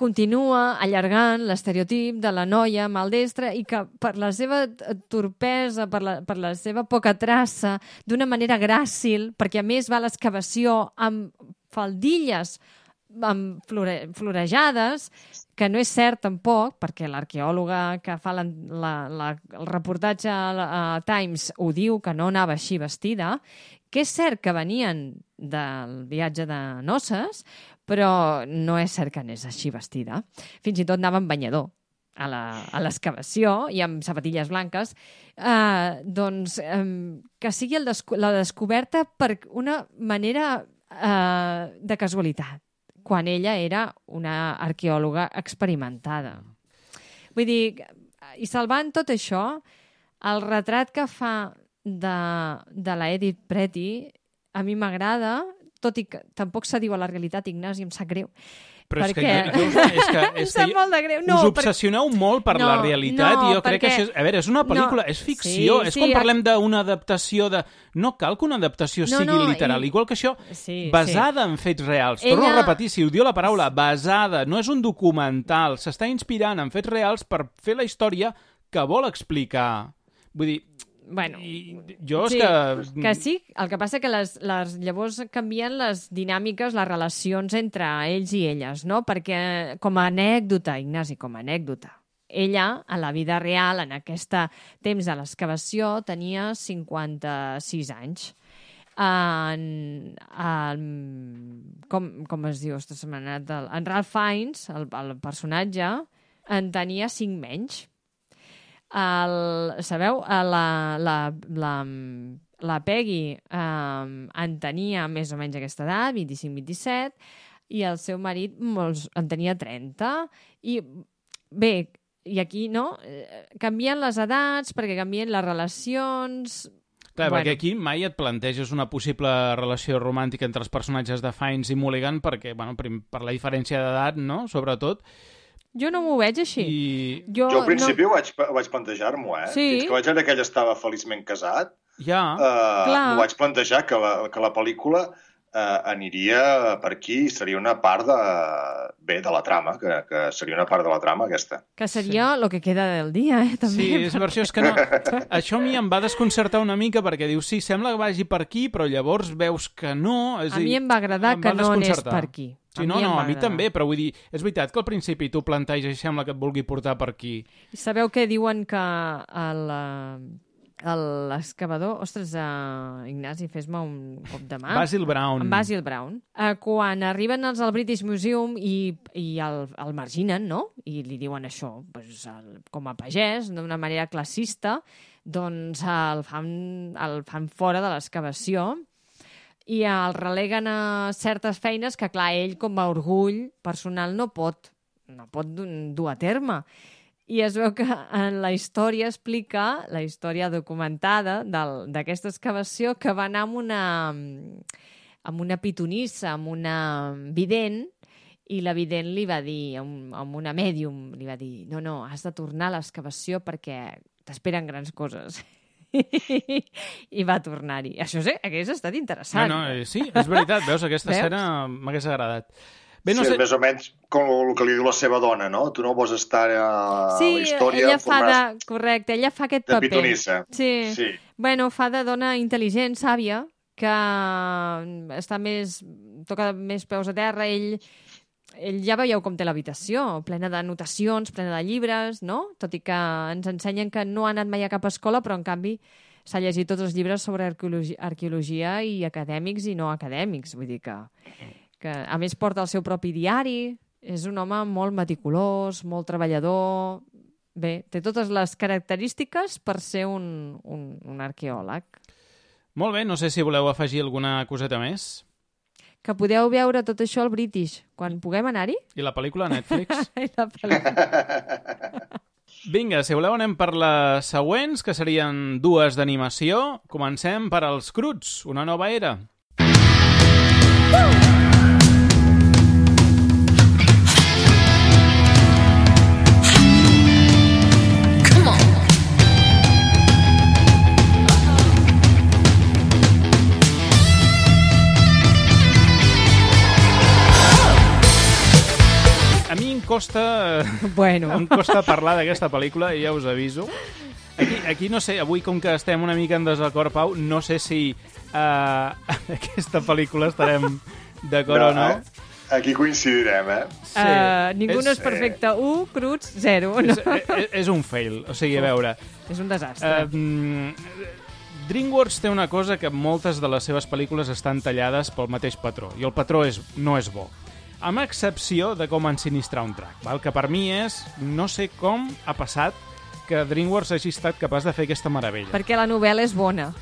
continua allargant l'estereotip de la noia maldestra i que per la seva torpesa, per la, per la seva poca traça, d'una manera gràcil, perquè a més va a l'excavació amb faldilles amb flore, florejades, que no és cert tampoc, perquè l'arqueòloga que fa la, la, la, el reportatge a, a Times ho diu, que no anava així vestida, que és cert que venien del viatge de noces, però no és cert que anés així vestida. Fins i tot anava amb banyador a l'excavació i amb sapatilles blanques, eh, doncs eh, que sigui el desco la descoberta per una manera eh, de casualitat, quan ella era una arqueòloga experimentada. Vull dir, i salvant tot això, el retrat que fa de, de la Edith Pretty a mi m'agrada, tot i que tampoc s'adiu a la realitat, Ignasi, em sap greu. Però és que, perquè... jo, és que, és que molt de greu. No, us perquè- obsessioneu molt per la No, realitat no, i jo crec que perquè- això és... A veure, és una pel·lícula, No, és ficció, sí, és sí, a- parlem d'una adaptació de... No cal que una adaptació No, sigui no, literal, i- igual que això, Sí, basada en fets reals. Torno a Ella- repetir, si ho diu la paraula, basada, no és un documental, s'està inspirant en fets reals per fer la història que vol explicar. Vull dir, Bueno, i jo és sí, que... que sí, el que passa que les, les, llavors canvien les dinàmiques, les relacions entre ells i elles, no? Perquè, com a anècdota, Ignasi, com a anècdota, ella, a la vida real, en aquest temps de l'excavació, tenia 56 anys. En, en, com, com es diu? Ostres, en Ralph Fiennes, el, el personatge, en tenia 5 menys. El, sabeu, Eh, la, la, la, la Peggy eh, en tenia més o menys aquesta edat, 25-27, i el seu marit molts, en tenia 30. I bé, i aquí, no? Eh, Canvien les edats perquè canvien les relacions... Clar, Bueno. perquè aquí mai et planteges una possible relació romàntica entre els personatges de Fiennes i Mulligan perquè, bueno, per la diferència d'edat, no?, sobretot. Jo no m'ho veig així. I... Jo, Jo al principi no... ho vaig, vaig plantejar-m'ho, eh? Sí. Fins que vaig veure que ell estava feliçment casat, Ja, eh, m'ho vaig plantejar que la, que la pel·lícula eh, aniria per aquí i seria una part de, bé, de la trama, que, que seria una part de la trama aquesta. Que seria el que queda del dia, eh? També. Sí, és això és que no... Això a mi em va desconcertar una mica perquè dius, sí, sembla que vagi per aquí, però llavors veus que no... És A dir, mi em va agradar em que va no anés per aquí. Sí, no, no, a mi també, però vull dir, és veritat que al principi tu planteges i sembla que et vulgui portar per aquí. I sabeu què diuen que el, eh, el- l'excavador... Ostres, uh, Ignasi, fes-me un cop de mà. Basil Brown. En Basil Brown. Uh, quan arriben els al British Museum i, i el, el marginen, no? I li diuen això, pues, el, com a pagès, d'una manera classista, doncs el fan, el fan fora de l'excavació i el releguen a certes feines que, clar, ell com a orgull personal no pot, no pot du- dur a terme. I es veu que en la història explica, la història documentada d'aquesta excavació, que va anar amb una, amb una pitonissa, amb una vident, i la vident li va dir, amb, amb una mèdium, li va dir, no, no, has de tornar a l'excavació perquè t'esperen grans coses. I va tornar-hi. Això sí, hagués estat No, interessant. no, eh, sí, és veritat, veus, aquesta Veus? escena m'hagués agradat. Bé, no sí, sé... és més o menys com el que li diu la seva dona, no? Tu no vols estar a Sí, la història ella en fa de... Correcte, ella fa aquest de paper. pitonissa. Sí. Sí. Bueno, fa de dona intel·ligent, sàvia, que està més... toca més peus a terra, ell... Ell ja veieu com té l'habitació, plena d'anotacions, plena de llibres, no? Tot i que ens ensenyen que no ha anat mai a cap escola, però en canvi s'ha llegit tots els llibres sobre arqueologia, arqueologia i acadèmics i no acadèmics. Vull dir que, que, a més, porta el seu propi diari, és un home molt meticulós, molt treballador... Bé, té totes les característiques per ser un, un, un arqueòleg. Molt bé, no sé si voleu afegir alguna coseta més. Que podeu veure tot això al British, quan puguem anar-hi. I la pel·lícula a Netflix? I la pel·lícula. Vinga, si voleu anem per les següents, que serien dues d'animació. Comencem per als Cruts, una nova era. A costa... Bueno. Em costa parlar d'aquesta pel·lícula, i ja us aviso. Aquí, aquí no sé, avui com que estem una mica en desacord, Pau, no sé si uh, aquesta pel·lícula estarem d'acord o no. eh? Aquí coincidirem, eh? Sí. Uh, ningú no és És- perfecte. 1, cruts, 0. No. És, és, és un fail, o sigui, a veure... És un desastre. Uh, DreamWorks té una cosa que moltes de les seves pel·lícules estan tallades pel mateix patró, i el patró és, no és bo. Amb excepció de com ensinistrar un track, val? que per mi és... No sé com ha passat que DreamWorks hagi estat capaç de fer aquesta meravella. Perquè la novel·la és bona.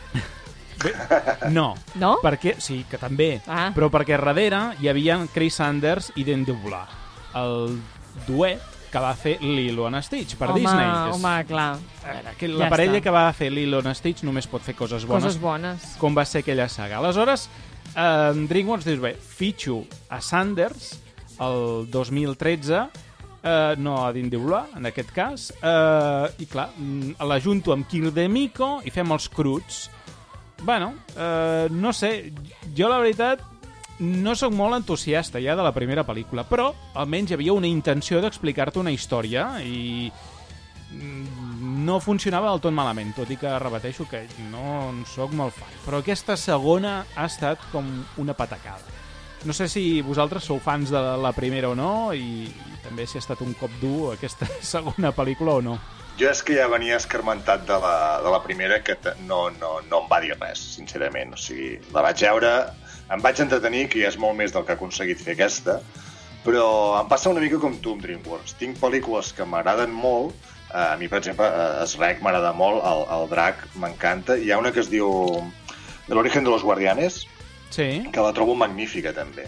No. No? Perquè, sí, que també. Ah. Però perquè darrere hi havia Chris Sanders i Dan Dublar. El duet que va fer Lilo and Stitch per home, Disney. és- home, clar. Eh, que Ja la parella està. que va fer Lilo and Stitch només pot fer coses bones, Coses bones. com va ser aquella saga. Aleshores, eh, DreamWorks dius, bé, fitxo a Sanders el 2013, eh, no a Dindy Blue, en aquest cas, eh, i clar, mm, l'ajunto amb Kill de Mico i fem els cruts. Bueno, eh, no sé, jo la veritat no sóc molt entusiasta ja de la primera pel·lícula, però almenys hi havia una intenció d'explicar-te una història i mm, no funcionava del tot malament, tot i que repeteixo que no en sóc molt fan. Però aquesta segona ha estat com una patacada. No sé si vosaltres sou fans de la primera o no i, també si ha estat un cop dur aquesta segona pel·lícula o no. Jo és que ja venia escarmentat de la, de la primera que no, no, no em va dir res, sincerament. O sigui, la vaig veure, em vaig entretenir, que ja és molt més del que ha aconseguit fer aquesta, però em passa una mica com tu amb DreamWorks. Tinc pel·lícules que m'agraden molt, a mi, per exemple, eh, Shrek m'agrada molt, el, el Drac m'encanta, hi ha una que es diu De l'origen de los guardianes, Sí. que la trobo magnífica també.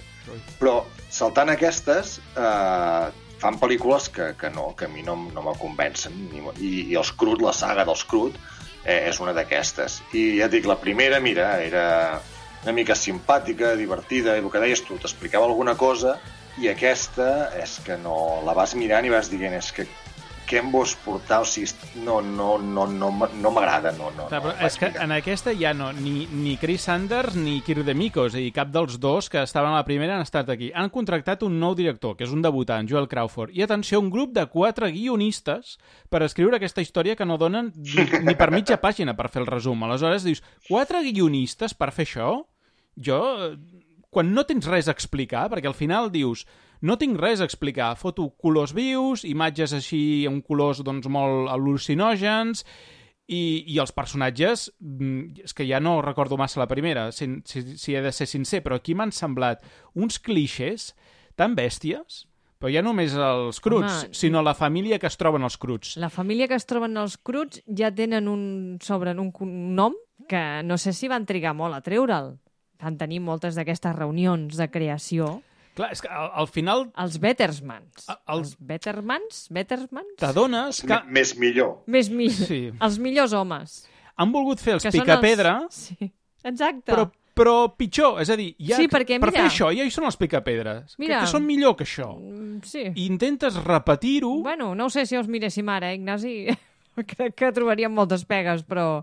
Però saltant aquestes, eh, fan pel·lícules que, que no, que a mi no, no me convencen. Ni, i, I els Crut, la saga dels Crut, eh, és una d'aquestes. I ja et dic, la primera, mira, era una mica simpàtica, divertida, i el que deies tu, t'explicava alguna cosa, i aquesta és que no la vas mirant i vas dient, és que què em vols portar? O sigui, no, no, no, no, no m'agrada, no, no. Clar, no és que mirar. en aquesta ja no, ni, ni Chris Sanders ni Kirk DeMico, és a dir, cap dels dos que estaven a la primera han estat aquí. Han contractat un nou director, que és un debutant, Joel Crawford, i atenció, un grup de quatre guionistes per escriure aquesta història que no donen ni, ni per mitja pàgina per fer el resum. Aleshores dius, quatre guionistes per fer això? Jo, eh, quan no tens res a explicar, perquè al final dius no tinc res a explicar, foto colors vius, imatges així amb colors doncs, molt al·lucinògens, i, i els personatges, mm, és que ja no recordo massa la primera, si, si, si he de ser sincer, però aquí m'han semblat uns clixés tan bèsties, però ja només els cruts, Home, sinó la família que es troben els cruts. La família que es troben els cruts ja tenen un sobren un nom que no sé si van trigar molt a treure'l. Van tenir moltes d'aquestes reunions de creació. Clar, és que al, al final Els Bettersmans. A- els- Els Bettermans? Bettermans? t'adones que M- Més millor. Més mi... Sí. Els millors homes. han volgut fer els que picapedra, Els... Sí, exacte. però, però pitjor, és a dir, ja, Sí, perquè, per mira- fer això ja hi són els picapedres, que, Mira. que són millor que això. Mm, Sí. I intentes repetir-ho, Bueno, no ho sé si els miréssim ara, eh, Ignasi? Crec que trobaríem moltes pegues, però...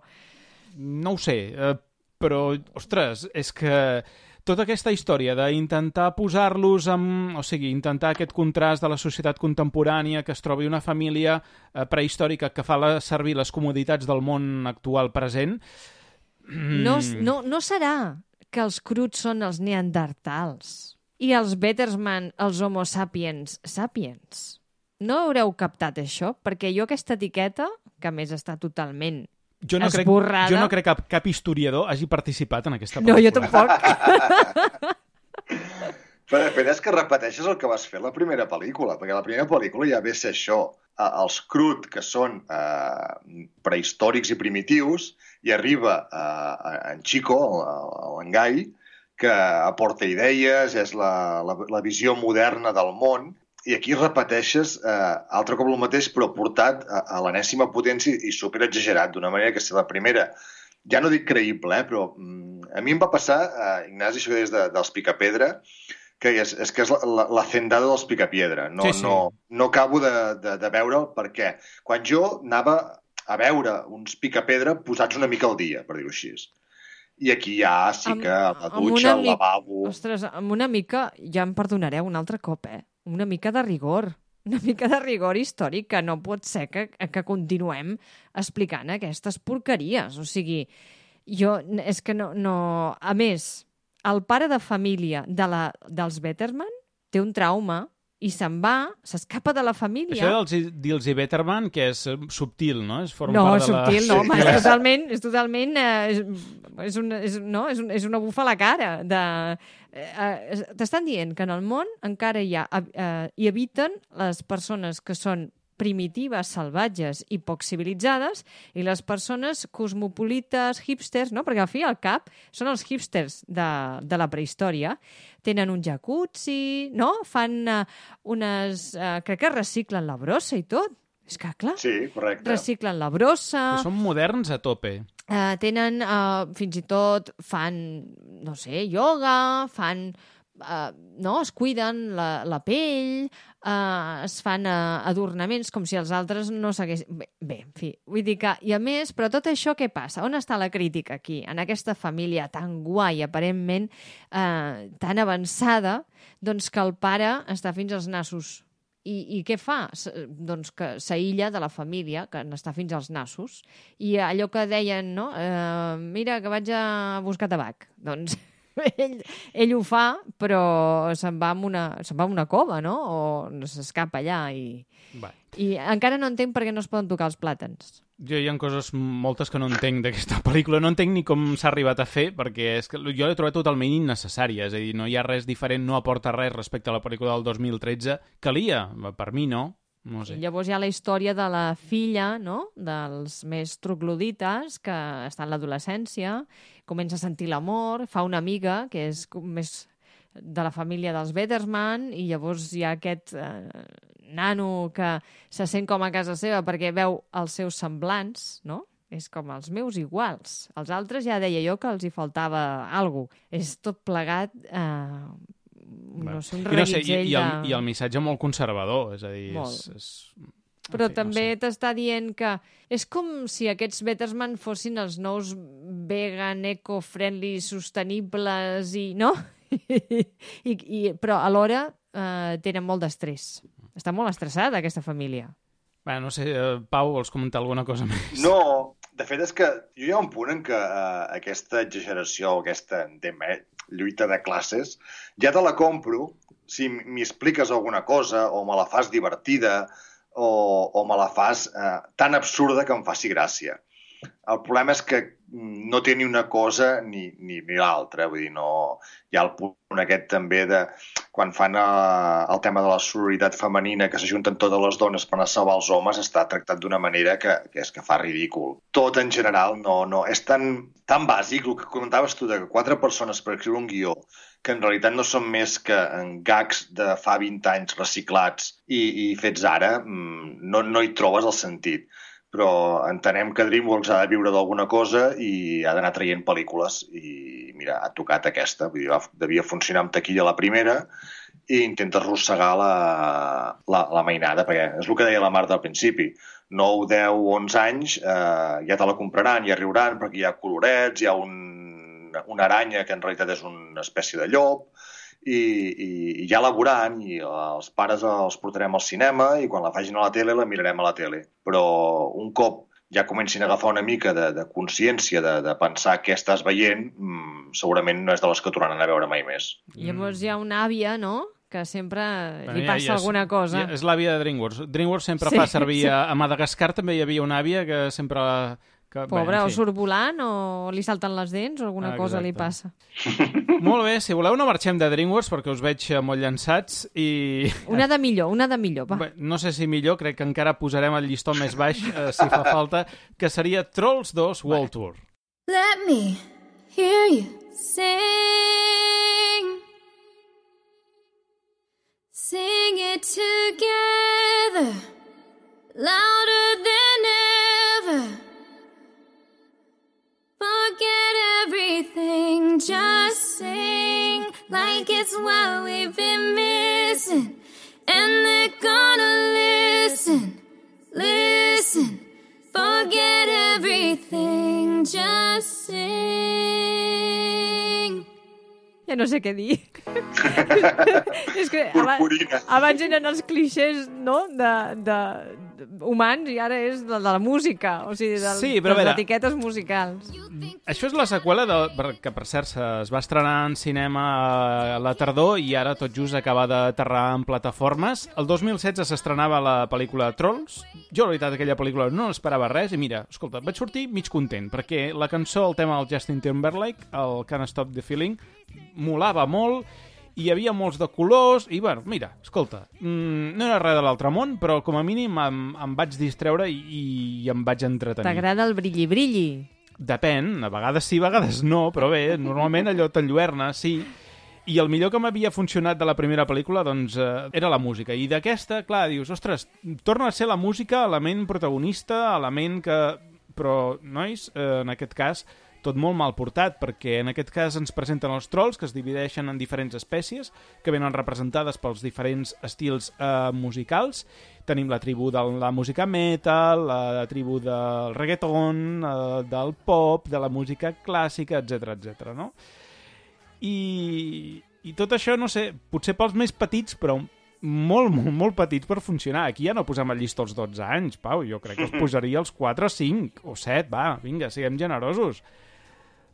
no ho sé, eh, però, ostres, és que tota aquesta història d'intentar posar-los amb... O sigui, intentar aquest contrast de la societat contemporània, que es trobi una família eh, prehistòrica que fa la, servir les comoditats del món actual present... No, Mm. no, no serà que els cruts són els neandertals i els Bettersman els homo sapiens sapiens. No haureu captat això? Perquè jo aquesta etiqueta, que més està totalment... Jo no, crec, Esborrada. jo no crec que cap, cap historiador hagi participat en aquesta No, jo pel·lícula. tampoc. Però després és que repeteixes el que vas fer a la primera pel·lícula, perquè la primera pel·lícula ja ve ser això. Eh, Els Crut, que són eh, prehistòrics i primitius, i arriba eh, en Chico, l'engall, que aporta idees, és la, la, la visió moderna del món, i aquí repeteixes eh, altre cop el mateix, però portat a, a l'enèsima potència i super exagerat, d'una manera que si la primera ja no dic creïble, eh, però mm, a mi em va passar, eh, Ignasi, això que deies de, dels Picapedra, que és, és que és la, la, la dels Picapiedra. No, Sí, sí. no, no acabo de, de, de veure'l perquè quan jo anava a veure uns Picapedra posats una mica al dia, per dir-ho així. I aquí ja sí Amb- que la amb dutxa, una el lavabo... Ostres, amb una mica, ja em perdonareu un altre cop, eh? Una mica de rigor. Una mica de rigor històric, que no pot ser que, que continuem explicant aquestes porqueries. O sigui, jo, és que no... no... A més, el pare de família de la, dels Betterman té un trauma i se'n va, s'escapa de la família. Això dels, dels i Betterman, que és eh, subtil, no? És forma No, part de la... subtil, no, Sí. home, és totalment, és totalment, eh, és, és, una, és, no, és, un, és una bufa a la cara. De, eh, eh, T'estan dient que en el món encara hi, ha, eh, hi habiten les persones que són primitives, salvatges i poc civilitzades, i les persones cosmopolites, hipsters, no? perquè al fi i al cap són els hipsters de, de la prehistòria. Tenen un jacuzzi, no? Fan uh, unes... Uh, crec que reciclen la brossa i tot. És que, clar, Sí, correcte. reciclen la brossa... Que són moderns a tope. Uh, tenen, uh, fins i tot, fan, no sé, ioga, fan, uh, no, es cuiden la, la pell, uh, es fan uh, adornaments com si els altres no s'haguessin... Bé, bé, en fi, vull dir que... I a més, però tot això què passa? On està la crítica aquí? En aquesta família tan guai, aparentment uh, tan avançada, doncs que el pare està fins als nassos. I, I què fa? S doncs que s'aïlla de la família, que n'està fins als nassos, i allò que deien, no? Eh, mira, que vaig a buscar tabac. Doncs ell, ell ho fa, però se'n va, amb una, se'n va a una cova, no? O s'escapa allà i... Va. I encara no entenc per què no es poden tocar els plàtans. Jo hi ha coses moltes que no entenc d'aquesta pel·lícula. No entenc ni com s'ha arribat a fer, perquè és que jo l'he trobat totalment innecessària. És a dir, no hi ha res diferent, no aporta res respecte a la pel·lícula del 2013. Calia, per mi no. No sé. I llavors hi ha la història de la filla, no?, dels més troglodites, que està en l'adolescència, comença a sentir l'amor, fa una amiga que és més de la família dels Bederman, i llavors hi ha aquest eh, nano que se sent com a casa seva perquè veu els seus semblants, no? És com els meus iguals. Els altres ja deia jo que els hi faltava alguna cosa. És tot plegat... Eh, no sé, un I, no sé, i, i, el, de... I el missatge molt conservador, és a dir... Molt. És, és... Però en fi, també No sé. t'està dient que és com si aquests Bettersman fossin els nous vegan, eco-friendly, sostenibles i... no? I, i, però alhora eh, tenen molt d'estrès. Està molt estressada aquesta família. Bé, no sé, eh, Pau, vols comentar alguna cosa més? No, de fet és que jo hi ha un punt en què uh, aquesta exageració, aquesta entenc, eh, lluita de classes, ja te la compro si m'hi expliques alguna cosa o me la fas divertida o, o me la fas uh, tan absurda que em faci gràcia. El problema és que no té ni una cosa ni, ni, ni l'altra, vull dir, no... Hi ha el punt aquest també de quan fan eh, el tema de la sororitat femenina, que s'ajunten totes les dones per anar a salvar els homes, està tractat d'una manera que, que és que fa ridícul. Tot en general no, no, és tan, tan bàsic, el que comentaves tu, de que quatre persones per escriure un guió que en realitat no són més que gags de fa 20 anys reciclats i, i fets ara, mm, no, no hi trobes el sentit però entenem que DreamWorks ha de viure d'alguna cosa i ha d'anar traient pel·lícules. I mira, ha tocat aquesta, vull dir, va, devia funcionar amb taquilla la primera i intenta arrossegar la, la, la mainada, perquè és el que deia la Marta al principi, 9, 10, 11 anys eh, ja te la compraran, ja riuran perquè hi ha colorets, hi ha un, una aranya que en realitat és una espècie de llop, i, i, i ja la veuran i els pares els portarem al cinema i quan la facin a la tele la mirarem a la tele. Però un cop ja comencin a agafar una mica de, de consciència de, de pensar què estàs veient, mmm, segurament no és de les que tornaran a veure mai més. Llavors hi ha una àvia, no?, que sempre Bueno, li ja- passa ja és- alguna cosa. Ja, és l'àvia de DreamWorks. DreamWorks sempre Sí, fa servir... sí. A, a Madagascar també hi havia una àvia que sempre... Que, bé, Pobre, en o surt volant, o li salten les dents, o alguna Ah, cosa li exacte. passa. Molt bé, si voleu no marxem de DreamWorks perquè us veig eh, molt llançats i... Una de millor, una de millor, va. Bé, no sé si millor, crec que encara posarem el llistó més baix, eh, si fa falta, que seria Trolls 2 World Tour. Let me hear you sing. Sing it together, louder than ever. Forget everything, just sing like it's what we've been missing. And they're gonna listen, listen. Forget everything, just sing. Ja no sé què dir. és que aba- Purpurina. abans eren els clixés, no?, de, de humans i ara és de, de la música, o sigui, del, Sí, però de les etiquetes musicals. Això és la seqüela de, que, per cert, es va estrenar en cinema a la tardor i ara tot just acaba d'aterrar en plataformes. El 2016 s'estrenava la pel·lícula Trolls. Jo, la veritat, aquella pel·lícula no esperava res i mira, escolta, vaig sortir mig content perquè la cançó, el tema del Justin Timberlake, el Can't Stop the Feeling, molava molt hi havia molts de colors, i bueno, mira, escolta, mm, no era res de l'altre món, però com a mínim em, em vaig distreure i, i em vaig entretenir. T'agrada el brilli-brilli? Depèn, a vegades sí, a vegades no, però bé, normalment allò t'enlluerna, sí. I el millor que m'havia funcionat de la primera pel·lícula, doncs, eh, era la música. I d'aquesta, clar, dius, ostres, torna a ser la música element protagonista, element que... Però, nois, eh, en aquest cas, tot molt mal portat, perquè en aquest cas ens presenten els trolls, que es divideixen en diferents espècies, que venen representades pels diferents estils eh, musicals. Tenim la tribu de la música metal, la tribu del reggaeton, eh, del pop, de la música clàssica, etc etc. no? I, I tot això, no sé, potser pels més petits, però molt, molt, molt petits per funcionar. Aquí ja no posem el llistó als 12 anys, Pau. Jo crec que els posaria als 4, 5 o 7. Va, vinga, siguem generosos.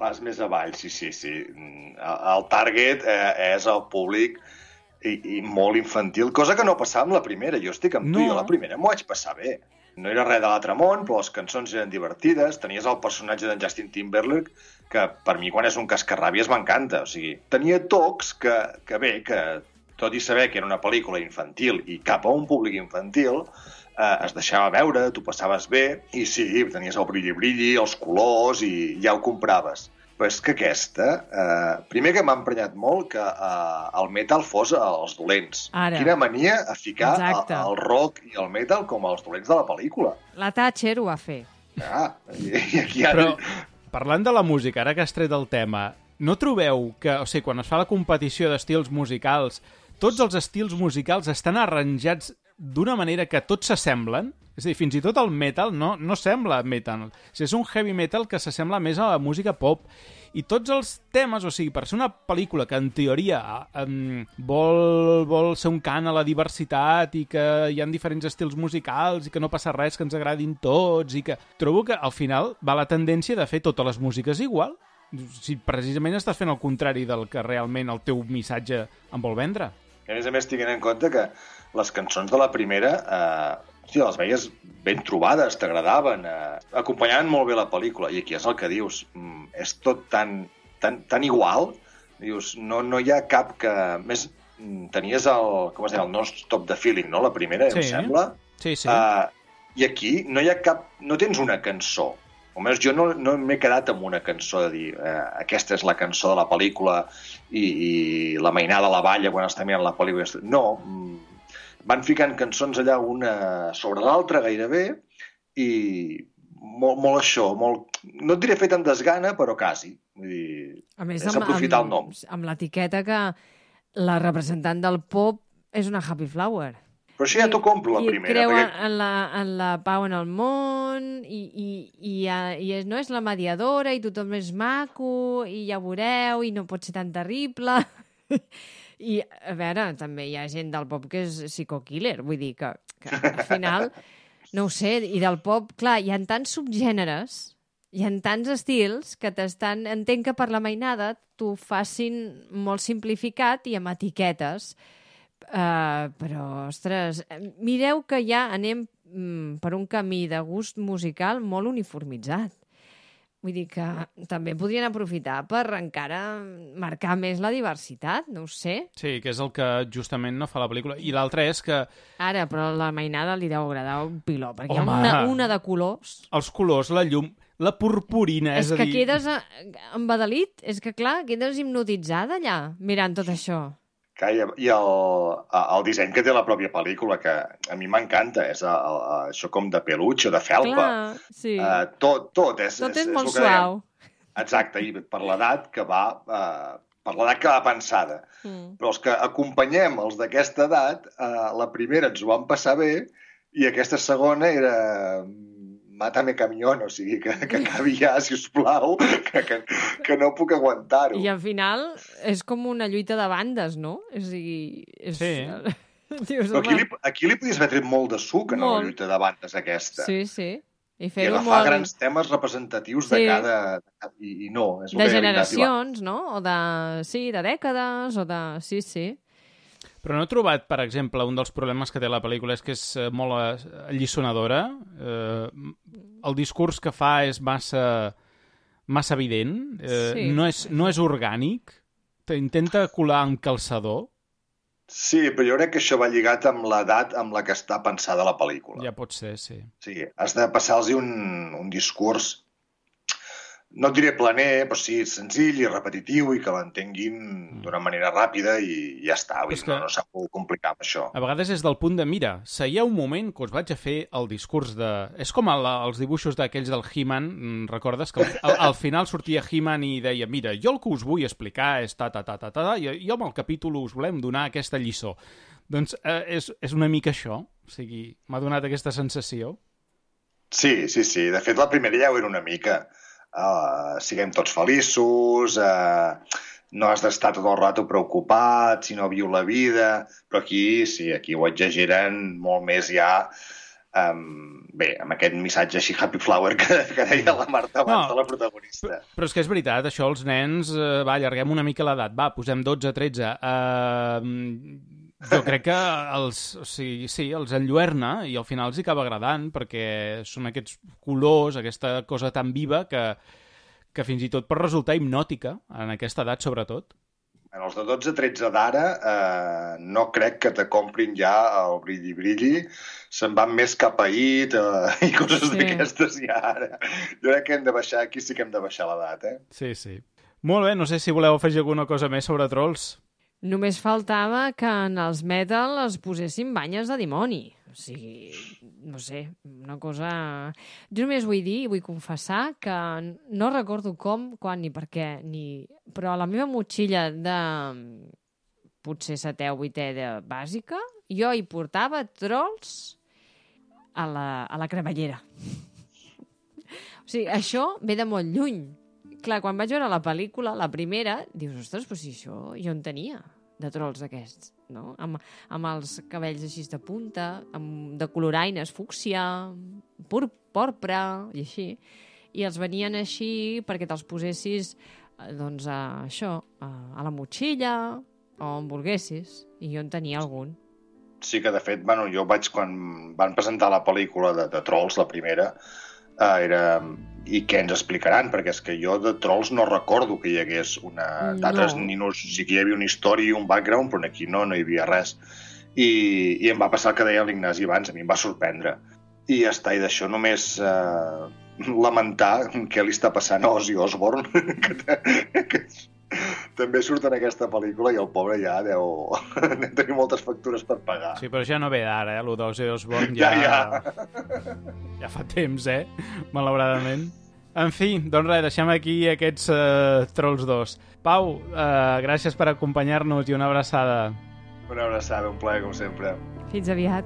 Vas més avall, sí, sí, sí. Mm, El target eh, és el públic i, i molt infantil, cosa que no passava amb la primera. Jo estic amb tu, No. jo la primera m'ho vaig passar bé. No era res de l'altre món, però les cançons eren divertides. Tenies el personatge d'en Justin Timberlake, que per mi quan és un cascarràbies m'encanta. O sigui, tenia tocs que, que bé, que tot i saber que era una pel·lícula infantil i cap a un públic infantil, eh, es deixava veure, tu passaves bé, i sí, tenies el brilli-brilli, els colors, i ja ho compraves. Però és que aquesta, eh, primer que m'ha emprenyat molt que eh, el metal fos els dolents. Ara. Quina mania a ficar el, el rock i el metal com els dolents de la pel·lícula. La Thatcher ho va fer. Ah, i, i aquí ara... Però, parlant de la música, ara que has tret el tema, no trobeu que, o sigui, quan es fa la competició d'estils musicals, tots els estils musicals estan arranjats d'una manera que tots s'assemblen? És a dir, fins i tot el metal no, no sembla metal. O sigui, és un heavy metal que s'assembla més a la música pop. I tots els temes, o sigui, per ser una pel·lícula que en teoria um, vol, vol ser un cant a la diversitat i que hi ha diferents estils musicals i que no passa res que ens agradin tots i que... Trobo que al final va la tendència de fer totes les músiques igual. Si precisament estàs fent el contrari del que realment el teu missatge em vol vendre. A més a més, tinguent en compte que les cançons de la primera, eh, hòstia, les veies ben trobades, t'agradaven, eh, acompanyaven molt bé la pel·lícula, i aquí és el que dius, mm, és tot tan, tan, tan igual, dius, no, no hi ha cap que... Més, mm, tenies el, com es deia, el non-stop de feeling, no?, la primera, Sí. em sembla. Sí, sí. Uh, I aquí no hi ha cap... No tens una cançó. Almenys jo no, no m'he quedat amb una cançó de dir eh, aquesta és la cançó de la pel·lícula i, i la mainada a la valla quan està mirant la pel·lícula. No, mm, van ficant cançons allà una sobre l'altra gairebé i molt, molt això, molt... No et diré fet amb desgana, però quasi. Vull dir, A més, és amb, aprofitar amb, el nom. amb l'etiqueta que la representant del pop és una happy flower. Però això ja t'ho compro, la I primera. creu perquè... en, la, en la pau en el món i, i, i, i és, no és la mediadora i tothom és maco i ja veureu i no pot ser tan terrible. I, a veure, també hi ha gent del pop que és psico-killer, vull dir que, que al final, no ho sé, i del pop, clar, hi ha tants subgèneres, hi ha tants estils que t'estan... Entenc que per la mainada t'ho facin molt simplificat i amb etiquetes, Uh, però, ostres, mireu que ja anem mm, per un camí de gust musical molt uniformitzat. Vull dir que també podrien aprofitar per encara marcar més la diversitat, no ho sé. Sí, que és el que justament no fa la pel·lícula. I l'altre és que Ara, però la mainada li deu agradar un piló, perquè Home. hi ha una, una de colors. els colors, la llum, la purpurina, és, És, a que dir... quedes eh, embadalit, és que clar, quedes hipnotitzada allà, mirant tot això. Calla, i el, el disseny que té la pròpia pel·lícula, que a mi m'encanta, és el, el, això com de peluix o de felpa. Clar, sí. Uh, tot, tot és, tot és, és molt dèiem. suau. Exacte, i per l'edat que va... Uh, per l'edat que va pensada. Mm. Però els que acompanyem els d'aquesta edat, uh, la primera ens ho vam passar bé i aquesta segona era mátame camión, o sigui, que, que acabi ja, si us plau, que, que, que no puc aguantar-ho. I al final és com una lluita de bandes, no? És a dir... És... Sí. Dius, Però aquí li, aquí li podies haver tret molt de suc en la Molt. lluita de bandes aquesta. Sí, sí. I I fer-ho agafar molt... grans temes representatius de Sí. cada... I, i no, és De generacions, no? O de... Sí, de dècades, o de... Sí, sí. Però no he trobat, per exemple, un dels problemes que té la pel·lícula és que és eh, molt eh, alliçonadora. Eh, el discurs que fa és massa, massa evident. Eh, Sí. no, és, no és orgànic. T'intenta colar amb calçador, Sí, però jo crec que això va lligat amb l'edat amb la que està pensada la pel·lícula. ja pot ser, sí. Sí, has de passar-los un, un discurs, no et diré planer, però sí senzill i repetitiu i que l'entenguin d'una manera ràpida i ja està. Vull dir, no, que- no s'ha pogut complicar amb això. A vegades és del punt de, mira, seia un moment que us vaig a fer el discurs de... És com el, els dibuixos d'aquells del He-Man, mm, recordes? Que al, al, al final sortia He-Man i deia, mira, jo el que us vull explicar és ta, ta, ta, ta, ta, i jo amb el capítol us volem donar aquesta lliçó. Doncs eh, és, és una mica això, o sigui, m'ha donat aquesta sensació. Sí, sí, sí. De fet, la primera ja ho era una mica. Uh, siguem tots feliços, uh, no has d'estar tot el rato preocupat, si no viu la vida... Però aquí, sí, aquí ho exageren molt més ja... Um, bé, amb aquest missatge així happy flower que, que deia la Marta abans No. de la protagonista. Però és que és veritat, això els nens, eh, va, allarguem una mica l'edat, va, posem 12, 13. Uh, jo crec que els, o sigui, sí, els enlluerna i al final els hi acaba agradant perquè són aquests colors, aquesta cosa tan viva que, que fins i tot pot resultar hipnòtica en aquesta edat, sobretot. En els de 12-13 d'ara eh, no crec que te comprin ja el brilli-brilli, se'n van més cap a IT eh, i coses Sí. sí. d'aquestes ja ara. Jo crec que hem de baixar, aquí sí que hem de baixar l'edat, eh? Sí, sí. Molt bé, no sé si voleu afegir alguna cosa més sobre Trolls. Només faltava que en els metal es posessin banyes de dimoni. O sigui, no sé, una cosa... Jo només vull dir, vull confessar que no recordo com, quan ni per què, ni... però a la meva motxilla de potser setè o vuitè de bàsica, jo hi portava trolls a la, a la cremallera. O sigui, això ve de molt lluny. Clar, quan vaig veure la pel·lícula, la primera, dius, ostres, però si això jo en tenia, de trolls aquests, no? Amb, amb els cabells així de punta, amb, de coloraines, fúcsia, pur, porpra, i així. I els venien així perquè te'ls posessis, eh, doncs, a això, a, a la motxilla, o on volguessis, i jo en tenia algun. Sí que, de fet, bueno, jo vaig, quan van presentar la pel·lícula de, de Trolls, la primera, eh, era... I què ens explicaran? Perquè és que jo de Trolls no recordo que hi hagués una... No. D'altres ninos sí que hi havia una història i un background, però aquí no, no hi havia res. I, i em va passar el que deia l'Ignasi abans, a mi em va sorprendre. I ja està, i d'això només eh, lamentar què li està passant a Ozzy Osbourne, que, que també surt en aquesta pel·lícula i el pobre ja deu, deu tenir moltes factures per pagar. Sí, però ja no ve d'ara, eh? Lo d'Ozzy Osbourne ja, Ja, ja. ja fa temps, eh? Malauradament. En fi, doncs res, deixem aquí aquests uh, Trolls 2. Pau, uh, gràcies per acompanyar-nos i una abraçada. Una abraçada, un plaer, com sempre. Fins aviat.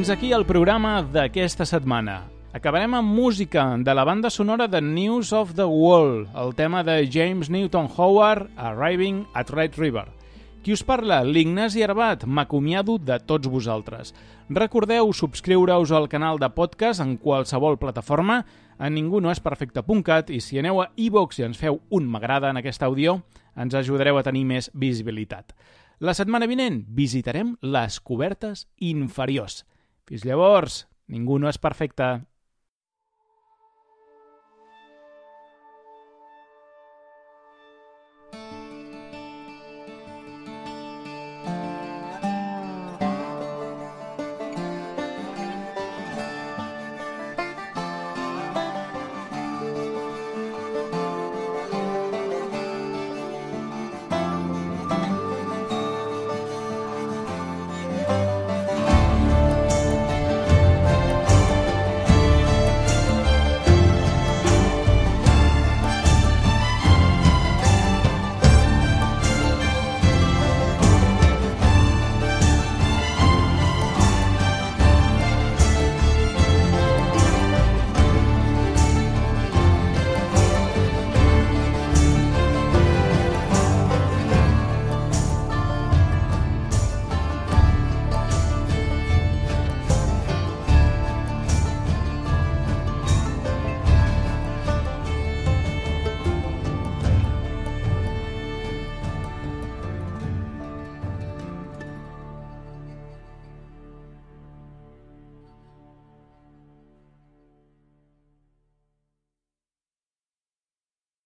Fins aquí el programa d'aquesta setmana. Acabarem amb música de la banda sonora de News of the World, el tema de James Newton Howard, Arriving at Red River. Qui us parla? L'Ignasi Arbat. M'acomiado de tots vosaltres. Recordeu subscriure-us al canal de podcast en qualsevol plataforma, a ningunoesperfecte.cat i si aneu a iVox i ens feu un m'agrada en aquest àudio, ens ajudareu a tenir més visibilitat. La setmana vinent visitarem les cobertes inferiors. Fins llavors, ningú no és perfecte.